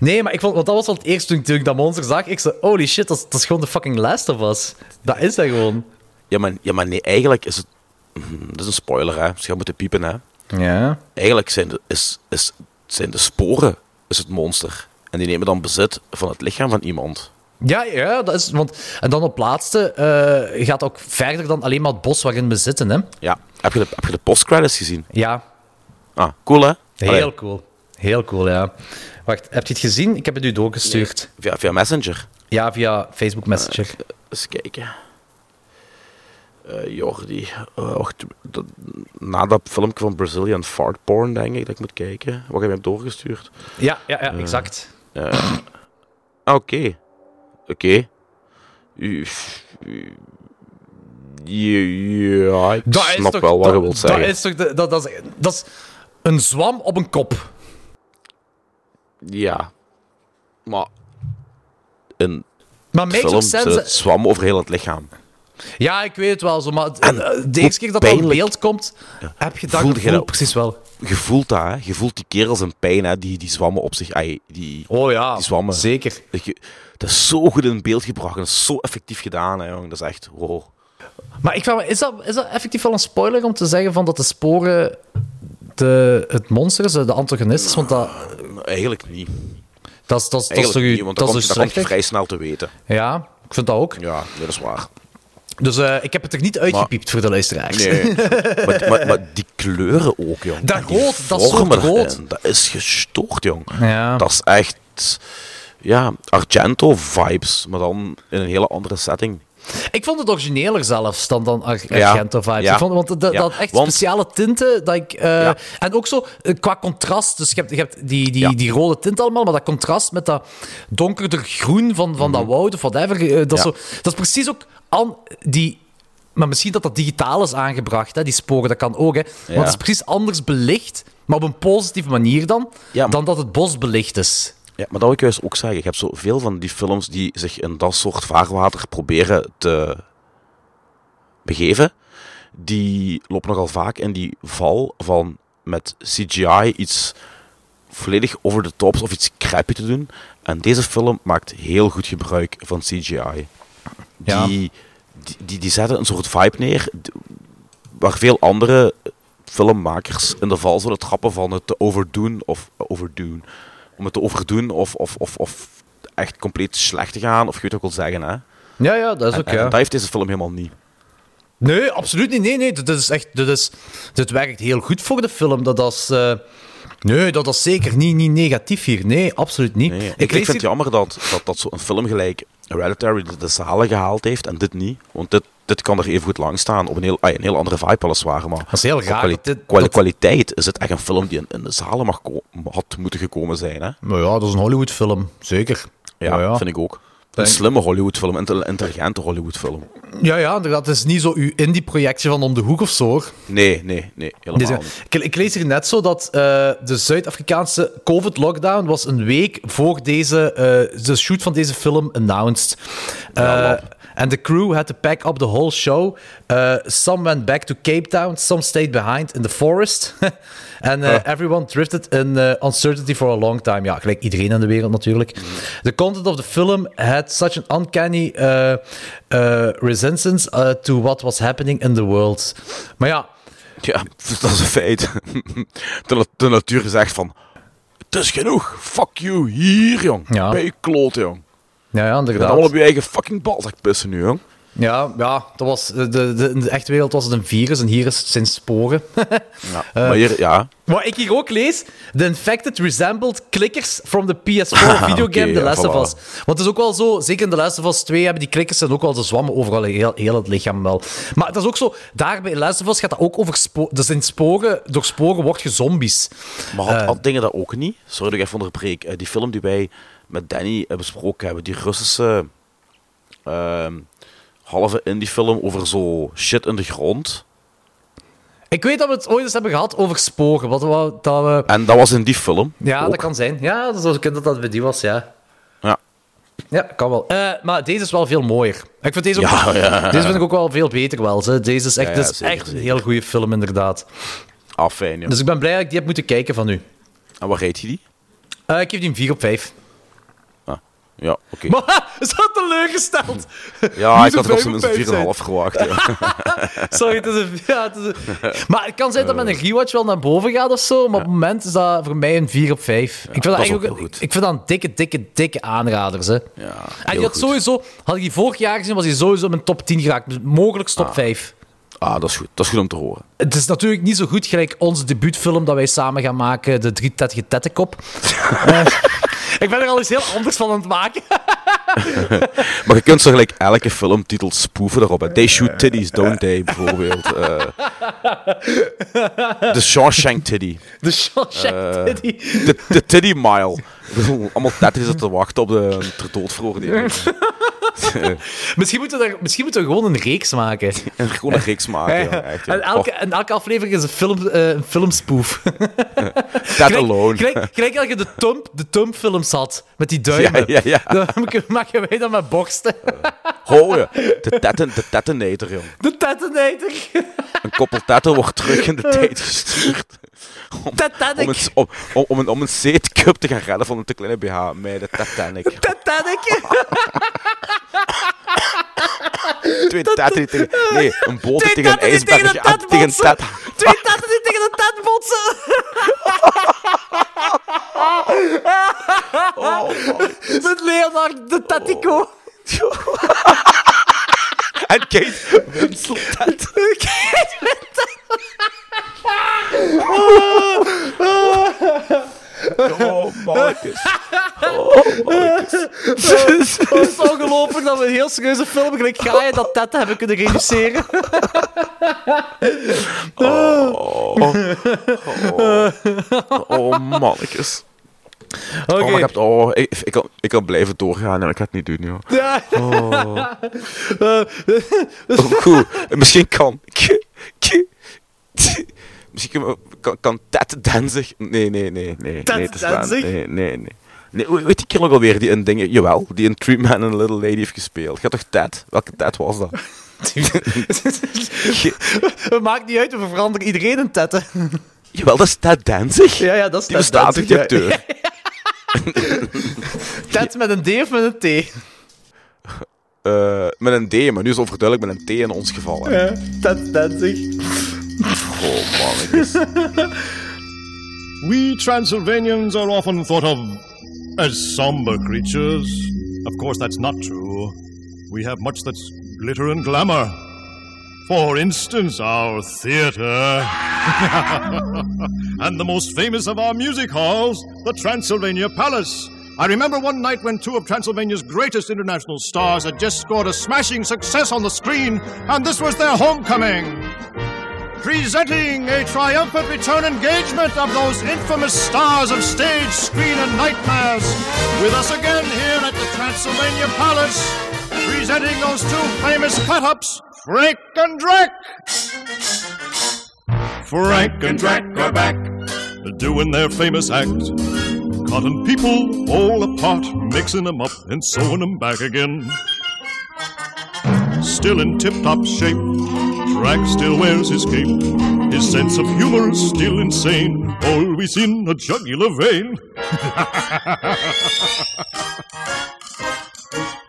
Speaker 6: nee, maar ik vond, want dat was wel het eerste toen, toen ik dat monster zag. Ik zei: holy shit, dat is, dat is gewoon de fucking Last of Us. Dat is dat gewoon.
Speaker 7: Ja, maar, ja, maar nee, eigenlijk is het... Mhm, Dat is een spoiler, hè. Dus je moeten piepen, hè.
Speaker 6: Ja.
Speaker 7: Eigenlijk zijn de, is, is, zijn de sporen is het monster. En die nemen dan bezit van het lichaam van iemand.
Speaker 6: Ja, ja, dat is. Want, en dan op laatste eh, gaat ook verder dan alleen maar het bos waarin we zitten, hè?
Speaker 7: Ja. Heb je de, heb je de postcredits gezien?
Speaker 6: Ja.
Speaker 7: Ah, cool, hè?
Speaker 6: Heel
Speaker 7: Allee,
Speaker 6: cool. Heel cool, ja. Wacht, heb je het gezien? Ik heb het u doorgestuurd.
Speaker 7: via, via Messenger.
Speaker 6: Ja, via Facebook Messenger.
Speaker 7: Eens kijken. Eh, Jordi. eh, dat- na dat filmpje van Brazilian Fart Porn, denk ik, dat ik moet kijken. Wat heb je hem doorgestuurd?
Speaker 6: Ja, ja, ja,
Speaker 7: Eh,
Speaker 6: exact.
Speaker 7: Eh, ah, Oké. Oké. Ja, ik
Speaker 6: Dat
Speaker 7: snap
Speaker 6: toch-
Speaker 7: wel wat je
Speaker 6: dat-
Speaker 7: wilt zeggen.
Speaker 6: Dat is toch de- dat, dat, is, dat is een zwam op een kop.
Speaker 7: Ja. Maar... Een
Speaker 6: Maar
Speaker 7: film
Speaker 6: sense.
Speaker 7: zwam over heel het lichaam.
Speaker 6: Ja, ik weet het wel zo, maar het-
Speaker 7: En
Speaker 6: eh, de eerste keer dat
Speaker 7: pijnlijk-
Speaker 6: beeld komt, heb je dat
Speaker 7: Voelde je
Speaker 6: gevoel precies wel.
Speaker 7: Je voelt dat, hè? Je voelt die kerels in pijn, hè? Die, die zwammen op zich. Ai, die,
Speaker 6: Oh ja,
Speaker 7: die zwammen.
Speaker 6: zeker.
Speaker 7: Dat, je, dat is zo goed in beeld gebracht. en Dat is zo effectief gedaan, hè, jongen. Dat is echt... Wow.
Speaker 6: Maar ik vraag me, is dat, is dat effectief wel een spoiler om te zeggen van dat de sporen de, het monster is, de antagonist is? Want dat,
Speaker 7: Eigenlijk niet.
Speaker 6: dat is, dat is, dat is toch
Speaker 7: niet,
Speaker 6: u-
Speaker 7: want
Speaker 6: dat
Speaker 7: dat,
Speaker 6: is
Speaker 7: komt,
Speaker 6: dus
Speaker 7: dat komt je vrij snel te weten.
Speaker 6: Ja, ik vind dat ook.
Speaker 7: Ja, dat is waar.
Speaker 6: Dus eh, ik heb het er niet uitgepiept voor de luisteraars.
Speaker 7: Nee. maar, maar, maar die kleuren ook, jong.
Speaker 6: Dat rood, dat soort rood.
Speaker 7: Dat is gestoord, jong.
Speaker 6: Ja.
Speaker 7: Dat is echt... Ja, Argento-vibes, maar dan in een hele andere setting.
Speaker 6: Ik vond het origineler zelfs dan, dan Ar-
Speaker 7: Ja.
Speaker 6: Argento vibes.
Speaker 7: Ja.
Speaker 6: Ik vond, want dat, echt
Speaker 7: want-
Speaker 6: speciale tinten. Dat ik, eh. En ook zo eh, qua contrast. Dus je hebt, je hebt die, die, die rode tint allemaal, maar dat contrast met dat donkerder groen van, van dat woud of whatever. dat, is
Speaker 7: Mhm.
Speaker 6: Zo, dat is precies ook die. Maar misschien dat dat digitaal is aangebracht, hè, die sporen, dat kan ook. Hè. Want het is precies anders belicht, maar op een positieve manier dan, dan dat het bos belicht is.
Speaker 7: Ja, maar dat wil ik juist ook zeggen. Je hebt zoveel van die films die zich in dat soort vaarwater proberen te begeven. Die lopen nogal vaak in die val van met CGI iets volledig over de tops of iets crappy te doen. En deze film maakt heel goed gebruik van CGI.
Speaker 6: Ja.
Speaker 7: Die, die, die, zetten een soort vibe neer waar veel andere filmmakers in de val zullen trappen van het te overdoen of overdoen. Om het te overdoen of, of, of, of echt compleet slecht te gaan, of je weet wat ik wil zeggen. Hè?
Speaker 6: Ja, ja, dat is ook.
Speaker 7: en
Speaker 6: ja.
Speaker 7: dat heeft deze film helemaal niet.
Speaker 6: Nee, absoluut niet. Nee, nee. Dit is echt. Dit, is, dit werkt heel goed voor de film. Dat is. eh, nee, dat is zeker niet, niet negatief hier. Nee, absoluut niet.
Speaker 7: Nee, ik, vind het jammer dat, dat, dat zo'n film gelijk Hereditary de, de zalen gehaald heeft en dit niet. Want dit, dit kan er even goed lang staan. Op een heel, ah, een heel andere vibe weliswaar. Maar
Speaker 6: Dat is heel raar.
Speaker 7: kwali-
Speaker 6: dit- dat-
Speaker 7: kwaliteit is het echt een film die in, in de zalen mag had moeten gekomen zijn. Hè?
Speaker 6: Nou ja, dat is een Hollywood-film. Zeker.
Speaker 7: Ja,
Speaker 6: ja.
Speaker 7: vind ik ook. Een slimme Hollywoodfilm, een intel- intelligente Hollywoodfilm.
Speaker 6: Ja, ja. Het is niet zo uw indie-projectje van om de hoek of zo. hoor.
Speaker 7: Nee, nee, nee, helemaal niet.
Speaker 6: ik, ik lees hier net zo dat eh, de Zuid-Afrikaanse COVID-lockdown was een week voor deze, eh, de shoot van deze film announced.
Speaker 7: Ja,
Speaker 6: Eh, and the crew had to pack up the whole show. Uh, some went back to Cape Town, some stayed behind in the forest. and uh, everyone drifted in uh, uncertainty for a long time. Ja, gelijk iedereen in de wereld natuurlijk. The content of the film had such an uncanny uh, uh, resistance to what was happening in the world. Maar ja,
Speaker 7: Ja, dat is een feit. De, na- de natuur zegt van... Het is genoeg. Fuck you. Hier, jong.
Speaker 6: Ja.
Speaker 7: Bij je kloot, jong.
Speaker 6: Ja, ja inderdaad.
Speaker 7: allemaal op je eigen fucking balzak pissen nu, jong.
Speaker 6: Ja, ja dat was, de, de, in de echte wereld was het een virus en hier is het zijn sporen.
Speaker 7: Ja, maar hier, ja.
Speaker 6: Wat ik hier ook lees, The Infected resembled clickers from the PS4
Speaker 7: Ah,
Speaker 6: videogame The
Speaker 7: ja,
Speaker 6: Last of. Us. Want het is ook wel zo, zeker in The Last of Us 2 hebben die klikkers en ook wel de zwammen overal in heel, heel het lichaam wel. Maar het is ook zo, daar bij The Last of Us gaat dat ook over sporen. Dus in sporen, door sporen word je zombies.
Speaker 7: Maar had,
Speaker 6: Eh,
Speaker 7: had dingen dat ook niet? Sorry dat ik even onderbreek. Eh, die film die wij met Danny eh, besproken hebben, die Russische ehm, halve indie film over zo shit in de grond.
Speaker 6: Ik weet dat we het ooit eens hebben gehad over sporen. Wat, we- dat we...
Speaker 7: En dat was in die film.
Speaker 6: Ja,
Speaker 7: ook.
Speaker 6: dat kan zijn. Ja, dat zou kunnen dat dat bij die was, ja.
Speaker 7: Ja.
Speaker 6: Ja, kan wel. Eh, maar deze is wel veel mooier. Ik vind deze ook,
Speaker 7: Ja, ja.
Speaker 6: Deze vind ik ook wel veel beter wel. Ze. Deze is echt,
Speaker 7: Ja, ja,
Speaker 6: dit is
Speaker 7: zeker,
Speaker 6: echt een heel goede film, inderdaad.
Speaker 7: Ah, fijn.
Speaker 6: Dus ik ben blij dat ik die heb moeten kijken van u.
Speaker 7: En waar reed je die?
Speaker 6: Eh, ik geef die een 4 op 5.
Speaker 7: Ja, oké.
Speaker 6: Maar, is dat teleurgesteld?
Speaker 7: Ja, ik had er op
Speaker 6: 5
Speaker 7: zijn
Speaker 6: op 5
Speaker 7: minst 4,5 verwacht. Ja.
Speaker 6: Sorry, het is een... Ja, het is een... Maar het kan zijn dat met een rewatch wel naar boven gaat of zo, maar op het moment is dat voor mij een 4 op 5. ik vind dat, eigenlijk
Speaker 7: ook
Speaker 6: ik vind dat een dikke, dikke, dikke aanraders. Hè.
Speaker 7: Ja,
Speaker 6: en die had
Speaker 7: goed.
Speaker 6: sowieso, had ik die vorig jaar gezien, was hij sowieso mijn top 10 geraakt. Dus mogelijk top 5.
Speaker 7: Ah, dat is goed. Dat is goed om te horen.
Speaker 6: Het is natuurlijk niet zo goed gelijk onze debuutfilm dat wij samen gaan maken, De Drie Tettige Tettekop. Eh, ik ben er al eens heel anders van aan het maken.
Speaker 7: Maar je kunt zo gelijk elke filmtitel spoeven erop. hè. They shoot titties, don't they, bijvoorbeeld. Eh The Shawshank Titty.
Speaker 6: De Shawshank
Speaker 7: Eh,
Speaker 6: Titty.
Speaker 7: De, de Titty Mile. Allemaal zitten te wachten op de ter doodveroordeling.
Speaker 6: misschien, moeten we er, misschien moeten we gewoon een reeks maken.
Speaker 7: En gewoon een reeks maken, ja, echt, ja.
Speaker 6: En elke, en elke aflevering is een, film, eh, een filmspoof.
Speaker 7: That alone.
Speaker 6: Gelijk, gelijk dat je de Tump, de Tump-films had, met die duimen.
Speaker 7: Ja, ja, ja.
Speaker 6: Dan maken wij dat met borsten.
Speaker 7: Ho, ja. De, tetten, de tettenator, jong.
Speaker 6: De Tettenator.
Speaker 7: Een koppel tetten wordt terug in de tijd gestuurd. Om, om, een, om, om, om een, om een zeetcup te gaan redden van een te kleine BH met de Titanic.
Speaker 6: Titanic.
Speaker 7: Twee die tegen... Nee, een boot die
Speaker 6: Twee
Speaker 7: tegen een
Speaker 6: die tegen
Speaker 7: ijsberg...
Speaker 6: de
Speaker 7: ah, tegen een
Speaker 6: botsen.
Speaker 7: tet...
Speaker 6: Twee tetten die tegen de tet botsen. Met Leonard de Tatico.
Speaker 7: En Kate Winslet.
Speaker 6: Kate
Speaker 7: Oh, mannetjes. Oh, mannetjes.
Speaker 6: Het is ongelooflijk dat we een heel serieuze film gelijk Gaia dat Ted hebben kunnen reduceren.
Speaker 7: Oh, oh, oh mannetjes.
Speaker 6: Oké.
Speaker 7: Oh, ik, heb, oh ik, ik, kan, ik kan blijven doorgaan en ik ga het niet doen, joh.
Speaker 6: Ja.
Speaker 7: Oh.
Speaker 6: Eh,
Speaker 7: Oh, goed. Misschien kan... Misschien kan, kan, kan Ted Danzig... Nee, nee, nee. nee
Speaker 6: Ted
Speaker 7: nee.
Speaker 6: Danzig?
Speaker 7: Nee, nee, nee. nee. Weet kerel ook alweer die een ding... Jawel, die een Three Man and a Little Lady heeft gespeeld. Gaat toch Ted? Welke Ted was dat?
Speaker 6: Het maakt niet uit, we veranderen iedereen een tetten.
Speaker 7: Jawel, dat is Ted Danzig.
Speaker 6: Ja, ja, dat is
Speaker 7: Die
Speaker 6: Ted Danzig,
Speaker 7: die
Speaker 6: ja.
Speaker 7: acteur?
Speaker 6: Ted met een D of met een T?
Speaker 7: Eh, met een D, maar nu is het overduidelijk met een T in ons geval. hè.
Speaker 6: Ja, Ted Danzig.
Speaker 7: Oh, mannetjes.
Speaker 5: We Transylvanians are often thought of as somber creatures. Of course, that's not true. We have much that's glitter and glamour. For instance, our theater. and the most famous of our music halls, the Transylvania Palace. I remember one night when two of Transylvania's greatest international stars had just scored a smashing success on the screen, and this was their homecoming. Presenting a triumphant return engagement of those infamous stars of stage, screen, and nightmares. With us again here at the Transylvania Palace, presenting those two famous cut-ups, Frank and Drek. Frank and Drek are back, doing their famous act. Cutting people all apart, mixing them up and sewing them back again. Still in tip-top shape, Drac still wears his cape. His sense of humor is still insane, always in a jugular vein.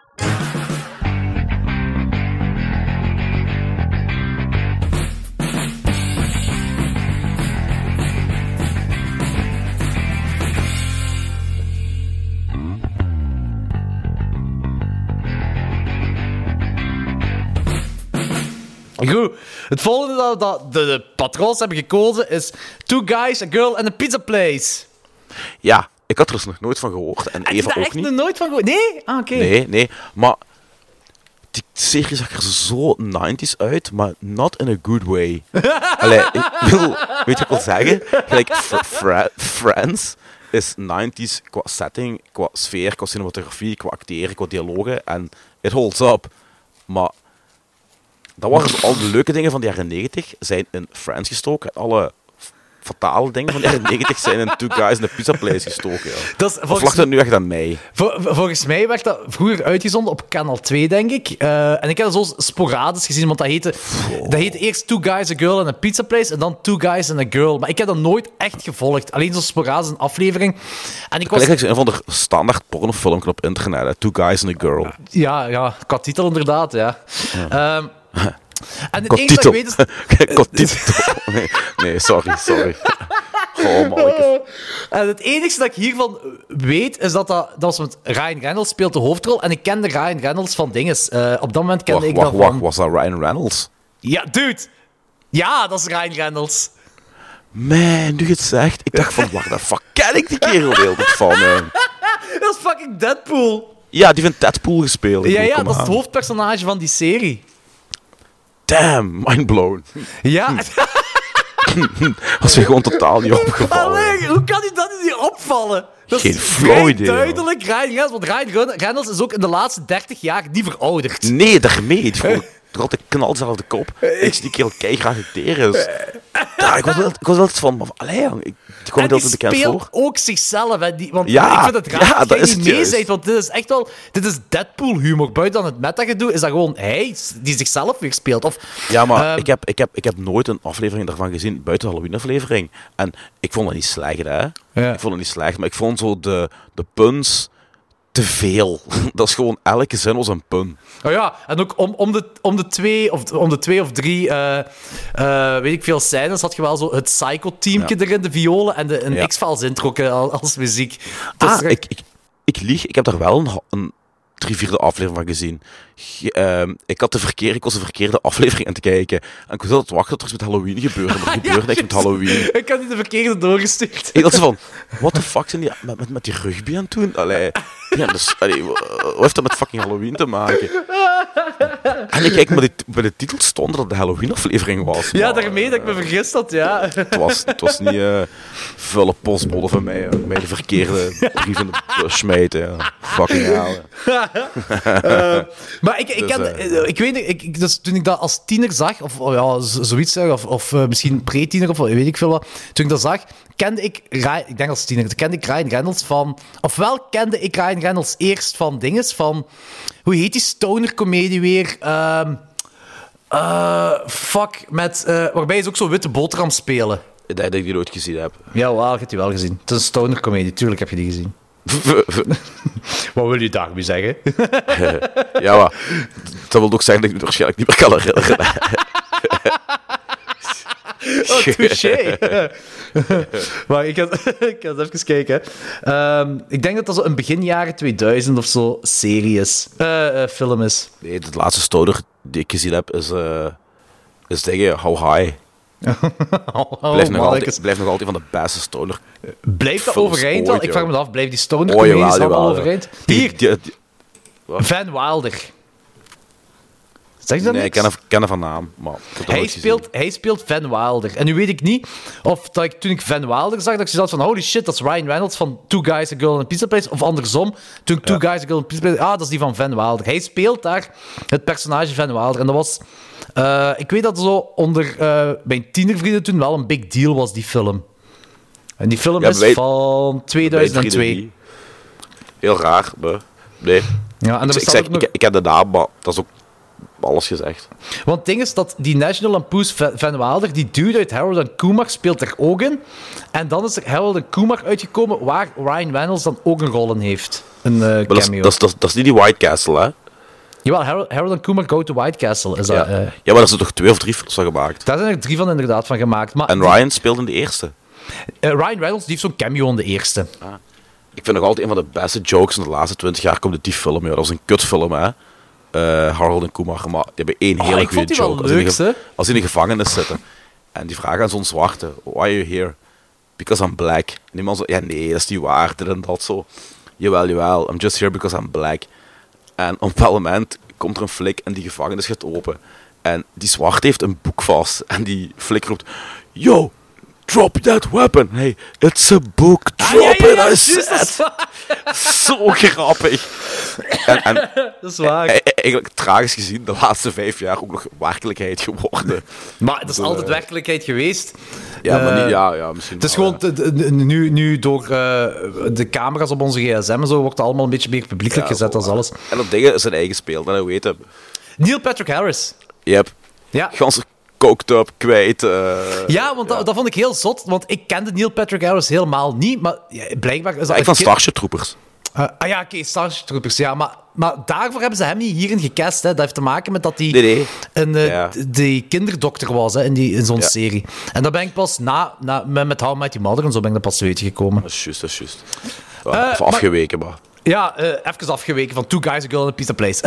Speaker 6: Goed. Het volgende dat, dat de, de patrons hebben gekozen is Two Guys, A Girl and a Pizza Place.
Speaker 7: Ja, ik had er dus nog nooit van gehoord. En
Speaker 6: Heb
Speaker 7: Eva ook
Speaker 6: echt
Speaker 7: niet.
Speaker 6: nog nooit van gehoord? Nee? Ah, oké.
Speaker 7: Nee, nee. Maar die serie zag er zo 90s uit, maar not in a good way. Allee, ik wil, weet je wat ik wil zeggen? Gelijk Fr- Fra- Friends is 90s qua setting, qua sfeer, qua cinematografie, qua acteren, qua dialogen. En it holds up. Maar dat waren al de leuke dingen van de jaren 90 zijn in Friends gestoken. En alle fatale dingen van de jaren 90 zijn in Two Guys in a Pizza Place gestoken. Ja.
Speaker 6: Dat is volgens
Speaker 7: dat nu echt aan mij?
Speaker 6: Vol- vol- volgens mij werd dat vroeger uitgezonden op kanaal 2, denk ik. Eh, en ik heb dat zo sporadisch gezien, want dat heette, dat heette eerst Two Guys, A Girl and a Pizza Place en dan Two Guys and a Girl. Maar ik heb dat nooit echt gevolgd. Alleen zo sporadisch een aflevering. En ik was...
Speaker 7: Gelijk een van de standaard pornofilmpje op internet. Hè. Two guys and a girl.
Speaker 6: Ja, ja, qua titel inderdaad, ja. Ehm, en het enige dat ik
Speaker 7: titel.
Speaker 6: weet is...
Speaker 7: Nee, nee, sorry, sorry. Oh, manneke.
Speaker 6: En het enige dat ik hiervan weet, is dat dat, dat was met Ryan Reynolds speelt de hoofdrol. En ik kende Ryan Reynolds van dinges. Eh, op dat moment kende
Speaker 7: Wacht,
Speaker 6: ik
Speaker 7: wacht,
Speaker 6: dat
Speaker 7: wacht.
Speaker 6: van...
Speaker 7: Was dat Ryan Reynolds?
Speaker 6: Ja, dude! Ja, dat is Ryan Reynolds.
Speaker 7: Man, nu je het zegt. Ik dacht van, waar de fuck ken ik die kerel heel goed van? hè?
Speaker 6: Dat is fucking Deadpool.
Speaker 7: Ja, die heeft Deadpool gespeeld.
Speaker 6: Ja, ja, dat is het hoofdpersonage van die serie.
Speaker 7: Damn, mind blown.
Speaker 6: Ja.
Speaker 7: Was je gewoon totaal niet opgevallen.
Speaker 6: Allee, hoe kan u dat niet opvallen? Dat
Speaker 7: Geen flauw idee,
Speaker 6: duidelijk Ryan Reynolds, want Ryan Reynolds is ook in de laatste 30 jaar niet verouderd.
Speaker 7: Nee, daarmee. Die er altijd knal dezelfde kop. Ik zie die kerel kei graag acteren. Dus. Ja, ik was wel, ik was altijd van, maar, allee, jong, ik, kwam altijd bekend
Speaker 6: speelt
Speaker 7: voor.
Speaker 6: ook zichzelf. Hè, die, want
Speaker 7: Ja,
Speaker 6: ik vind het raar
Speaker 7: ja,
Speaker 6: dat
Speaker 7: is
Speaker 6: niet
Speaker 7: het
Speaker 6: mee want dit is echt wel... Dit is Deadpool-humor. Buiten dan het meta-gedoe is dat gewoon hij die zichzelf weer speelt. Of,
Speaker 7: Ja, maar
Speaker 6: ehm,
Speaker 7: ik, heb, ik, heb, ik heb nooit een aflevering daarvan gezien, buiten de Halloween-aflevering. En ik vond dat niet slecht, hè. Ik vond het niet slecht, maar ik vond zo de, de puns te veel. Dat is gewoon, elke zin was een pun.
Speaker 6: Oh ja, en ook om, om, de, om, de, twee, of, om de twee of drie, eh, eh, weet ik veel, scènes had je wel zo het Psycho-teamje erin, de violen, en de, een
Speaker 7: Ja.
Speaker 6: X-Files intro eh, als muziek. Dat
Speaker 7: Ah, ik, ik, ik lieg, ik heb daar wel een drie vierde aflevering van gezien. Ge- ehm, ik, had de verkeerde, ik was de verkeerde aflevering aan het kijken. En ik was het wachten tot er iets met Halloween gebeurde, maar er gebeurde niks met Halloween.
Speaker 6: Ik had die de verkeerde doorgestuurd.
Speaker 7: Ik dacht van, what the fuck zijn die met, met, met die rugby aan het doen? Allee, ja, dus, allee, wat heeft dat met fucking Halloween te maken? En ik kijk, maar die, bij de titel stond dat het de Halloween-aflevering was.
Speaker 6: Ja,
Speaker 7: maar,
Speaker 6: daarmee dat ik me vergist had, ja.
Speaker 7: Het was, het was niet eh vulle postbode van mij, eh, mij de verkeerde brief in de smijten. Fucking hell.
Speaker 6: Eh, maar ik, ik,
Speaker 7: Dus,
Speaker 6: ken,
Speaker 7: eh,
Speaker 6: eh, ik weet niet, ik, ik- dus toen ik dat als tiener zag, of oh ja, zoiets of, of misschien pre-tiener, of weet ik veel wat, toen ik dat zag, kende ik, Ryan- ik denk als tiener, kende ik Ryan Reynolds van, ofwel kende ik Ryan Reynolds eerst van dinges, van, hoe heet die stoner-comedie weer? Ehm eh, fuck, met, waarbij ze ook zo'n witte boterham spelen.
Speaker 7: Ik denk dat ik die nooit gezien heb.
Speaker 6: Ja, wel, je hebt die wel gezien. Het is een stoner-comedie, tuurlijk heb je die gezien. Wat wil je daarmee zeggen?
Speaker 7: ja, maar dat wil ook zeggen dat ik het waarschijnlijk niet meer kan herinneren.
Speaker 6: Oh, touché. maar ik ik had even kijken. Ehm, ik denk dat dat zo een begin jaren 2000 of zo serie is. Eh, eh, film is.
Speaker 7: Nee, de laatste stoner die ik gezien heb is, eh is dingen How High.
Speaker 6: Oh,
Speaker 7: blijft, nog altijd, blijft nog altijd van de beste stoner.
Speaker 6: Blijft dat overeind
Speaker 7: ooit,
Speaker 6: wel? Ik vraag me af, blijft die stoner
Speaker 7: Oh, jawel,
Speaker 6: allemaal
Speaker 7: jawel, ja.
Speaker 6: overeind?
Speaker 7: Die-
Speaker 6: Hier,
Speaker 7: die- die-
Speaker 6: Van Wilder. Zeg je dat
Speaker 7: nee, ik ken hem, ken hem van naam, maar
Speaker 6: Hij speelt, hij speelt Van Wilder. En nu weet ik niet of dat ik, toen ik Van Wilder zag, dat ik zoiets had van holy shit, dat is Ryan Reynolds van Two Guys, A Girl and a Pizza Place. Of andersom, toen ik Two Guys, A Girl and a Pizza Place... Ah, dat is die van Van Wilder. Hij speelt daar het personage Van Wilder. En dat was... eh, ik weet dat zo onder eh, mijn tienervrienden toen wel een big deal was, die film. En die film
Speaker 7: Ja,
Speaker 6: is
Speaker 7: wij-
Speaker 6: van
Speaker 7: Bij
Speaker 6: 2002.
Speaker 7: 3D. Heel raar, maar nee.
Speaker 6: Ja, en
Speaker 7: ik, ik, zeg,
Speaker 6: nog-
Speaker 7: ik, ik heb de naam, maar dat is ook alles gezegd.
Speaker 6: Want het ding is dat die National Lampoon's Van Wilder, die dude uit Harold en Kumar, speelt er ook in. En dan is er Harold en Kumar uitgekomen, waar Ryan Reynolds dan ook een rol in heeft. Een
Speaker 7: is,
Speaker 6: cameo.
Speaker 7: dat, is, dat, is- dat is niet die White Castle, hè?
Speaker 6: Jawel, Harold, Harold en Kumar Go to White Castle is dat.
Speaker 7: Ja.
Speaker 6: eh.
Speaker 7: ja, maar daar zijn toch twee of drie films van gemaakt.
Speaker 6: daar zijn er drie van inderdaad van gemaakt. Maar
Speaker 7: En Ryan speelde in de eerste.
Speaker 6: eh, Ryan Reynolds die heeft zo'n cameo in de eerste.
Speaker 7: Ik vind nog altijd een van de beste jokes in de laatste twintig jaar komt uit die film. Ja. Dat was een kutfilm, hè? eh, Harold en Kumar. Maar die hebben één
Speaker 6: Oh,
Speaker 7: hele
Speaker 6: ik
Speaker 7: goede
Speaker 6: vond die wel
Speaker 7: joke. Als in de-
Speaker 6: hè?
Speaker 7: als in de gevangenis zitten. En die vragen aan zo'n zwarte, why are you here? Because I'm black. En die man zo, ja nee, dat is niet waar, dit en dat zo. Jawel, jawel, I'm just here because I'm black. En op een moment komt er een flik en die gevangenis gaat open. En die zwart heeft een boek vast. En die flik roept, yo, drop that weapon. Hey, it's a book, drop
Speaker 6: Ah, ja, ja,
Speaker 7: it, I said. Zo grappig. En, en,
Speaker 6: Dat is waar.
Speaker 7: e- e- eigenlijk tragisch gezien de laatste vijf jaar ook nog werkelijkheid geworden.
Speaker 6: Maar het is altijd
Speaker 7: eh,
Speaker 6: werkelijkheid geweest.
Speaker 7: Ja, maar
Speaker 6: Eh,
Speaker 7: niet, ja, ja, misschien
Speaker 6: Het is
Speaker 7: wel,
Speaker 6: gewoon, nu, nu door eh, de camera's op onze gsm en zo, wordt het allemaal een beetje meer publiekelijk gezet als alles.
Speaker 7: En dat ding is zijn eigen speel, dat weet hem.
Speaker 6: Neil Patrick Harris.
Speaker 7: Yep.
Speaker 6: Ja.
Speaker 7: Gans coked up, kwijt. eh,
Speaker 6: Ja, want Dat, dat vond ik heel zot, want ik kende Neil Patrick Harris helemaal niet, maar ja, blijkbaar is dat...
Speaker 7: ik
Speaker 6: een
Speaker 7: van Starship Troopers.
Speaker 6: Eh, ah ja, oké, Starship Troopers, ja. Maar, maar daarvoor hebben ze hem niet hierin gecast. Hè. Dat heeft te maken met dat hij
Speaker 7: Nee, nee.
Speaker 6: een eh, die kinderdokter was hè, in, die, in zo'n serie. En dat ben ik pas na, na met, met How Met Your Mother en zo ben ik dat pas te weten gekomen.
Speaker 7: Dat is juist, dat is juist. Of
Speaker 6: maar-
Speaker 7: afgeweken, maar...
Speaker 6: Ja, eh, even afgeweken van Two Guys, a Girl in a Pizza Place.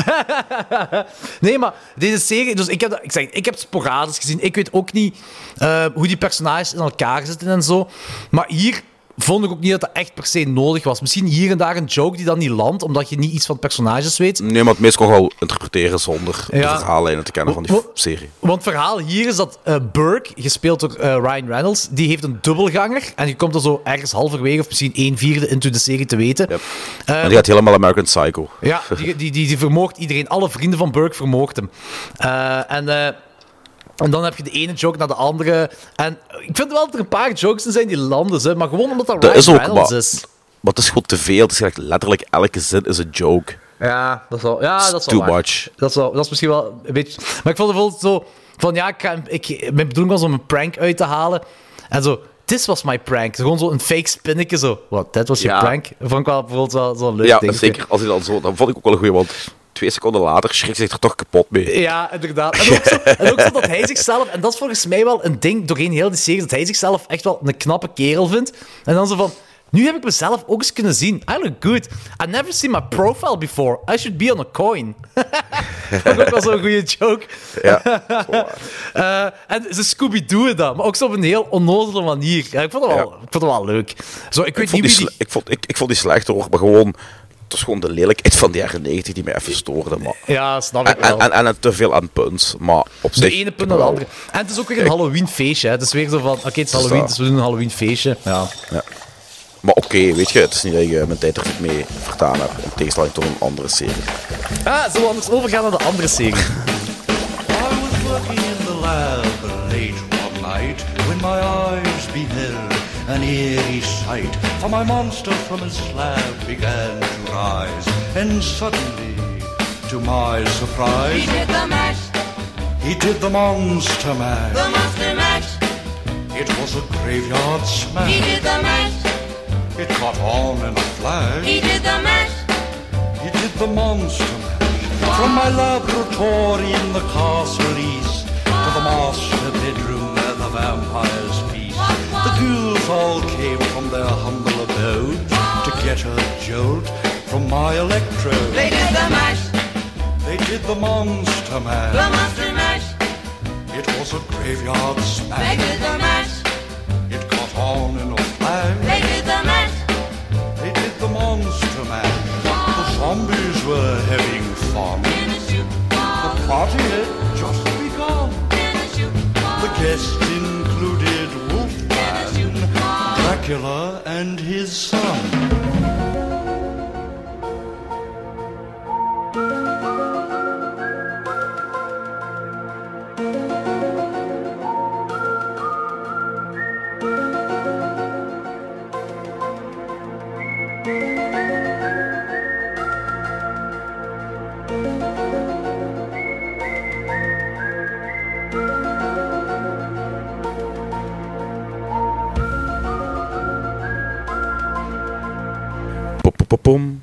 Speaker 6: nee, maar deze serie... Dus ik heb, ik, zeg, ik heb sporadisch gezien. Ik weet ook niet eh, hoe die personages in elkaar zitten en zo. Maar hier vond ik ook niet dat dat echt per se nodig was. Misschien hier en daar een joke die dan niet landt, omdat je niet iets van personages weet.
Speaker 7: Nee, maar het meest kon wel interpreteren zonder de verhaallijnen te kennen van die serie.
Speaker 6: Want het verhaal hier is dat eh, Burke, gespeeld door eh, Ryan Reynolds, die heeft een dubbelganger. En je komt er zo ergens halverwege, of misschien een vierde into de serie te weten. Eh,
Speaker 7: En die gaat helemaal American Psycho.
Speaker 6: Ja, die, die, die, die vermoogt iedereen. Alle vrienden van Burke vermoogt hem. En, en dan heb je de ene joke naar de andere. En ik vind wel dat er een paar jokes in zijn die landen, hè, maar gewoon omdat dat
Speaker 7: Dat is ook, maar,
Speaker 6: is.
Speaker 7: maar het is gewoon te veel. Het is echt letterlijk elke zin is een joke.
Speaker 6: Ja, dat is wel, ja, dat is wel
Speaker 7: Too
Speaker 6: waar.
Speaker 7: much.
Speaker 6: Dat is, wel, dat is misschien wel een beetje... Maar ik vond bijvoorbeeld zo... Van ja, ik ga, ik, mijn bedoeling was om een prank uit te halen. En zo, this was my prank. Gewoon zo een fake spinnetje zo. Wat, dat was je
Speaker 7: Ja.
Speaker 6: prank? Dat vond ik wel bijvoorbeeld wel zo'n leuk
Speaker 7: Ja,
Speaker 6: ding.
Speaker 7: zeker. Als hij dan zo... Dan vond ik ook wel een goeie, want twee seconden later schrikt zich er toch kapot mee.
Speaker 6: Ja, inderdaad. En ook, zo, en ook zo dat hij zichzelf, en dat is volgens mij wel een ding doorheen heel die serie, dat hij zichzelf echt wel een knappe kerel vindt. En dan zo van, nu heb ik mezelf ook eens kunnen zien. I look good. I never seen my profile before. I should be on a coin. dat ook wel zo'n goede joke.
Speaker 7: Ja,
Speaker 6: Eh, en ze Scooby-Dooen dat, maar ook zo op een heel onnozele manier. Ja, ik, vond het wel, ik vond het wel leuk. Zo, ik
Speaker 7: Ik
Speaker 6: weet
Speaker 7: vond,
Speaker 6: niet
Speaker 7: die
Speaker 6: wie die...
Speaker 7: ik, vond, ik, ik vond die slecht hoor, maar gewoon... Het was gewoon de lelijkheid van de jaren 90 die mij even stoorde. Maar...
Speaker 6: Ja, snap ik
Speaker 7: En, en,
Speaker 6: wel.
Speaker 7: en, en te veel aan punts, maar op zich...
Speaker 6: De ene punt naar de andere. En het is ook weer een. Halloween feestje. Hè. Het is weer zo van, oké, het is Halloween, dus we doen een Halloween feestje. Ja.
Speaker 7: Ja. Maar oké, weet je, het is niet dat je mijn tijd er goed mee vertaan hebt. In tegenstelling tot een andere serie.
Speaker 6: Ah, zullen we anders overgaan naar de andere serie?
Speaker 17: I was working in the lab late one night when my eyes beheld an eerie sight. For my monster from his slab began to rise, and suddenly, to my surprise,
Speaker 14: He did the mash,
Speaker 17: he did the monster mash.
Speaker 14: the monster mash.
Speaker 17: It was a graveyard smash.
Speaker 14: He did the mash,
Speaker 17: It caught on in a flash.
Speaker 14: he did the mash.
Speaker 17: He did the monster mash. From my laboratory in the castle east to the master bedroom where the vampires all came from their humble abode to get a jolt from my electrode.
Speaker 14: They did the mash,
Speaker 17: They did the monster mash.
Speaker 14: the monster mash.
Speaker 17: It was a graveyard smash.
Speaker 14: They did the mash,
Speaker 17: It caught on in a flash.
Speaker 14: they did the mash.
Speaker 17: They did the monster mash. The zombies were having fun. The party had just begun. The guests Dracula, and his son.
Speaker 7: Pom.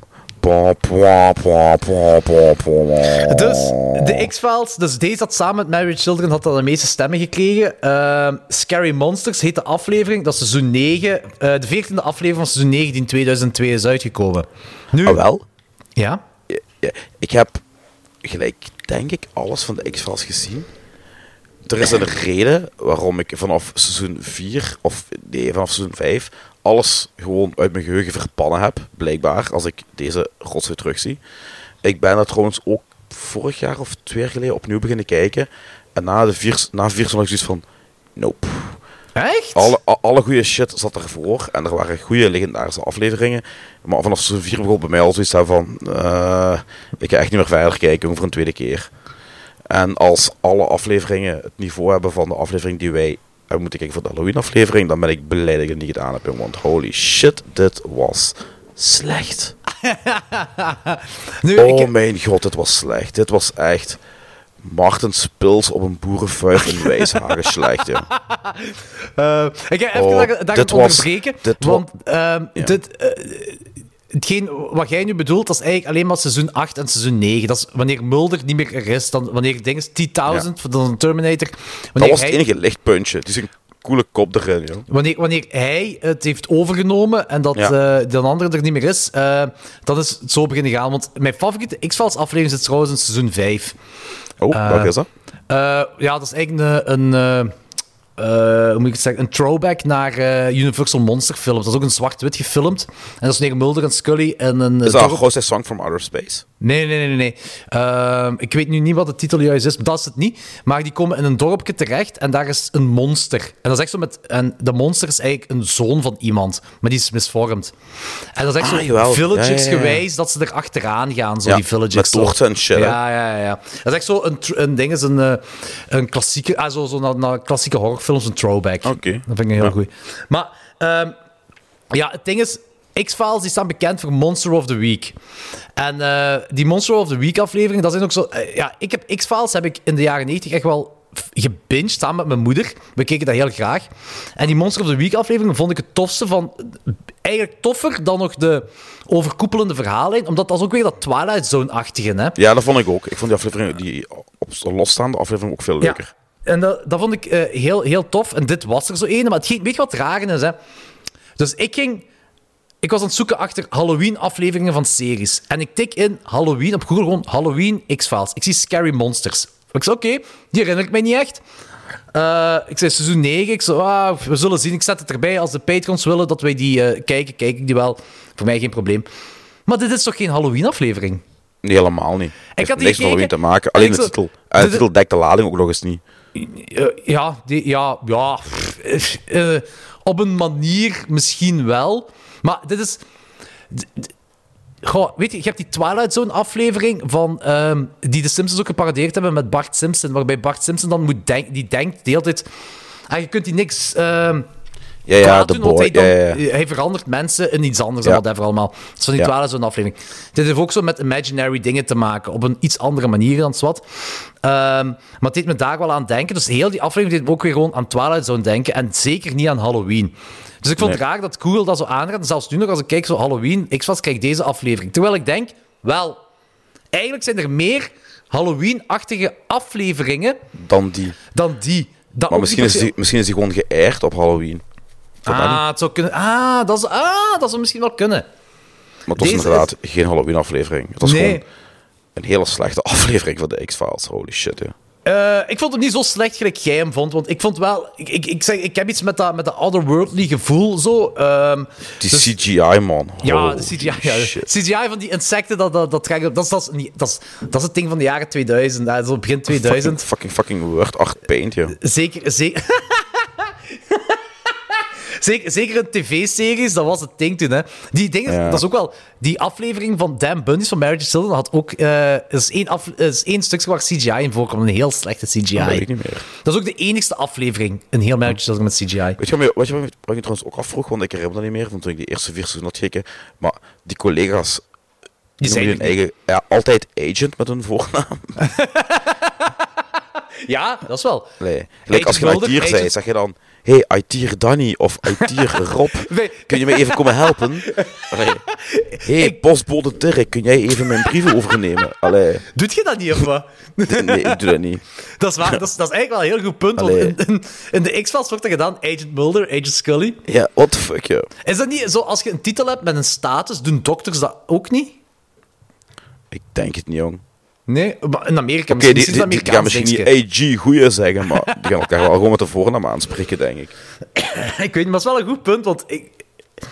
Speaker 6: Dus de X-Files, dus deze had samen met Married Children had dat de meeste stemmen gekregen. Ehm, Scary Monsters heet de aflevering, dat is seizoen 9. eh, de 14e aflevering van seizoen 9 die in 2002 is uitgekomen. Nu,
Speaker 7: Ah, wel?
Speaker 6: Ja?
Speaker 7: Ja, ja, ik heb gelijk, denk ik, alles van de X-Files gezien. Er is een reden waarom ik vanaf seizoen 4, of nee, vanaf seizoen 5, alles gewoon uit mijn geheugen verpannen heb, blijkbaar, als ik deze rotzooi terugzie. Ik ben dat trouwens ook vorig jaar of twee jaar geleden opnieuw beginnen kijken. En na de vier, na vier ik zoiets van, nope.
Speaker 6: Echt?
Speaker 7: Alle, alle goede shit zat ervoor. En er waren goede legendarische afleveringen. Maar vanaf seizoen 4 begon bij mij al zoiets van... eh, ik ga echt niet meer verder kijken voor een tweede keer. En als alle afleveringen het niveau hebben van de aflevering die wij hebben moeten kijken voor de Halloween aflevering... dan ben ik blij dat ik het niet gedaan heb. Want holy shit, dit was slecht.
Speaker 6: Nu,
Speaker 7: oh
Speaker 6: ik-
Speaker 7: mijn god, dit was slecht. Dit was echt... Martin Spils op een boerenfuif in Wijshagen slecht, ja.
Speaker 6: Eh, ik ga even
Speaker 7: Oh,
Speaker 6: daar,
Speaker 7: dit was- dit
Speaker 6: want
Speaker 7: Ja.
Speaker 6: dit, eh, hetgeen wat jij nu bedoelt, dat is eigenlijk alleen maar seizoen 8 en seizoen 9. Dat is wanneer Mulder niet meer er is, dan wanneer dingen T-1000 van de Terminator.
Speaker 7: Dat was het
Speaker 6: hij,
Speaker 7: enige lichtpuntje. Het is een coole kop erin, joh.
Speaker 6: wanneer, wanneer hij het heeft overgenomen en dat
Speaker 7: Ja.
Speaker 6: eh, de andere er niet meer is, eh, dan is het zo beginnen gaan. Want mijn favoriete X-Files aflevering zit trouwens in seizoen 5.
Speaker 7: Oh,
Speaker 6: Eh,
Speaker 7: welke is dat?
Speaker 6: eh, ja, dat is eigenlijk een, een, eh, eh, hoe moet ik het zeggen, een throwback naar eh, Universal Monster films. Dat is ook een zwart-wit gefilmd. En dat is wanneer Mulder en Scully en een...
Speaker 7: Is
Speaker 6: eh,
Speaker 7: dat Ghost Song from Outer Space?
Speaker 6: Nee, nee, nee, nee. nee. Ehm, ik weet nu niet wat de titel juist is, dat is het niet. Maar die komen in een dorpje terecht en daar is een monster. En dat is echt zo met... En de monster is eigenlijk een zoon van iemand, maar die is misvormd. En dat is echt
Speaker 7: Ah,
Speaker 6: zo
Speaker 7: jawel.
Speaker 6: villagers-gewijs dat ze er achteraan gaan, zo die villagers.
Speaker 7: met
Speaker 6: zo.
Speaker 7: torten en shit?
Speaker 6: Ja, ja, ja. Dat is echt zo een, een ding, is een, eh, een klassieke... Ah, zo, zo naar, naar klassieke horrorfilms, een throwback.
Speaker 7: Oké.
Speaker 6: Dat vind ik heel
Speaker 7: Ja.
Speaker 6: goed. Maar... ehm, ja, het ding is, X-Files die staan bekend voor Monster of the Week. En eh, die Monster of the Week afleveringen, dat zijn ook zo... eh, ja, ik heb X-Files heb ik in de jaren 90 echt wel gebinged samen met mijn moeder. We keken dat heel graag. En die Monster of the Week afleveringen vond ik het tofste van... Eigenlijk toffer dan nog de overkoepelende verhaallijn, omdat dat is ook weer dat Twilight Zone-achtige, hè?
Speaker 7: Ja, dat vond ik ook. Ik vond die aflevering, die op losstaande aflevering ook veel leuker.
Speaker 6: En dat, dat vond ik eh, heel, heel tof. En dit was er zo een. Maar het ging, weet je wat raar is, hè? Dus ik ging... Ik was aan het zoeken achter Halloween-afleveringen van series. En ik tik in Halloween, op Google gewoon Halloween X-Files. Ik zie Scary Monsters. Ik zei, oké, die herinner ik mij niet echt. Eh, ik zei seizoen 9. Ik zei, ah, we zullen zien. Ik zet het erbij. Als de patrons willen dat wij die eh, kijken, kijk ik die wel. Voor mij geen probleem. Maar dit is toch geen Halloween-aflevering?
Speaker 7: Nee, helemaal niet. Het
Speaker 6: had
Speaker 7: niks met Halloween te maken.
Speaker 6: en
Speaker 7: Alleen
Speaker 6: ik
Speaker 7: de titel. De titel dekt de lading ook nog eens niet.
Speaker 6: Eh, ja, ja, ja. eh, eh, op een manier misschien wel. Maar dit is. Goh, weet je, je hebt die Twilight Zone aflevering van, ehm, die de Simpsons ook geparodeerd hebben met Bart Simpson, waarbij Bart Simpson dan moet denken, die denkt de hele tijd, ah, je kunt die niks ehm
Speaker 7: Ja, ja, de boy.
Speaker 6: hij, dan,
Speaker 7: ja, ja.
Speaker 6: hij verandert mensen in iets anders
Speaker 7: Ja.
Speaker 6: en whatever allemaal. Dat is van die
Speaker 7: Ja.
Speaker 6: Twilight Zone aflevering. Dit heeft ook zo met imaginary dingen te maken, op een iets andere manier dan wat. Ehm, maar het deed me daar wel aan denken. Dus heel die aflevering deed me ook weer gewoon aan Twilight Zone denken en zeker niet aan Halloween. Dus ik vond het raar dat Google dat zo aanraadt. En zelfs nu nog, als ik kijk zo Halloween, X-Files, kijk deze aflevering. Terwijl ik denk, wel, eigenlijk zijn er meer Halloween-achtige afleveringen
Speaker 7: Dan die.
Speaker 6: dan die. Dat
Speaker 7: Maar misschien is, die, misschien is die gewoon geëerd op Halloween.
Speaker 6: Ah, het zou kunnen. Ah, dat, is, ah, dat zou misschien wel kunnen.
Speaker 7: Maar het was
Speaker 6: Deze
Speaker 7: inderdaad geen Halloween-aflevering. Het was
Speaker 6: Nee.
Speaker 7: gewoon een hele slechte aflevering van de X-Files. Holy shit, ja.
Speaker 6: Eh, ik vond het niet zo slecht gelijk jij hem vond. Want ik vond wel... Ik, ik, ik, zeg, ik heb iets met dat, met dat otherworldly gevoel zo. ehm,
Speaker 7: Die
Speaker 6: dus-
Speaker 7: CGI, man.
Speaker 6: Ja, de CGI, ja, de
Speaker 7: shit.
Speaker 6: CGI van die insecten, dat, dat, dat, dat, is, dat, is, niet- dat, is, dat is het ding van de jaren 2000. Dat is op begin 2000.
Speaker 7: Fucking, fucking, fucking Word Art Paint, ja.
Speaker 6: Zeker, zeker. Zeker, zeker in tv-series, dat was het ding toen. Hè. Die dingen,
Speaker 7: Ja.
Speaker 6: dat is ook wel... Die aflevering van Dan Bundy's van Marriage Children had ook... eh is, één af, is één stukje waar CGI in voorkomt. Een heel slechte CGI.
Speaker 7: Dat weet ik niet meer.
Speaker 6: Dat is ook de enigste aflevering in heel Marriage Children met CGI.
Speaker 7: Weet je wat, je wat me trouwens ook afvroeg? Want ik herinner me dat niet meer, van toen ik die eerste vier seizoenen had gekeken. Maar die collega's... Die
Speaker 6: zijn er
Speaker 7: hun eigen... Ja, altijd agent met hun voornaam.
Speaker 6: Ja, dat is wel.
Speaker 7: Nee. Als je een IT'er zei, zeg je dan... Hey, IT'er Danny of IT'er Rob,
Speaker 6: Nee.
Speaker 7: kun je me even komen helpen? Allee. Hey, postbode Dirk, kun jij even mijn brieven overnemen? Allee.
Speaker 6: Doet je dat niet, of wat?
Speaker 7: Nee, ik doe dat niet.
Speaker 6: Dat is, waar, dat, is, dat is eigenlijk wel een heel goed punt. Want in, in, in de X-Files wordt er gedaan Agent Mulder, Agent Scully.
Speaker 7: Ja, what the fuck, ja.
Speaker 6: Is dat niet zo, als je een titel hebt met een status, doen dokters dat ook niet?
Speaker 7: Ik denk het niet, jong.
Speaker 6: Nee, in Amerika
Speaker 7: Oké,
Speaker 6: misschien
Speaker 7: die, die, die gaan misschien niet. AG goeie zeggen, maar die gaan elkaar wel gewoon met de voornaam aanspreken, denk ik.
Speaker 6: Ik weet niet, maar het is wel een goed punt, want ik,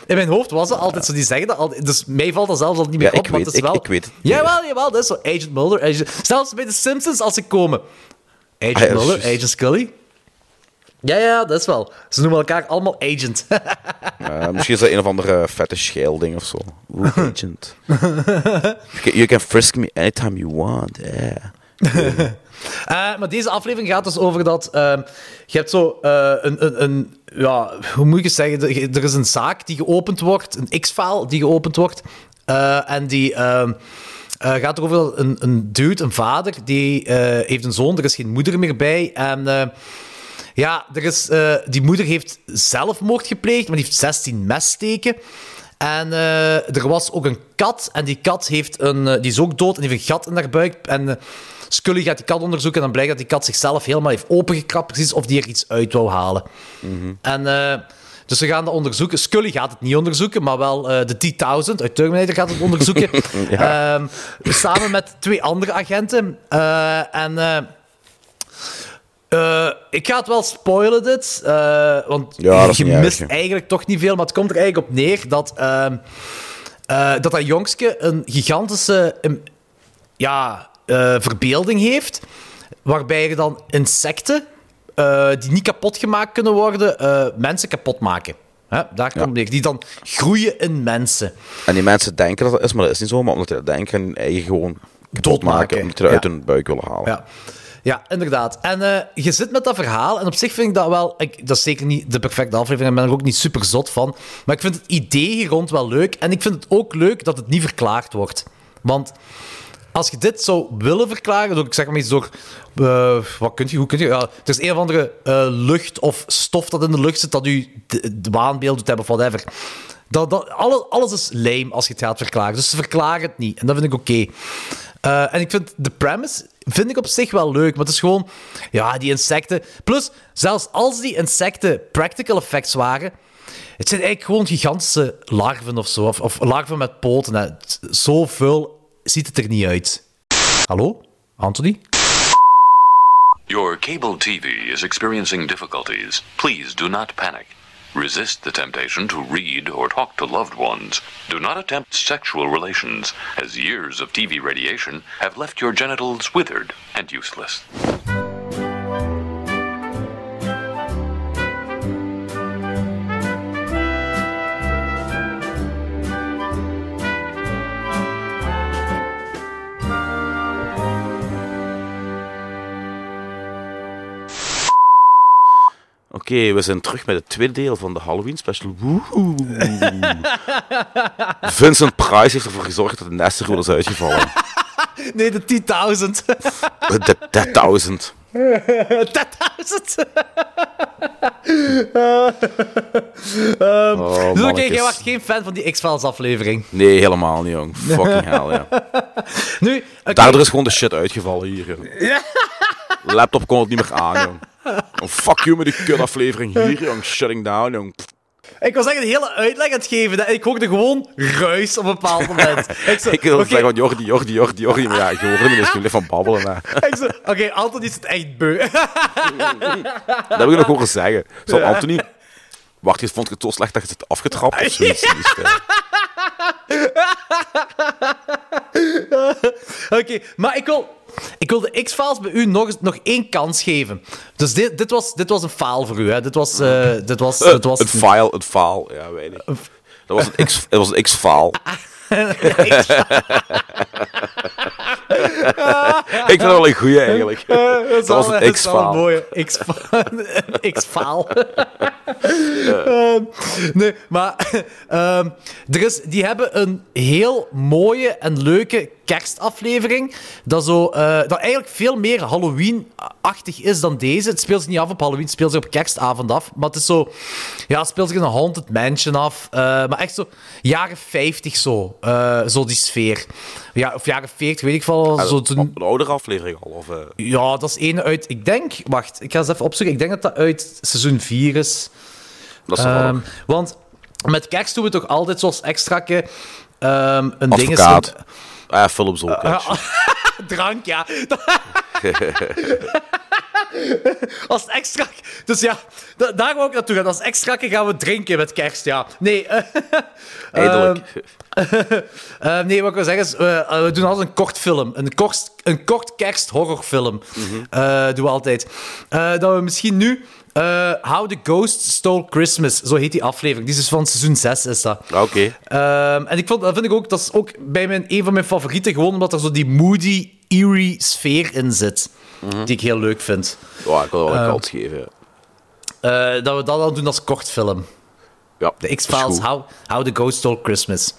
Speaker 6: in mijn hoofd was het altijd zo, die zeggen dat altijd, dus mij valt dat zelfs al niet meer
Speaker 7: Ja,
Speaker 6: op,
Speaker 7: weet-
Speaker 6: het is
Speaker 7: ik-
Speaker 6: wel...
Speaker 7: ik weet het
Speaker 6: Jawel, jawel, dat is zo, Agent Mulder, Agent, zelfs bij de Simpsons als ze komen. Agent
Speaker 7: Ah, ja,
Speaker 6: Mulder. Agent Scully. Ja, ja, dat is wel. Ze noemen elkaar allemaal Agent.
Speaker 7: Eh, misschien is dat een of andere vette scheilding of zo. Agent. you, can, frisk me anytime you want, yeah.
Speaker 6: Eh, maar deze aflevering gaat dus over dat ehm, je hebt zo eh, een, een, een, ja, hoe moet ik het zeggen? Er is een zaak die geopend wordt, een X-file die geopend wordt, en die ehm, eh, gaat erover dat een, een dude, een vader, die heeft een zoon, er is geen moeder meer bij, en ja, er is, eh, die moeder heeft zelfmoord gepleegd, maar die heeft 16 messteken. En eh, er was ook een kat. En die kat heeft een, eh, die is ook dood en die heeft een gat in haar buik. En eh, Scully gaat die kat onderzoeken. En dan blijkt dat die kat zichzelf helemaal heeft opengekrapt. Precies of die er iets uit wou halen. En eh, dus ze gaan dat onderzoeken. Scully gaat het niet onderzoeken, maar wel de T-1000 uit Terminator gaat het onderzoeken. Ehm, samen met twee andere agenten. En... eh, ik ga het wel spoilen, dit. eh, want
Speaker 7: Ja,
Speaker 6: je
Speaker 7: erg,
Speaker 6: mist eigenlijk toch niet veel. Maar het komt er eigenlijk op neer dat, ehm, eh, dat dat jongske een gigantische ja, verbeelding heeft. Waarbij er dan insecten, die niet kapot gemaakt kunnen worden, mensen kapot maken. Hè? Daar komt het neer. Die dan groeien in mensen.
Speaker 7: En die mensen denken dat dat is, maar dat is niet zo. Maar omdat die dat denken, gaan hun eigen gewoon kapot
Speaker 6: Doodmaken.
Speaker 7: maken. Omdat dat uit
Speaker 6: Ja.
Speaker 7: hun buik willen halen.
Speaker 6: Ja. Ja, inderdaad. En eh, je zit met dat verhaal, en op zich vind ik dat wel... Ik, dat is zeker niet de perfecte aflevering, ik ben er ook niet super zot van. Maar ik vind het idee hier rond wel leuk. En ik vind het ook leuk dat het niet verklaard wordt. Want als je dit zou willen verklaren, door, ik zeg maar iets door... eh, wat kun je, hoe kun je... Ja, er is een of andere eh, lucht of stof dat in de lucht zit, dat u de, waanbeeld doet hebben, of whatever. Dat, dat, alles, is lame als je het gaat verklaren. Dus ze verklaren het niet. En dat vind ik oké. En ik vind de premise vind ik op zich wel leuk. Maar het is gewoon, ja, die insecten. Plus, zelfs als die insecten practical effects waren. Het zijn eigenlijk gewoon gigantische larven of zo. Of, larven met poten. Zo vuil ziet het er niet uit. Hallo? Anthony?
Speaker 18: Your cable TV is experiencing difficulties. Please do not panic. Resist the temptation to read or talk to loved ones. Do not attempt sexual relations, as years of TV radiation have left your genitals withered and useless.
Speaker 7: Oké, we zijn terug met het tweede deel van de Halloween special. Woehoe. Vincent Price heeft ervoor gezorgd dat de Nesterrol is uitgevallen.
Speaker 6: Nee, de 10.000.
Speaker 7: De 10.000.
Speaker 6: 10.000. Ehm,
Speaker 7: Oh,
Speaker 6: dus oké,
Speaker 7: mannetjes.
Speaker 6: jij was geen fan van die X-Files aflevering.
Speaker 7: Nee, helemaal niet, jong. Fucking hell, ja.
Speaker 6: Nu, oké.
Speaker 7: Daardoor is gewoon de shit uitgevallen hier. Laptop kon het niet meer aan, jong. Oh, fuck you met die kutaflevering hier, jong. Shutting down, jong.
Speaker 6: Ik was echt een hele uitleg aan het geven. Ik hoorde gewoon ruis op een bepaald moment. Ik zo,
Speaker 7: Ik wil
Speaker 6: oké,
Speaker 7: zeggen van Jordi, Jordi, Jordi, Jordi. Maar ja, je hoorde me dus gewoon van babbelen. Hè.
Speaker 6: ik zo, Oké, Anton is het echt beu.
Speaker 7: Dat heb ik nog horen zeggen. Zo, Anthony, wacht, je vond je het zo slecht dat je het afgetrapt of zoiets. zoiets,
Speaker 6: Oké, maar ik wil, ik wil de X-Files bij u nog, eens- nog één kans geven. Dus dit, dit, was, dit was een faal voor u. Hè. Dit was... eh, dit was,
Speaker 7: Eh,
Speaker 6: dit was
Speaker 7: het file, het faal. Ja, weet ik. Dat was een X, dat was een X-faal. ik vind dat wel een goeie eigenlijk.
Speaker 6: Eh,
Speaker 7: dat was een X-faal.
Speaker 6: mooie X-faal. Ehm, nee, maar ehm, er is, die hebben een heel mooie en leuke kerstaflevering. Dat, zo, eh, dat eigenlijk veel meer Halloween-achtig is dan deze. Het speelt zich niet af op Halloween, het speelt zich op kerstavond af. Maar het is zo... Ja, het speelt zich in een haunted mansion af. eh, maar echt zo jaren 50 zo. eh, zo die sfeer. Ja, of jaren 40, weet ik wel. Zo
Speaker 7: Een oudere aflevering al? Of,
Speaker 6: ja, dat is één uit. Ik denk, wacht, ik ga eens even opzoeken. Ik denk dat dat uit seizoen 4 is.
Speaker 7: Dat is
Speaker 6: Ehm. Want met kerst doen we toch altijd zoals extra een ding is.
Speaker 7: Ah, Philips ook.
Speaker 6: Eh, Drank, ja. Als extra... Dus ja, da- daar wou ik naartoe gaan. Als extra gaan we drinken met kerst, ja. Nee.
Speaker 7: Eindelijk.
Speaker 6: eh, nee, wat ik wil zeggen is, we doen altijd een kort film. Een kort, een kort kerst horrorfilm. Eh, doen we altijd. Dat we misschien nu... eh, How the Ghost Stole Christmas, zo heet die aflevering. Die is dus van seizoen 6, is dat.
Speaker 7: Oké.
Speaker 6: Ehm, en ik vond, dat vind ik ook, dat is ook bij mijn, een van mijn favorieten, gewoon omdat er zo die moody, eerie sfeer in zit. Die ik heel leuk vind.
Speaker 7: Ja, ik wil wel een
Speaker 6: Ehm,
Speaker 7: kans geven. ja.
Speaker 6: Eh, dat we dat dan doen als kortfilm.
Speaker 7: Ja,
Speaker 6: De X-Files, How, How the Ghost Stole Christmas.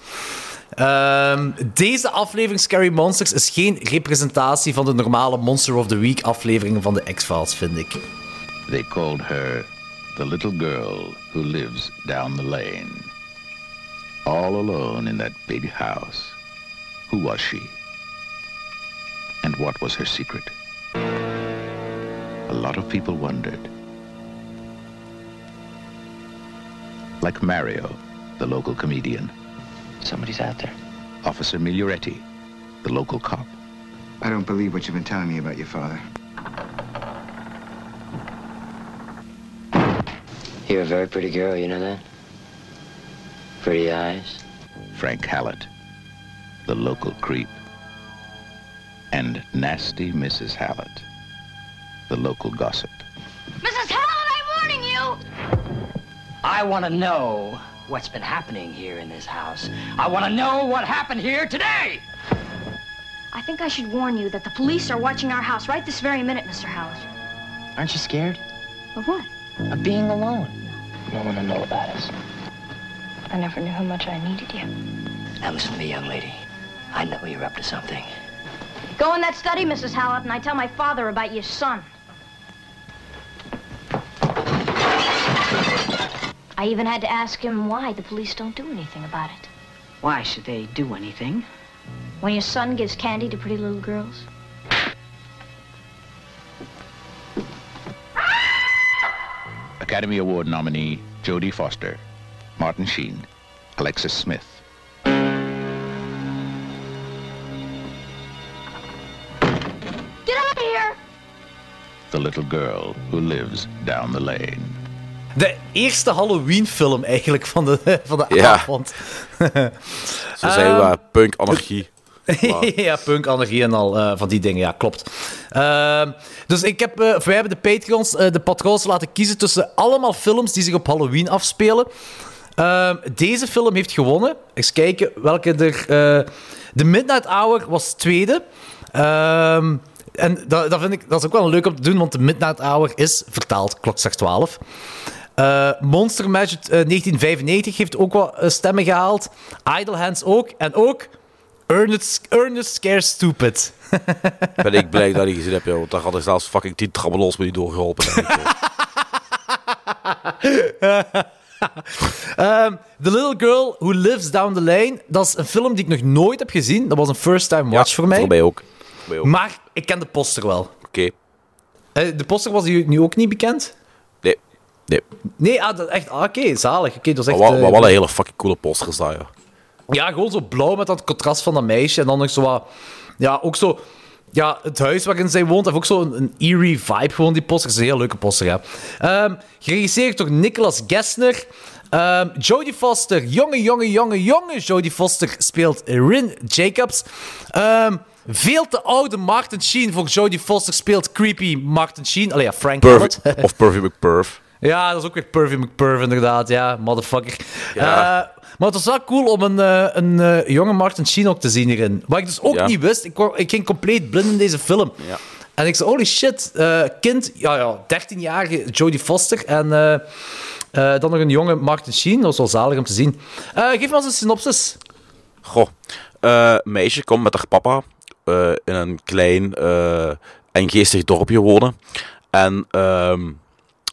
Speaker 6: Ehm, deze aflevering Scary Monsters is geen representatie van de normale Monster of the Week afleveringen van de X-Files, vind ik.
Speaker 19: They called her the little girl who lives down the lane. All alone in that big house. Who was she? And what was her secret? A lot of people wondered. Like Mario, the local comedian. Somebody's out there. Officer Miglioretti, the local cop.
Speaker 20: I don't believe what you've been telling me about your father.
Speaker 21: You're a very pretty girl, you know that? Pretty eyes.
Speaker 19: Frank Hallett, the local creep. And nasty Mrs. Hallett, the local gossip.
Speaker 22: Mrs. Hallett, I'm warning you!
Speaker 23: I want to know what's been happening here in this house. I want to know what happened here today.
Speaker 22: I think I should warn you that the police are watching our house right this very minute, Mr. Hallett.
Speaker 21: Aren't you scared
Speaker 22: Of what?
Speaker 21: Of being alone? No one will know about us.
Speaker 22: I never knew how much I needed you.
Speaker 21: Now listen to me, young lady. I know you're up to something.
Speaker 22: Go in that study, Mrs. Hallett, and I tell my father about your son. I even had to ask him why the police don't do anything about it.
Speaker 23: Why should they do anything?
Speaker 22: When your son gives candy to pretty little girls.
Speaker 19: Academy Award nominee Jodie Foster, Martin Sheen, Alexis Smith.
Speaker 22: Get out of here!
Speaker 19: The little girl who lives down the lane.
Speaker 6: De eerste Halloween-film eigenlijk van de, van de
Speaker 7: Ja.
Speaker 6: avond.
Speaker 7: Zo zijn we ehm, punk anarchie.
Speaker 6: ja, punk, anarchie en al eh, van die dingen, ja, klopt. Ehm, dus ik heb, of wij hebben de Patreons, eh, de patrons laten kiezen tussen allemaal films die zich op Halloween afspelen. Ehm, deze film heeft gewonnen. Eens kijken welke er... The Midnight Hour was tweede. Ehm, en dat, dat vind ik dat is ook wel leuk om te doen, want The Midnight Hour is vertaald, klokslag 12. Eh, Monster eh, 1995 heeft ook wat stemmen gehaald. Idle Hands ook. En ook Ernest, Ernest Scare Stupid.
Speaker 7: Ben ik blij dat ik gezien heb, joh. Want daar had ik zelfs fucking 10 trabbelos me niet doorgeholpen.
Speaker 6: Ehm, The Little Girl Who Lives Down the Lane. Dat is een film die ik nog nooit heb gezien. Dat was een first-time watch voor mij.
Speaker 7: Voor mij ook. Voor mij ook.
Speaker 6: Maar ik ken de poster wel.
Speaker 7: Oké.
Speaker 6: Eh, de poster was nu ook niet bekend?
Speaker 7: Nee. Nee.
Speaker 6: Nee, ah, dat, echt, ah, oké, zalig. Oké, dat
Speaker 7: Maar
Speaker 6: echt... eh,
Speaker 7: maar wel een hele fucking coole poster is dat, ja.
Speaker 6: Ja, gewoon zo blauw met dat contrast van dat meisje. En dan nog zo wat... Ja, ook zo... Ja, het huis waarin zij woont heeft ook zo een, een eerie vibe, gewoon die poster. Het is een heel leuke poster, ja. Ehm, geregisseerd door Nicholas Gessner. Ehm Jodie Foster, jonge, jonge, jonge, jonge Jodie Foster speelt Rin Jacobs. Ehm, veel te oude Martin Sheen voor Jodie Foster speelt creepy Martin Sheen. Allee, ja, Frank.
Speaker 7: Perv of Pervy McPerv.
Speaker 6: Ja, dat is ook weer Pervy McPerv, inderdaad. Ja, motherfucker.
Speaker 7: Ja.
Speaker 6: Eh, maar het was wel cool om een, eh, een eh, jonge Martin Sheen ook te zien hierin. Wat ik dus ook
Speaker 7: Ja.
Speaker 6: niet wist. Ik, ik ging compleet blind in deze film.
Speaker 7: Ja.
Speaker 6: En ik zei, holy shit, kind, ja, ja, 13-jarige Jodie Foster en dan nog een jonge Martin Sheen. Dat was wel zalig om te zien. Geef me eens een synopsis.
Speaker 7: Goh. Meisje komt met haar papa in een klein en geestig dorpje wonen. En ehm,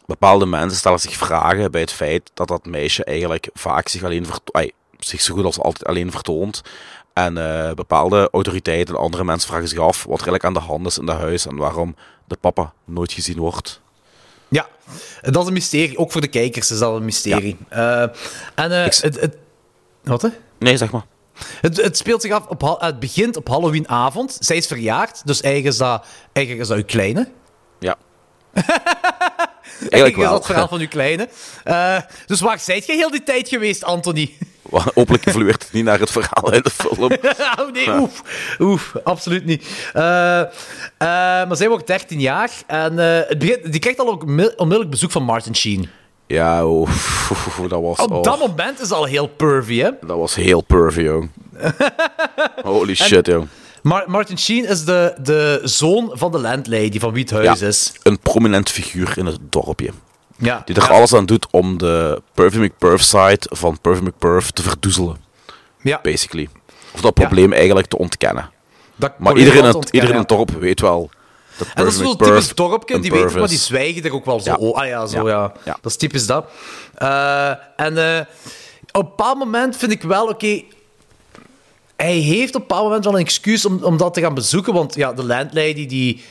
Speaker 7: bepaalde mensen stellen zich vragen bij het feit dat dat meisje eigenlijk vaak zich alleen verto- ai, zich zo goed als altijd alleen vertoont. En eh, bepaalde autoriteiten en andere mensen vragen zich af wat er eigenlijk aan de hand is in dat huis en waarom de papa nooit gezien wordt.
Speaker 6: Ja, dat is een mysterie. Ook voor de kijkers is dat een mysterie. Eh, en eh, het, het... Wat, hè?
Speaker 7: Nee, zeg maar.
Speaker 6: Het, het speelt zich af op... Het begint op Halloweenavond. Zij is verjaard, dus eigenlijk is dat, eigenlijk is dat uw kleine.
Speaker 7: Ja.
Speaker 6: Eigenlijk
Speaker 7: wel.
Speaker 6: dat het verhaal van uw kleine. Eh, dus waar zijt je heel die tijd geweest, Anthony?
Speaker 7: Hopelijk evolueert het niet naar het verhaal in de film.
Speaker 6: oh nee, oef. Oef, absoluut niet. Eh, eh, maar zij wordt 13 jaar en het begint, die krijgt al ook onmi- onmiddellijk bezoek van Martin Sheen.
Speaker 7: Ja, oh, dat was...
Speaker 6: Op
Speaker 7: oh,
Speaker 6: dat moment is al heel pervy, hè?
Speaker 7: dat was heel pervy, jong. Holy shit, jong.
Speaker 6: Mar- Martin Sheen is de, de zoon van de landlady van wie het huis
Speaker 7: Ja,
Speaker 6: is.
Speaker 7: een prominent figuur in het dorpje.
Speaker 6: Ja.
Speaker 7: Die er
Speaker 6: Ja.
Speaker 7: alles aan doet om de Pervy McPerf side van Pervy McPerf te verdoezelen.
Speaker 6: Ja.
Speaker 7: Basically. Of dat probleem eigenlijk te ontkennen.
Speaker 6: Dat
Speaker 7: maar iedereen, het, iedereen in het dorp weet wel dat
Speaker 6: En dat is zo'n typisch dorpje, die weten
Speaker 7: perv
Speaker 6: maar die zwijgen er ook wel zo.
Speaker 7: Ja.
Speaker 6: Oh, ah ja, zo
Speaker 7: Ja.
Speaker 6: Dat is typisch dat. Eh, en eh, op een bepaald moment vind ik wel, oké... hij heeft op een bepaald moment wel een excuus om, om dat te gaan bezoeken, want ja, de landlady die...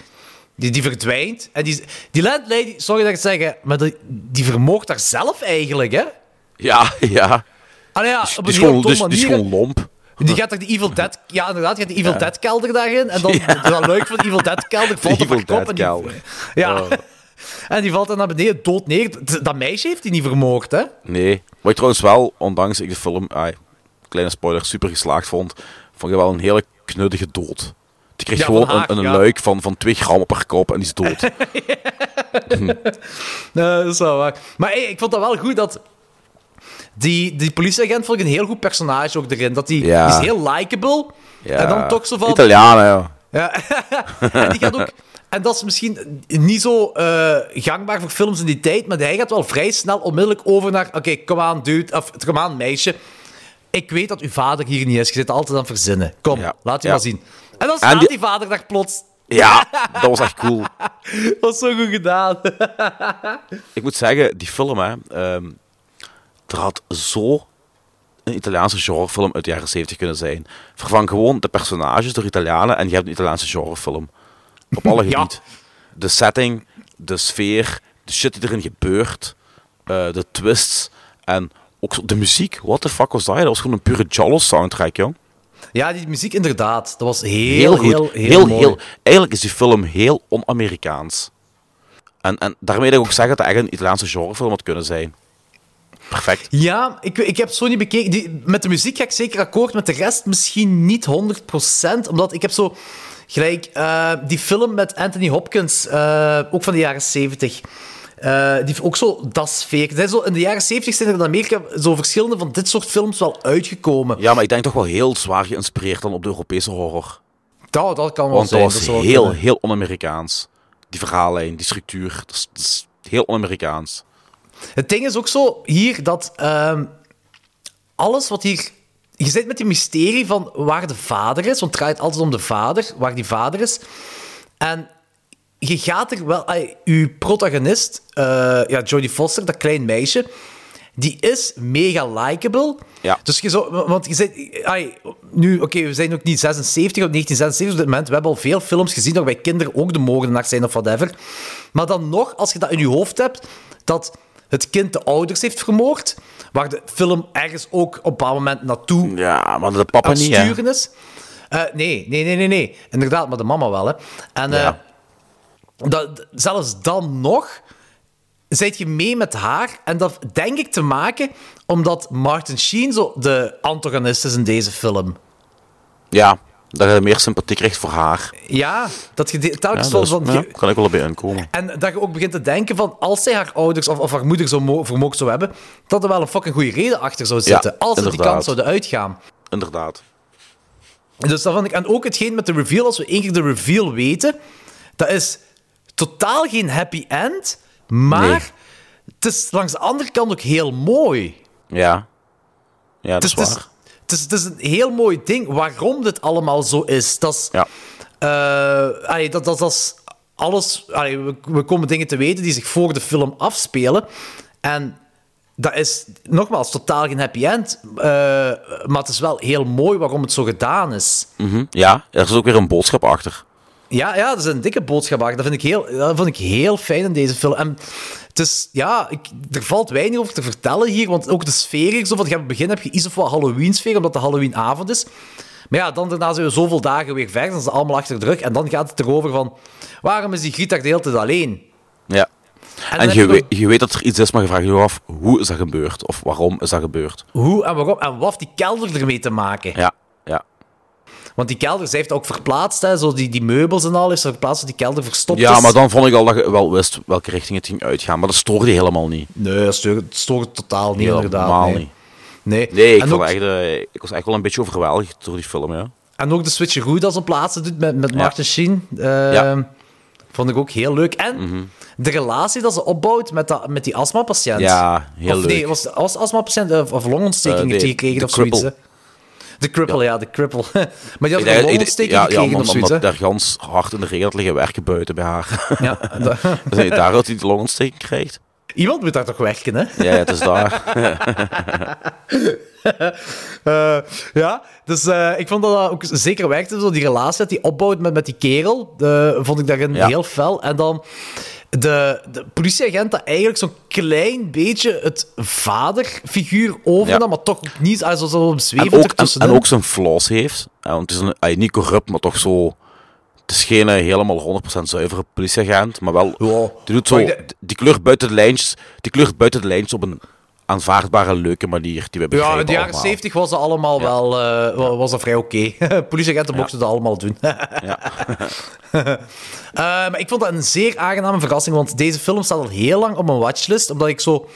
Speaker 6: Die, die verdwijnt. En die, die landlady, sorry dat ik het zeg, maar die, die vermoogt daar zelf eigenlijk, hè?
Speaker 7: Ja, ja.
Speaker 6: Allee, ja, op
Speaker 7: die
Speaker 6: een
Speaker 7: is gewoon, is- die is gewoon lomp.
Speaker 6: Die gaat er die Evil Dead... Ja, inderdaad, gaat die Evil
Speaker 7: Ja.
Speaker 6: Dead kelder daarin. En dan dat leuk van de Evil Dead kelder valt
Speaker 7: De
Speaker 6: op haar
Speaker 7: Evil
Speaker 6: kop. En die, ja.
Speaker 7: Oh.
Speaker 6: en die valt dan naar beneden dood neer. Dat meisje heeft hij niet vermoord, hè?
Speaker 7: Nee. Wat ik trouwens wel, ondanks ik de film, ai, kleine spoiler, super geslaagd vond, vond ik wel een hele knuddige dood. Die kreeg
Speaker 6: Ja,
Speaker 7: gewoon een, een
Speaker 6: ja.
Speaker 7: luik van, van 2 gram op haar kop en die is dood.
Speaker 6: Nee, dat is wel waar. Maar hey, ik vond dat wel goed dat... Die, die politieagent vond ik een heel goed personage ook erin. Dat die,
Speaker 7: Ja.
Speaker 6: die is heel likable.
Speaker 7: Ja.
Speaker 6: En dan toch zo van...
Speaker 7: Italianen, ja.
Speaker 6: Ja. en die gaat ook... En dat is misschien niet zo eh, gangbaar voor films in die tijd, maar hij gaat wel vrij snel onmiddellijk over naar... Oké, kom aan, dude. Of kom aan, meisje. Ik weet dat uw vader hier niet is. Je zit altijd aan het verzinnen. Kom, laat je
Speaker 7: Ja.
Speaker 6: maar zien. En dan staat
Speaker 7: die-
Speaker 6: die... vader daar plots.
Speaker 7: Ja, dat was echt cool.
Speaker 6: Dat was zo goed gedaan.
Speaker 7: Ik moet zeggen, die film, hè, ehm, er had zo een Italiaanse genrefilm uit de jaren 70 kunnen zijn. Vervang gewoon de personages door Italianen en je hebt een Italiaanse genrefilm. Op alle
Speaker 6: Ja.
Speaker 7: gebieden. De setting, de sfeer, de shit die erin gebeurt, eh, de twists en ook de muziek. What the fuck was dat? Dat was gewoon een pure Jollo soundtrack, jong.
Speaker 6: Ja, die muziek inderdaad. Dat was heel,
Speaker 7: Heel goed.
Speaker 6: heel,
Speaker 7: heel,
Speaker 6: mooi.
Speaker 7: heel- eigenlijk is die film heel on-Amerikaans. En, en daarmee wil ik ook zeggen dat het echt een Italiaanse genrefilm had kunnen zijn. Perfect.
Speaker 6: Ja, ik, ik heb zo niet bekeken. Die, met de muziek ga ik zeker akkoord, met de rest misschien niet 100%. Omdat ik heb zo... Gelijk, eh, die film met Anthony Hopkins, eh, ook van de jaren 70. Eh, die heeft ook zo dat sfeer. Er zijn zo, in de jaren 70 zijn er in Amerika zo verschillende van dit soort films wel uitgekomen.
Speaker 7: Ja, maar ik denk toch wel heel zwaar geïnspireerd dan op de Europese horror.
Speaker 6: Dat, dat kan wel
Speaker 7: Want dat
Speaker 6: zijn.
Speaker 7: was
Speaker 6: zou wel
Speaker 7: heel,
Speaker 6: kunnen.
Speaker 7: heel on-Amerikaans. Die verhaallijn, die structuur, dat is, dat is heel on-Amerikaans.
Speaker 6: Het ding is ook zo hier dat ehm, alles wat hier. Je zit met die mysterie van waar de vader is, want het draait altijd om de vader, waar die vader is. En je gaat er wel. ai, uw protagonist, eh, ja, Jodie Foster, dat klein meisje, die is mega likable.
Speaker 7: Ja.
Speaker 6: Dus je zo, want je zit, ai, nu, oké, we zijn ook niet 76 of 1976 op dit moment. We hebben al veel films gezien dat bij kinderen ook de moordenaar zijn of whatever. Maar dan nog, als je dat in je hoofd hebt, dat het kind de ouders heeft vermoord, waar de film ergens ook op een bepaald moment naartoe
Speaker 7: Ja, maar de papa niet,
Speaker 6: sturen is. Eh, nee, nee, nee, nee, nee. Inderdaad, maar de mama wel, hè. En eh, dat, zelfs dan nog zijt je mee met haar. En dat denk ik te maken omdat Martin Sheen zo de antagonist is in deze film.
Speaker 7: Ja, dat je meer sympathie krijgt voor haar.
Speaker 6: Ja, dat je
Speaker 7: Ja,
Speaker 6: telkens
Speaker 7: dat
Speaker 6: van...
Speaker 7: is-
Speaker 6: van
Speaker 7: ja, kan ik wel bij inkomen.
Speaker 6: En dat je ook begint te denken van, als zij haar ouders of, of haar moeder zo mo- vermoord zou hebben, dat er wel een fucking goede reden achter zou
Speaker 7: Ja,
Speaker 6: zitten. als ze die kant zouden uitgaan.
Speaker 7: Inderdaad.
Speaker 6: Dus dat vond ik... En ook hetgeen met de reveal, als we één keer de reveal weten, dat is totaal geen happy end, maar
Speaker 7: Nee.
Speaker 6: het is langs de andere kant ook heel mooi.
Speaker 7: Ja. Ja, dat
Speaker 6: Het
Speaker 7: is
Speaker 6: is, het, is,
Speaker 7: waar.
Speaker 6: het, is, het is een heel mooi ding waarom dit allemaal zo is. Dat is...
Speaker 7: Ja.
Speaker 6: eh, allee, dat, dat, dat is alles... allee, we, we komen dingen te weten die zich voor de film afspelen. En dat is, nogmaals, totaal geen happy end. eh, maar het is wel heel mooi waarom het zo gedaan is.
Speaker 7: Mhm. Ja, er is ook weer een boodschap achter.
Speaker 6: Ja, ja, dat is een dikke boodschap. Dat vind ik heel, dat vind ik heel fijn in deze film. En Het is, ja, ik, er valt weinig over te vertellen hier, want ook de sfeer hier, zo van, je hebt- het begin heb je iets of wat Halloween-sfeer, omdat het Halloween-avond is. Maar ja, dan daarna zijn we zoveel dagen weer verder, dan zijn ze allemaal achter de rug, en dan gaat het erover van, waarom is die Griet daar de hele tijd alleen?
Speaker 7: Ja.
Speaker 6: En
Speaker 7: je,
Speaker 6: heb je
Speaker 7: weet, je weet dat er iets is, maar je vraagt je af, hoe is dat gebeurd? Of waarom is dat gebeurd?
Speaker 6: Hoe en waarom, en wat heeft die kelder ermee te maken?
Speaker 7: Ja, ja.
Speaker 6: Want die kelder, zij heeft ook verplaatst, hè, zo die, die meubels en al, heeft ze verplaatst, dat die kelder verstopt
Speaker 7: Ja,
Speaker 6: is.
Speaker 7: maar dan vond ik al dat je wel wist welke richting het ging uitgaan. Maar dat stoorde helemaal niet.
Speaker 6: Nee, dat stoort totaal niet, inderdaad.
Speaker 7: Helemaal
Speaker 6: nee.
Speaker 7: niet.
Speaker 6: Nee,
Speaker 7: Nee, ik,
Speaker 6: ook,
Speaker 7: echt, eh, ik was echt wel een beetje overweldigd door die film, ja.
Speaker 6: en ook de switcheroo dat ze op plaatsen doet met, met
Speaker 7: Ja.
Speaker 6: Martin Sheen. eh,
Speaker 7: Ja. Mhm.
Speaker 6: Vond ik ook heel leuk. En de relatie dat ze opbouwt met, dat, met die astmapatiënt.
Speaker 7: Ja, heel
Speaker 6: of, Nee,
Speaker 7: leuk.
Speaker 6: was, was astmapatiënt of, of longontsteking
Speaker 7: Eh,
Speaker 6: heeft
Speaker 7: de-
Speaker 6: hij gekregen of zoiets. hè? De cripple, ja, de cripple. maar die had een longontsteking
Speaker 7: ja, ja,
Speaker 6: gekregen
Speaker 7: omdat,
Speaker 6: of zoiets. hè?
Speaker 7: daar gans hard in de regen had liggen werken buiten bij haar.
Speaker 6: Ja,
Speaker 7: Dus daar dat hij de longontsteking krijgt.
Speaker 6: Iemand moet daar toch werken, hè?
Speaker 7: Ja, ja, het is daar.
Speaker 6: Eh, ja, dus eh, ik vond dat dat ook zeker werkte, zo die relatie dat die opbouwt met, met die kerel, de, vond ik daarin
Speaker 7: Ja.
Speaker 6: heel fel. En dan de, de politieagent dat eigenlijk zo'n klein beetje het vaderfiguur overnam,
Speaker 7: Ja.
Speaker 6: maar toch niet, also zo
Speaker 7: en,
Speaker 6: zweven
Speaker 7: ook, en, ook zijn flaws heeft. Want het is een, ay, niet corrupt, maar toch zo... Het is geen eh, helemaal 100% zuivere politieagent, maar wel... Die, doet zo, die kleurt buiten de lijntjes, die kleurt buiten de lijntjes op een aanvaardbare, leuke manier die we
Speaker 6: Ja,
Speaker 7: begrijpen
Speaker 6: in de jaren
Speaker 7: allemaal.
Speaker 6: 70 was dat allemaal wel eh, wa- was dat vrij oké. Politieagenten
Speaker 7: Ja.
Speaker 6: mochten dat allemaal doen.
Speaker 7: Ja.
Speaker 6: Eh, maar ik vond dat een zeer aangename verrassing, want deze film staat al heel lang op mijn watchlist, omdat ik zo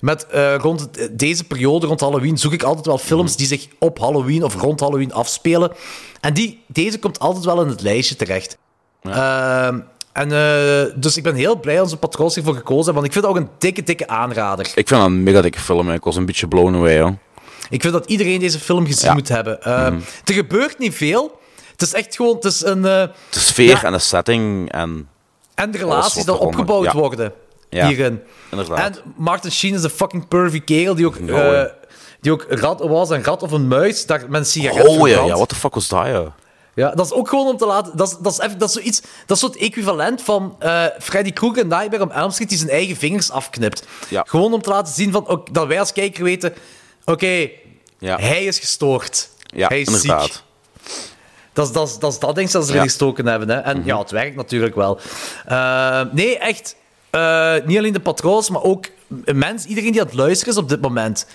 Speaker 6: met eh, rond deze periode, rond Halloween, zoek ik altijd wel films die zich op Halloween of rond Halloween afspelen. En die, deze komt altijd wel in het lijstje terecht. Ehm, en, eh, dus ik ben heel blij dat ze patroons hiervoor gekozen hebben, want ik vind het ook een dikke, dikke aanrader.
Speaker 7: Ik vind dat een mega dikke film, ik was een beetje blown away, hoor.
Speaker 6: Ik vind dat iedereen deze film gezien
Speaker 7: Ja.
Speaker 6: moet hebben.
Speaker 7: Mhm.
Speaker 6: Er gebeurt niet veel. Het is echt gewoon... Het is een... eh,
Speaker 7: De sfeer en de setting en...
Speaker 6: en de relaties die opgebouwd
Speaker 7: ja.
Speaker 6: worden
Speaker 7: Ja,
Speaker 6: hierin.
Speaker 7: inderdaad.
Speaker 6: En Martin Sheen is een fucking pervy kerel die ook... Eh, die ook rat, was een rat of een muis daar met een sigaret
Speaker 7: Oh ja, what the fuck was dat, ja?
Speaker 6: Ja, dat is ook gewoon om te laten... Dat is, dat is, even, dat is zoiets... Dat is zo het equivalent van eh, Freddy Krueger in Nightmare on Elm Street die zijn eigen vingers afknipt.
Speaker 7: Ja.
Speaker 6: Gewoon om te laten zien van, ook, dat wij als kijker weten... Oké,
Speaker 7: Ja.
Speaker 6: hij is gestoord.
Speaker 7: Ja,
Speaker 6: hij is
Speaker 7: inderdaad.
Speaker 6: ziek. Dat is dat, is- dat, is dat ding dat ze erin gestoken hebben. Hè? En ja, het werkt natuurlijk wel. Eh, nee, echt. eh, niet alleen de patroons, maar ook mensen, iedereen die aan het luisteren is op dit moment.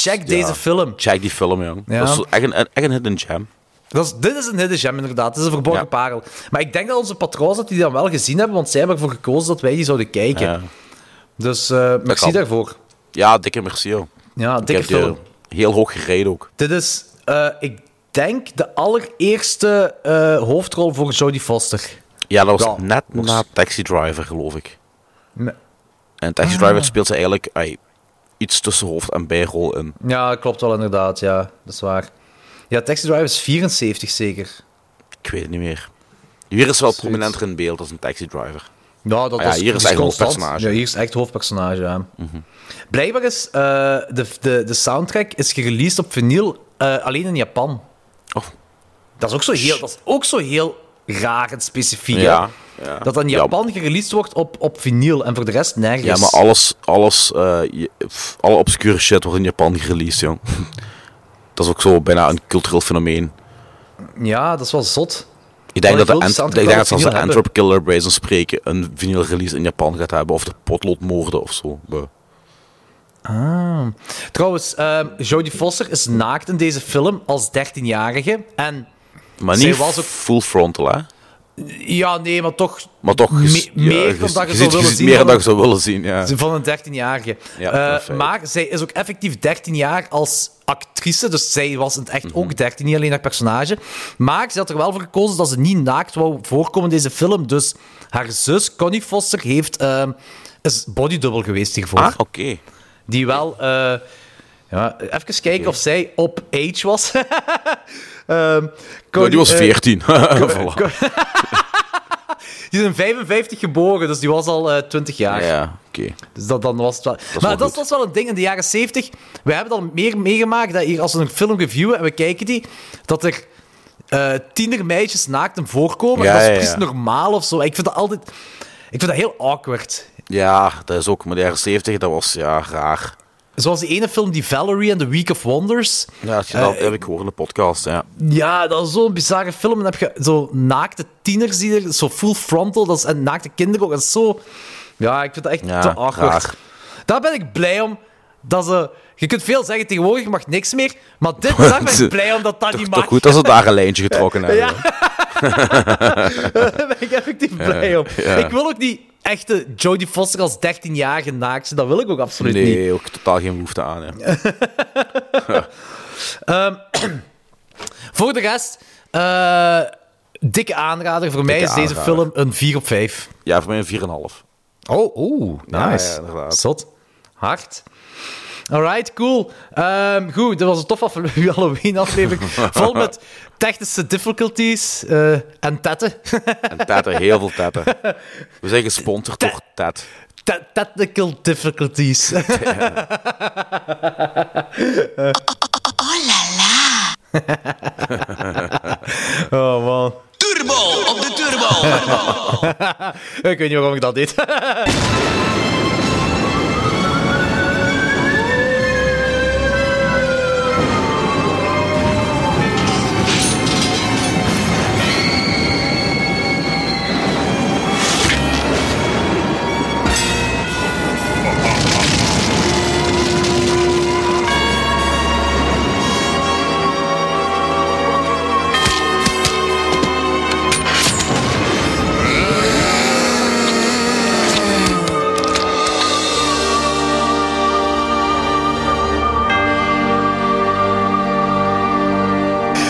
Speaker 6: Check deze film.
Speaker 7: Check die film, jong. Dat is echt een, echt een hidden gem.
Speaker 6: Dat is, dit is een hidden gem, inderdaad. Dit is een verborgen
Speaker 7: Ja.
Speaker 6: parel. Maar ik denk dat onze patroons dat die dan wel gezien hebben, want zij hebben ervoor gekozen dat wij die zouden kijken.
Speaker 7: Ja.
Speaker 6: Dus eh, merci
Speaker 7: kan.
Speaker 6: daarvoor.
Speaker 7: Ja, dikke merci, joh.
Speaker 6: Ja,
Speaker 7: Ik
Speaker 6: dikke film.
Speaker 7: heel hoog gereden ook.
Speaker 6: Dit is, eh, ik denk, de allereerste eh, hoofdrol voor Jodie Foster.
Speaker 7: Ja, dat was
Speaker 6: Ja,
Speaker 7: net na Taxi Driver, geloof ik.
Speaker 6: Nee.
Speaker 7: En Taxi
Speaker 6: Ah.
Speaker 7: Driver speelt ze eigenlijk ay, iets tussen hoofd- en bijrol in.
Speaker 6: Ja, klopt wel inderdaad. Ja, dat is waar. Ja, Taxi Driver is 74 zeker.
Speaker 7: Ik weet het niet meer. Hier is wel prominenter in beeld als een Taxi Driver.
Speaker 6: Ja, dat
Speaker 7: Ah ja,
Speaker 6: is
Speaker 7: hier is echt hoofdpersonage.
Speaker 6: Ja, hier is echt hoofdpersonage, ja. Blijkbaar is eh, de, de, de soundtrack is gereleased op vinyl eh, alleen in Japan.
Speaker 7: Oh.
Speaker 6: Dat is ook zo heel, dat is ook zo heel raar en specifiek.
Speaker 7: Ja, ja.
Speaker 6: Dat in
Speaker 7: Ja.
Speaker 6: Japan gereleased wordt op, op vinyl en voor de rest nergens.
Speaker 7: Ja, maar alles, alles eh, je- alle obscure shit wordt in Japan gereleased, jong. dat is ook zo bijna een cultureel fenomeen.
Speaker 6: Ja, dat is wel zot.
Speaker 7: Ik denk dat,
Speaker 6: ik
Speaker 7: de
Speaker 6: wil die
Speaker 7: Ant-
Speaker 6: soundtrack
Speaker 7: ik denk
Speaker 6: wel
Speaker 7: dat zelfs
Speaker 6: op
Speaker 7: de
Speaker 6: vinyl
Speaker 7: Antwerp Killer Brazen spreken een vinyl release in Japan gaat hebben. Of de potloodmoorden of zo.
Speaker 6: Ah. Trouwens, ehm Jodie Foster is naakt in deze film als 13-jarige. En
Speaker 7: Maar niet
Speaker 6: was ook...
Speaker 7: full frontal, hè?
Speaker 6: Ja, nee, maar toch...
Speaker 7: Maar toch, je,
Speaker 6: Me-
Speaker 7: ja,
Speaker 6: meer dan dat je zou willen zien
Speaker 7: meer dan zou willen zien, ja.
Speaker 6: Van een 13-jarige.
Speaker 7: Ja,
Speaker 6: Eh, maar zij is ook effectief 13 jaar als actrice. Dus zij was in het echt
Speaker 7: Mhm.
Speaker 6: ook 13, niet alleen haar personage. Maar ze had er wel voor gekozen dat ze niet naakt wou voorkomen in deze film. Dus haar zus, Connie Foster, heeft, ehm, is bodydouble geweest hiervoor.
Speaker 7: Ah, oké.
Speaker 6: Die wel... eh, ja, even kijken of zij op age was.
Speaker 7: Nou, die was
Speaker 6: eh,
Speaker 7: 14. Voilà.
Speaker 6: Die is in 55 geboren, dus die was al eh 20 jaar.
Speaker 7: Ja, oké.
Speaker 6: Dus dat, dan was het wel...
Speaker 7: is
Speaker 6: maar dat, was wel een ding in de jaren 70. We hebben al meer meegemaakt dat hier, als we een film reviewen en we kijken die, dat er eh tienermeisjes naakt in voorkomen.
Speaker 7: Ja,
Speaker 6: dat is
Speaker 7: ja.
Speaker 6: precies normaal of zo. Ik vind dat altijd... Ik vind dat heel awkward.
Speaker 7: Ja, dat is ook. Maar de jaren 70, dat was ja, raar.
Speaker 6: Zoals die ene film, die Valerie and the Week of Wonders.
Speaker 7: Ja, dat, dat
Speaker 6: Eh,
Speaker 7: heb ik gehoord in de podcast. Ja.
Speaker 6: Ja, dat is zo'n bizarre film. En dan heb je zo naakte tieners die er, zo full frontal, dat is, en naakte kinderen ook. Dat is zo... Ja, ik vind dat echt
Speaker 7: Ja,
Speaker 6: te awkward. Daar ben ik blij om. Dat ze... Je kunt veel zeggen, tegenwoordig mag niks meer. Maar dit, daar ben ik blij om dat dat niet mag.
Speaker 7: Toch goed dat ze daar een lijntje getrokken hebben.
Speaker 6: Ja. Daar ben ik effectief blij om.
Speaker 7: Ja.
Speaker 6: Ik wil ook niet echte Jodie Foster als 13-jarige naakt. Dat wil ik ook absoluut niet.
Speaker 7: Nee, ook totaal geen behoefte aan. Ja.
Speaker 6: Ehm, voor de rest, eh, dikke aanrader. Voor mij is deze film een 4 op 5.
Speaker 7: ja, voor mij een 4,5.
Speaker 6: Oh, oeh, nice.
Speaker 7: ja.
Speaker 6: Zot. Hard. Alright, cool. Ehm, goed, dit was een tof afle- Halloween-aflevering. Vol met technische difficulties eh, en tetten.
Speaker 7: En tetten, heel veel tetten. We zijn gesponsord door Tet.
Speaker 6: Te- Technical difficulties. Oh man.
Speaker 14: Turbo op de turbo.
Speaker 6: ik weet niet waarom ik dat deed.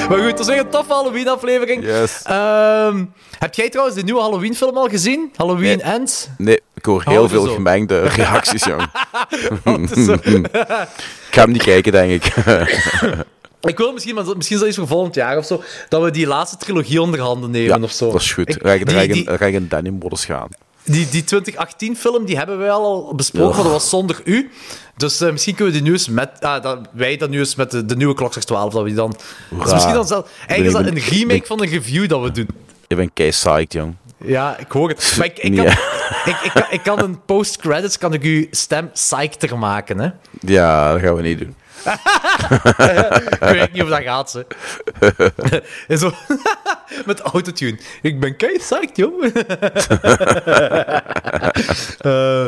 Speaker 6: Maar goed, is weer een toffe Halloween-aflevering.
Speaker 7: Yes.
Speaker 6: Ehm, heb jij trouwens de nieuwe Halloween-film al gezien? Halloween Ends?
Speaker 7: Nee, ik hoor heel
Speaker 6: Hou
Speaker 7: veel gemengde reacties, jong.
Speaker 6: het is zo-
Speaker 7: ik ga hem niet kijken, denk ik.
Speaker 6: Ik wil misschien, maar misschien zoiets voor volgend jaar of zo, dat we die laatste trilogie onder handen nemen
Speaker 7: ja,
Speaker 6: of zo.
Speaker 7: dat is goed.
Speaker 6: Ik-
Speaker 7: Dan ga ik- dan ga
Speaker 6: die,
Speaker 7: ik in-
Speaker 6: die,
Speaker 7: dan ga ik in denim-modus gaan.
Speaker 6: die, die 2018-film, die hebben wij al besproken, maar dat was zonder u. Dus eh, misschien kunnen we die nu eens met... Ah, dat, wij dat nu eens met de, de nieuwe Klokslag 12, dat we die dan... Dus misschien dan zelf... Eigenlijk is dat een remake
Speaker 7: ben-
Speaker 6: van een review dat we doen.
Speaker 7: Ik ben kei psyched, jong.
Speaker 6: Ja, ik hoor het. Maar ik, ik, kan,
Speaker 7: ja.
Speaker 6: ik, ik, kan, ik kan een post-credits, kan ik uw stem psychter maken, hè.
Speaker 7: Ja, dat gaan we niet doen.
Speaker 6: ik weet niet of dat gaat, ze. En zo, met autotune. Ik ben kei psyched, joh. Eh,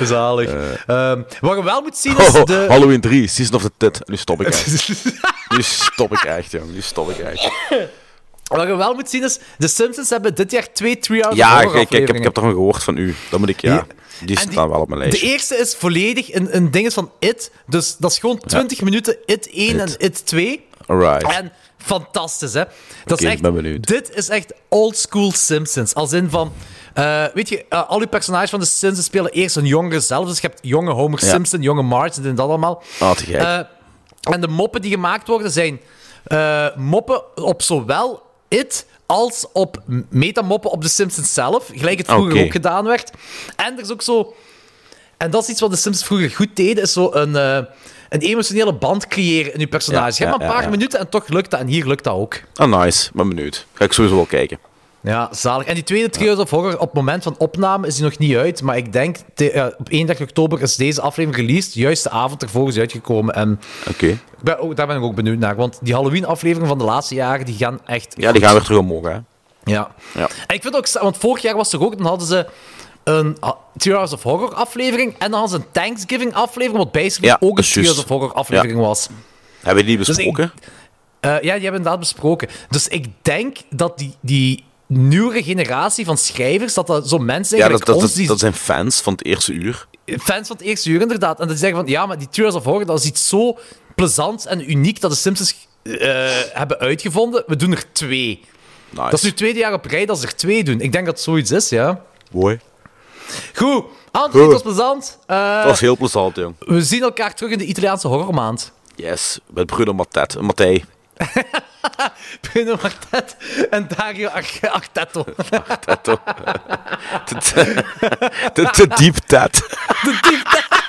Speaker 6: zalig. Ehm, wat je wel moet zien is
Speaker 7: Oh,
Speaker 6: de...
Speaker 7: Halloween 3, Season of the Tit. Nu stop ik echt. nu stop ik echt, jong. Nu stop ik echt.
Speaker 6: Wat je wel moet zien is... De Simpsons hebben dit jaar twee Three Hours
Speaker 7: Ja,
Speaker 6: Horror
Speaker 7: kijk, ik, heb, ik
Speaker 6: afleveringen.
Speaker 7: heb ervan gehoord van u. Dat moet ik, ja. Die staan wel op mijn
Speaker 6: De
Speaker 7: lijstje.
Speaker 6: eerste is volledig een, een ding van It. Dus dat is gewoon 20 minuten It 1 en It 2.
Speaker 7: Alright.
Speaker 6: En fantastisch, hè? Dat is echt,
Speaker 7: ben benieuwd.
Speaker 6: Dit is echt old school Simpsons. Als in van. eh, weet je, eh, al die personages van de Simpsons spelen eerst een jongere zelf. Dus je hebt jonge Homer
Speaker 7: Ja.
Speaker 6: Simpson, jonge Marge en dat allemaal.
Speaker 7: Ah, te gek.
Speaker 6: Eh, en de moppen die gemaakt worden zijn moppen op zowel It als op metamoppen op de Simpsons zelf. Gelijk het vroeger ook gedaan werd. En er is ook zo. En dat is iets wat de Simpsons vroeger goed deden, is zo een, eh, een emotionele band creëren in je personage.
Speaker 7: Ja,
Speaker 6: je hebt maar een paar
Speaker 7: ja.
Speaker 6: minuten en toch lukt dat. En hier lukt dat ook.
Speaker 7: Ah, nice. Ben benieuwd. Ga ik sowieso wel kijken.
Speaker 6: Ja, zalig. En die tweede Trios of Horror, op het moment van opname is die nog niet uit. Maar ik denk, te- op 31 oktober is deze aflevering released. Juist de avond ervoor is uitgekomen. En
Speaker 7: Oké.
Speaker 6: daar ben ik ook benieuwd naar. Want die Halloween-afleveringen van de laatste jaren, die gaan echt
Speaker 7: Ja, die gaan weer terug omhoog, hè.
Speaker 6: Ja.
Speaker 7: Ja.
Speaker 6: En ik vind ook, want vorig jaar was er ook, dan hadden ze een ah, Hours of Horror aflevering en dan hadden ze een Thanksgiving aflevering, wat basically
Speaker 7: Ja,
Speaker 6: ook een
Speaker 7: juist.
Speaker 6: of Horror aflevering was.
Speaker 7: Hebben die
Speaker 6: Dus ik-
Speaker 7: besproken?
Speaker 6: Eh, ja, die hebben inderdaad besproken. Dus ik denk dat die, die nieuwere generatie van schrijvers, dat dat zo mensen zijn
Speaker 7: ja, dat, dat,
Speaker 6: ons,
Speaker 7: dat,
Speaker 6: die
Speaker 7: dat zijn fans van het eerste uur.
Speaker 6: fans van het eerste uur inderdaad. En die zeggen van, ja, maar die Hours of Horror, dat is iets zo plezant en uniek dat de Simpsons eh, hebben uitgevonden. We doen er twee.
Speaker 7: Nice.
Speaker 6: Dat is nu het tweede jaar op rij dat ze er twee doen. Ik denk dat het zoiets is, ja.
Speaker 7: Mooi.
Speaker 6: Goed, Anthony, het was plezant. Eh,
Speaker 7: Dat was heel plezant, jong.
Speaker 6: We zien elkaar terug in de Italiaanse horrormaand.
Speaker 7: Yes, met Bruno Mattei.
Speaker 6: Bruno Martet en Dario Ar- Artetto.
Speaker 7: Artetto. De, de, de deep tat.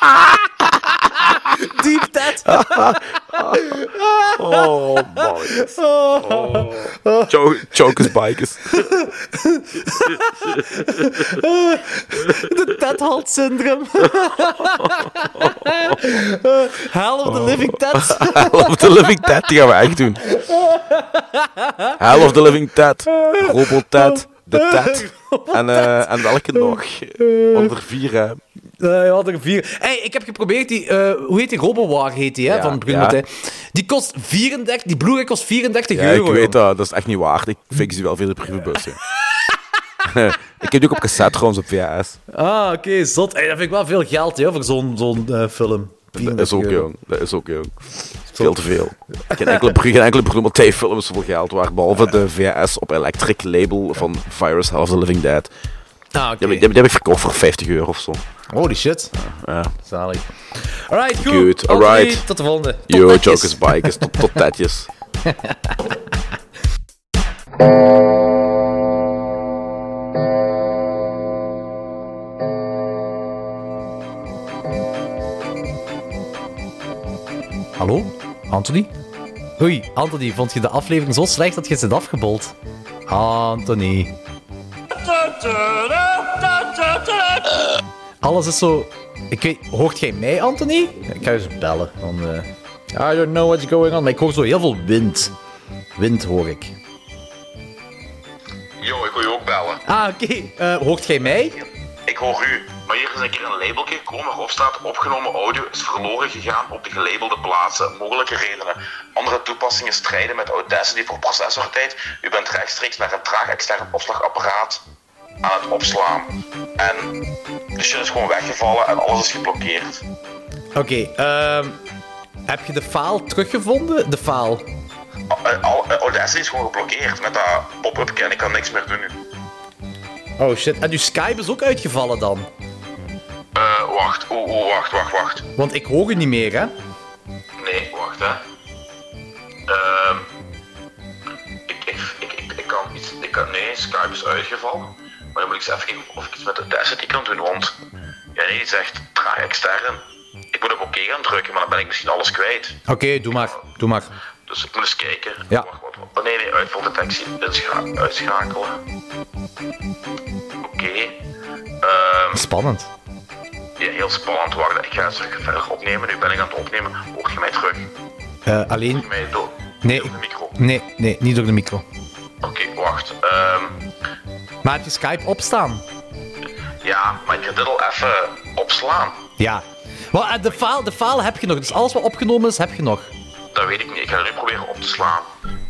Speaker 6: Deep Dead.
Speaker 24: Oh, man. Oh. Jo- Jokers bikers.
Speaker 6: De Ted Halt syndroom. Hell of the Living Ted.
Speaker 24: Hell of the Living Dead, die gaan we echt doen. Hell of the Living Dead. Robot Ted. De Ted. En, eh, en welke nog? Want er vier, hè.
Speaker 6: Eh, ja, er vier. Hey, ik heb geprobeerd die, eh, hoe heet die? Robowar heet die, hè,
Speaker 24: Ja,
Speaker 6: van Bruno
Speaker 24: ja.
Speaker 6: Die kost 34, die Blu-ray kost 34
Speaker 24: Ja,
Speaker 6: euro.
Speaker 24: ik weet dat. Dat is echt niet waard. Ik fix die wel via de brievenbus. ik heb die ook op cassette trouwens op VHS.
Speaker 6: Ah, oké, zot. Hey, dat vind ik wel veel geld, hè, voor zo'n zo'n eh, film.
Speaker 24: Dat is ook
Speaker 6: 34 euro.
Speaker 24: jong. Dat is ook jong. Veel te veel. Geen enkele, geen enkele Bruno film is zoveel geld waard, behalve de VHS op Electric label van Virus Hell of the Living Dead.
Speaker 6: Ah, oké.
Speaker 24: Die, heb ik- die, heb- ik verkocht voor 50 euro of zo.
Speaker 6: Holy shit.
Speaker 24: Ja.
Speaker 6: Zalig. Alright, goed. Anthony,
Speaker 24: alright.
Speaker 6: Tot de volgende. Tot
Speaker 24: Yo,
Speaker 6: netjes.
Speaker 24: Jokers Bikers. Tot, tot tetjes.
Speaker 6: Hallo? Anthony? Oei, Anthony, vond je de aflevering zo slecht dat je zit afgebold? Anthony. Alles is zo... Ik weet... Hoort jij mij, Anthony? Ik ga eens bellen. Dan, eh, I don't know what's going on. Maar ik hoor zo heel veel wind. Wind hoor ik.
Speaker 7: Yo, ik wil je ook bellen.
Speaker 6: Ah, oké. Eh, hoort jij mij?
Speaker 7: Ik hoor u. Maar hier is een keer een labeltje gekomen waarop staat opgenomen audio is verloren gegaan op de gelabelde plaatsen. Mogelijke redenen. Andere toepassingen strijden met Audacity voor processortijd. U bent rechtstreeks naar een traag extern opslagapparaat aan het opslaan. En de shit is gewoon weggevallen en alles is geblokkeerd.
Speaker 6: Oké, ehm... heb je de file teruggevonden? De file?
Speaker 7: Eh, eh, Audacity is gewoon geblokkeerd met dat pop-up en ik kan niks meer doen nu.
Speaker 6: Oh shit. En uw Skype is ook uitgevallen dan?
Speaker 7: Eh, wacht, oeh, oeh, wacht, wacht, wacht.
Speaker 6: Want ik hoor u niet meer, hè?
Speaker 7: Nee, wacht hè. Ehm ik, ik, ik, ik, ik kan iets. Ik kan, nee, Skype is uitgevallen. Maar dan moet ik eens even kijken of ik iets met de Audacity kan doen. Want ja, nee, die zegt traag extern. Ik moet op oké gaan drukken, maar dan ben ik misschien alles kwijt.
Speaker 6: Oké, doe maar. Doe maar.
Speaker 7: Dus ik moet eens kijken.
Speaker 6: Ja.
Speaker 7: Wacht, wat, wat. Nee, nee, uitvaldetectie. Uitschakelen. Oké. Ehm,
Speaker 6: Spannend.
Speaker 7: Ja, heel spannend. Wacht, ik ga eens terug verder opnemen. Nu ben ik aan het opnemen. Hoort je mij terug?
Speaker 6: Eh, alleen...
Speaker 7: Mij door.
Speaker 6: Nee,
Speaker 7: door de micro.
Speaker 6: nee, nee, niet door de micro.
Speaker 7: Oké, wacht.
Speaker 6: Maar heb je Skype opstaan?
Speaker 7: ja, maar ik ga dit al even opslaan.
Speaker 6: Ja. Wel, eh, de, file, de file heb je nog, dus alles wat opgenomen is, heb je nog.
Speaker 7: Dat weet ik niet. Ik ga het nu proberen op te slaan.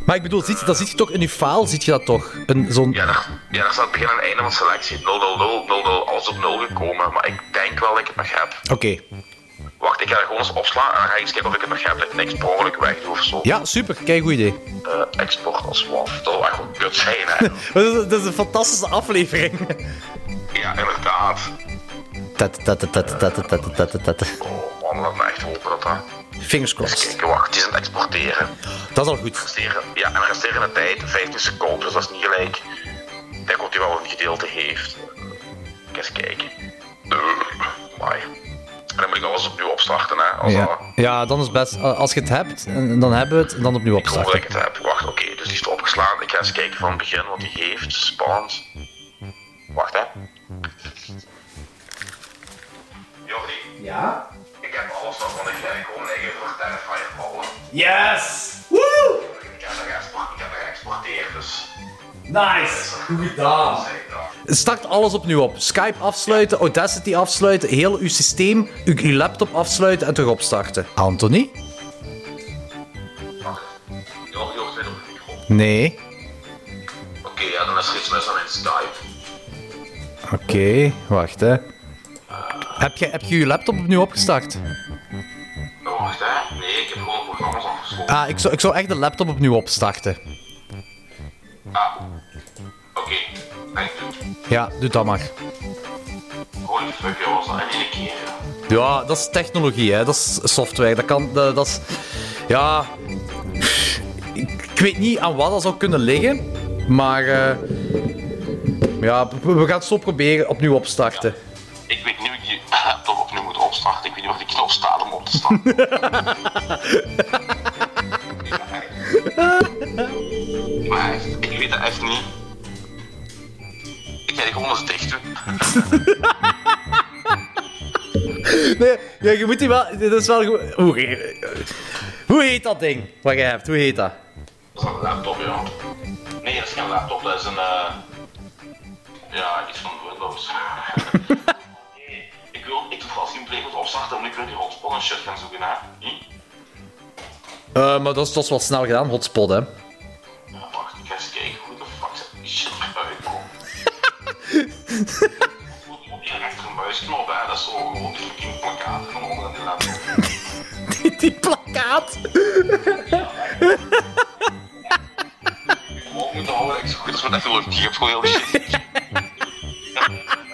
Speaker 6: Maar ik bedoel, ziet, dat ziet je toch in je file, ziet je dat toch? Een, zo'n...
Speaker 7: Ja, daar, ja, daar staat begin en einde van selectie. 000, 00, alles op 0 gekomen. Maar ik denk wel dat ik het nog heb.
Speaker 6: Oké.
Speaker 7: Wacht, ik ga het gewoon eens opslaan en dan ga ik eens kijken of ik het nog heb. Dat ik niks per ongeluk wegdoe of zo.
Speaker 6: Ja, super. Kijk, goed idee.
Speaker 7: Eh, export als WAF. Dat zou echt wel kut zijn, hè.
Speaker 6: dat, is, dat is een fantastische aflevering.
Speaker 7: ja, inderdaad.
Speaker 6: Tat, tat, tat, tat, tat, tat, tat, tat.
Speaker 7: Oh man, laat me echt hopen dat dat...
Speaker 6: Fingers crossed.
Speaker 7: Kijk, wacht, die is aan het exporteren.
Speaker 6: Dat is al goed.
Speaker 7: Resteren, ja, en resterende tijd 15 seconden, dus dat is niet gelijk. Ik denk dat hij wel een gedeelte heeft. Kijk eens kijken. Uh, Amai. En dan moet ik alles opnieuw opstarten, hè. Als dat-
Speaker 6: Ja. ja, dan is het best. eh, Als je het hebt, en dan hebben we het, en dan opnieuw
Speaker 7: Ik hoop dat
Speaker 6: opstarten.
Speaker 7: ik het heb. Wacht, oké, dus die is opgeslaan. Ik ga eens kijken van het begin wat hij heeft. Spannend. Wacht, hè. Jordi.
Speaker 6: Ja?
Speaker 7: Ik heb alles nog, want ik ga gewoon liggen voor ballen.
Speaker 6: Yes! Woo!
Speaker 7: Ik heb er geëxport- ik heb er geëxporteerd, dus...
Speaker 6: Nice! Goed gedaan. Start alles opnieuw op. Skype afsluiten, Audacity afsluiten, heel uw systeem, uw, uw laptop afsluiten en terug opstarten. Anthony?
Speaker 7: De.
Speaker 6: Nee.
Speaker 7: Oké, ja, dan is er iets mis aan mijn Skype.
Speaker 6: Oké, wacht hè. Heb je, heb je je laptop opnieuw opgestart?
Speaker 7: Oh, wacht, hè. Nee, ik heb gewoon programma's afgesloten.
Speaker 6: Ah, ik zou, ik zou echt de laptop opnieuw opstarten.
Speaker 7: Oké, denk het.
Speaker 6: Ja, doe dat maar.
Speaker 7: Holy fuck, joh, was dat in één keer?
Speaker 6: Ja, dat is technologie, hè. Dat is software. Dat kan... Dat, dat is... Ja... Ik, weet niet aan wat dat zou kunnen liggen. Maar... eh, ja, we we gaan het zo proberen opnieuw opstarten.
Speaker 7: Ik weet Ik weet niet waar die knop staat om op te starten. maar echt, ik weet het echt niet. Ik ga die gewoon eens dicht doen.
Speaker 6: Nee, ja, je moet die wel... Dat is wel goed. Hoe, hoe heet dat ding wat je hebt? Hoe heet dat?
Speaker 7: Dat is een laptop, ja. Nee, dat is geen laptop, dat is een. eh Ja, iets van Windows. ik wil. Ik doe als gameplay moet opstarten, want ik wil die hotspot en shit gaan zoeken, hè? Hm?
Speaker 6: Eh, maar dat is, dat is wel snel gedaan, hotspot, hè.
Speaker 7: Ja, wacht, ik ga eens kijken hoe de fuck zit die shit uitkomt. Op die rechtermuisknop, hè, dat is zo gewoon die fucking plakkaat van onder aan die laptop.
Speaker 6: die, die plakkaat.
Speaker 7: Gewoon moeten houden, ik zoek dus met echt een ik heb gewoon heel shit.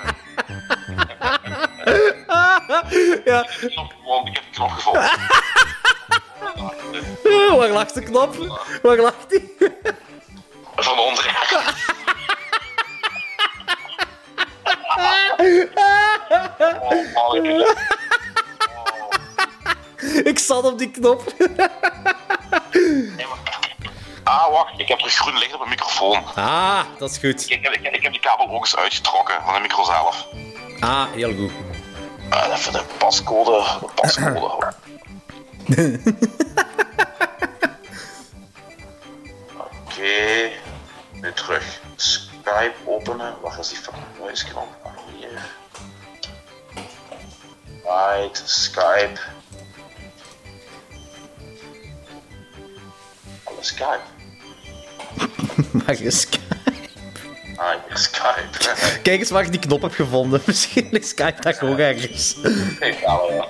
Speaker 6: ja.
Speaker 7: Ik heb die knop gevonden.
Speaker 6: Eh, Waar lag de knop? Waar lag die?
Speaker 7: Van onder.
Speaker 6: Ik zat op die knop.
Speaker 7: Ah, wacht, ik heb er groen licht op mijn microfoon.
Speaker 6: Ah, dat is goed.
Speaker 7: Ik ik heb die kabel ook eens uitgetrokken van de micro zelf.
Speaker 6: Ah, heel goed.
Speaker 7: Ah, even de pascode. De pascode. Oké, nu terug. Skype openen. Waar is die fucking muisknop? Ah, hier. Right, Skype. Alle Skype.
Speaker 6: Mag je Skype?
Speaker 7: Ah, Skype.
Speaker 6: Kijk eens waar ik die knop heb gevonden. Misschien ligt Skype daar ook ergens.
Speaker 7: Kijk, alle, ja.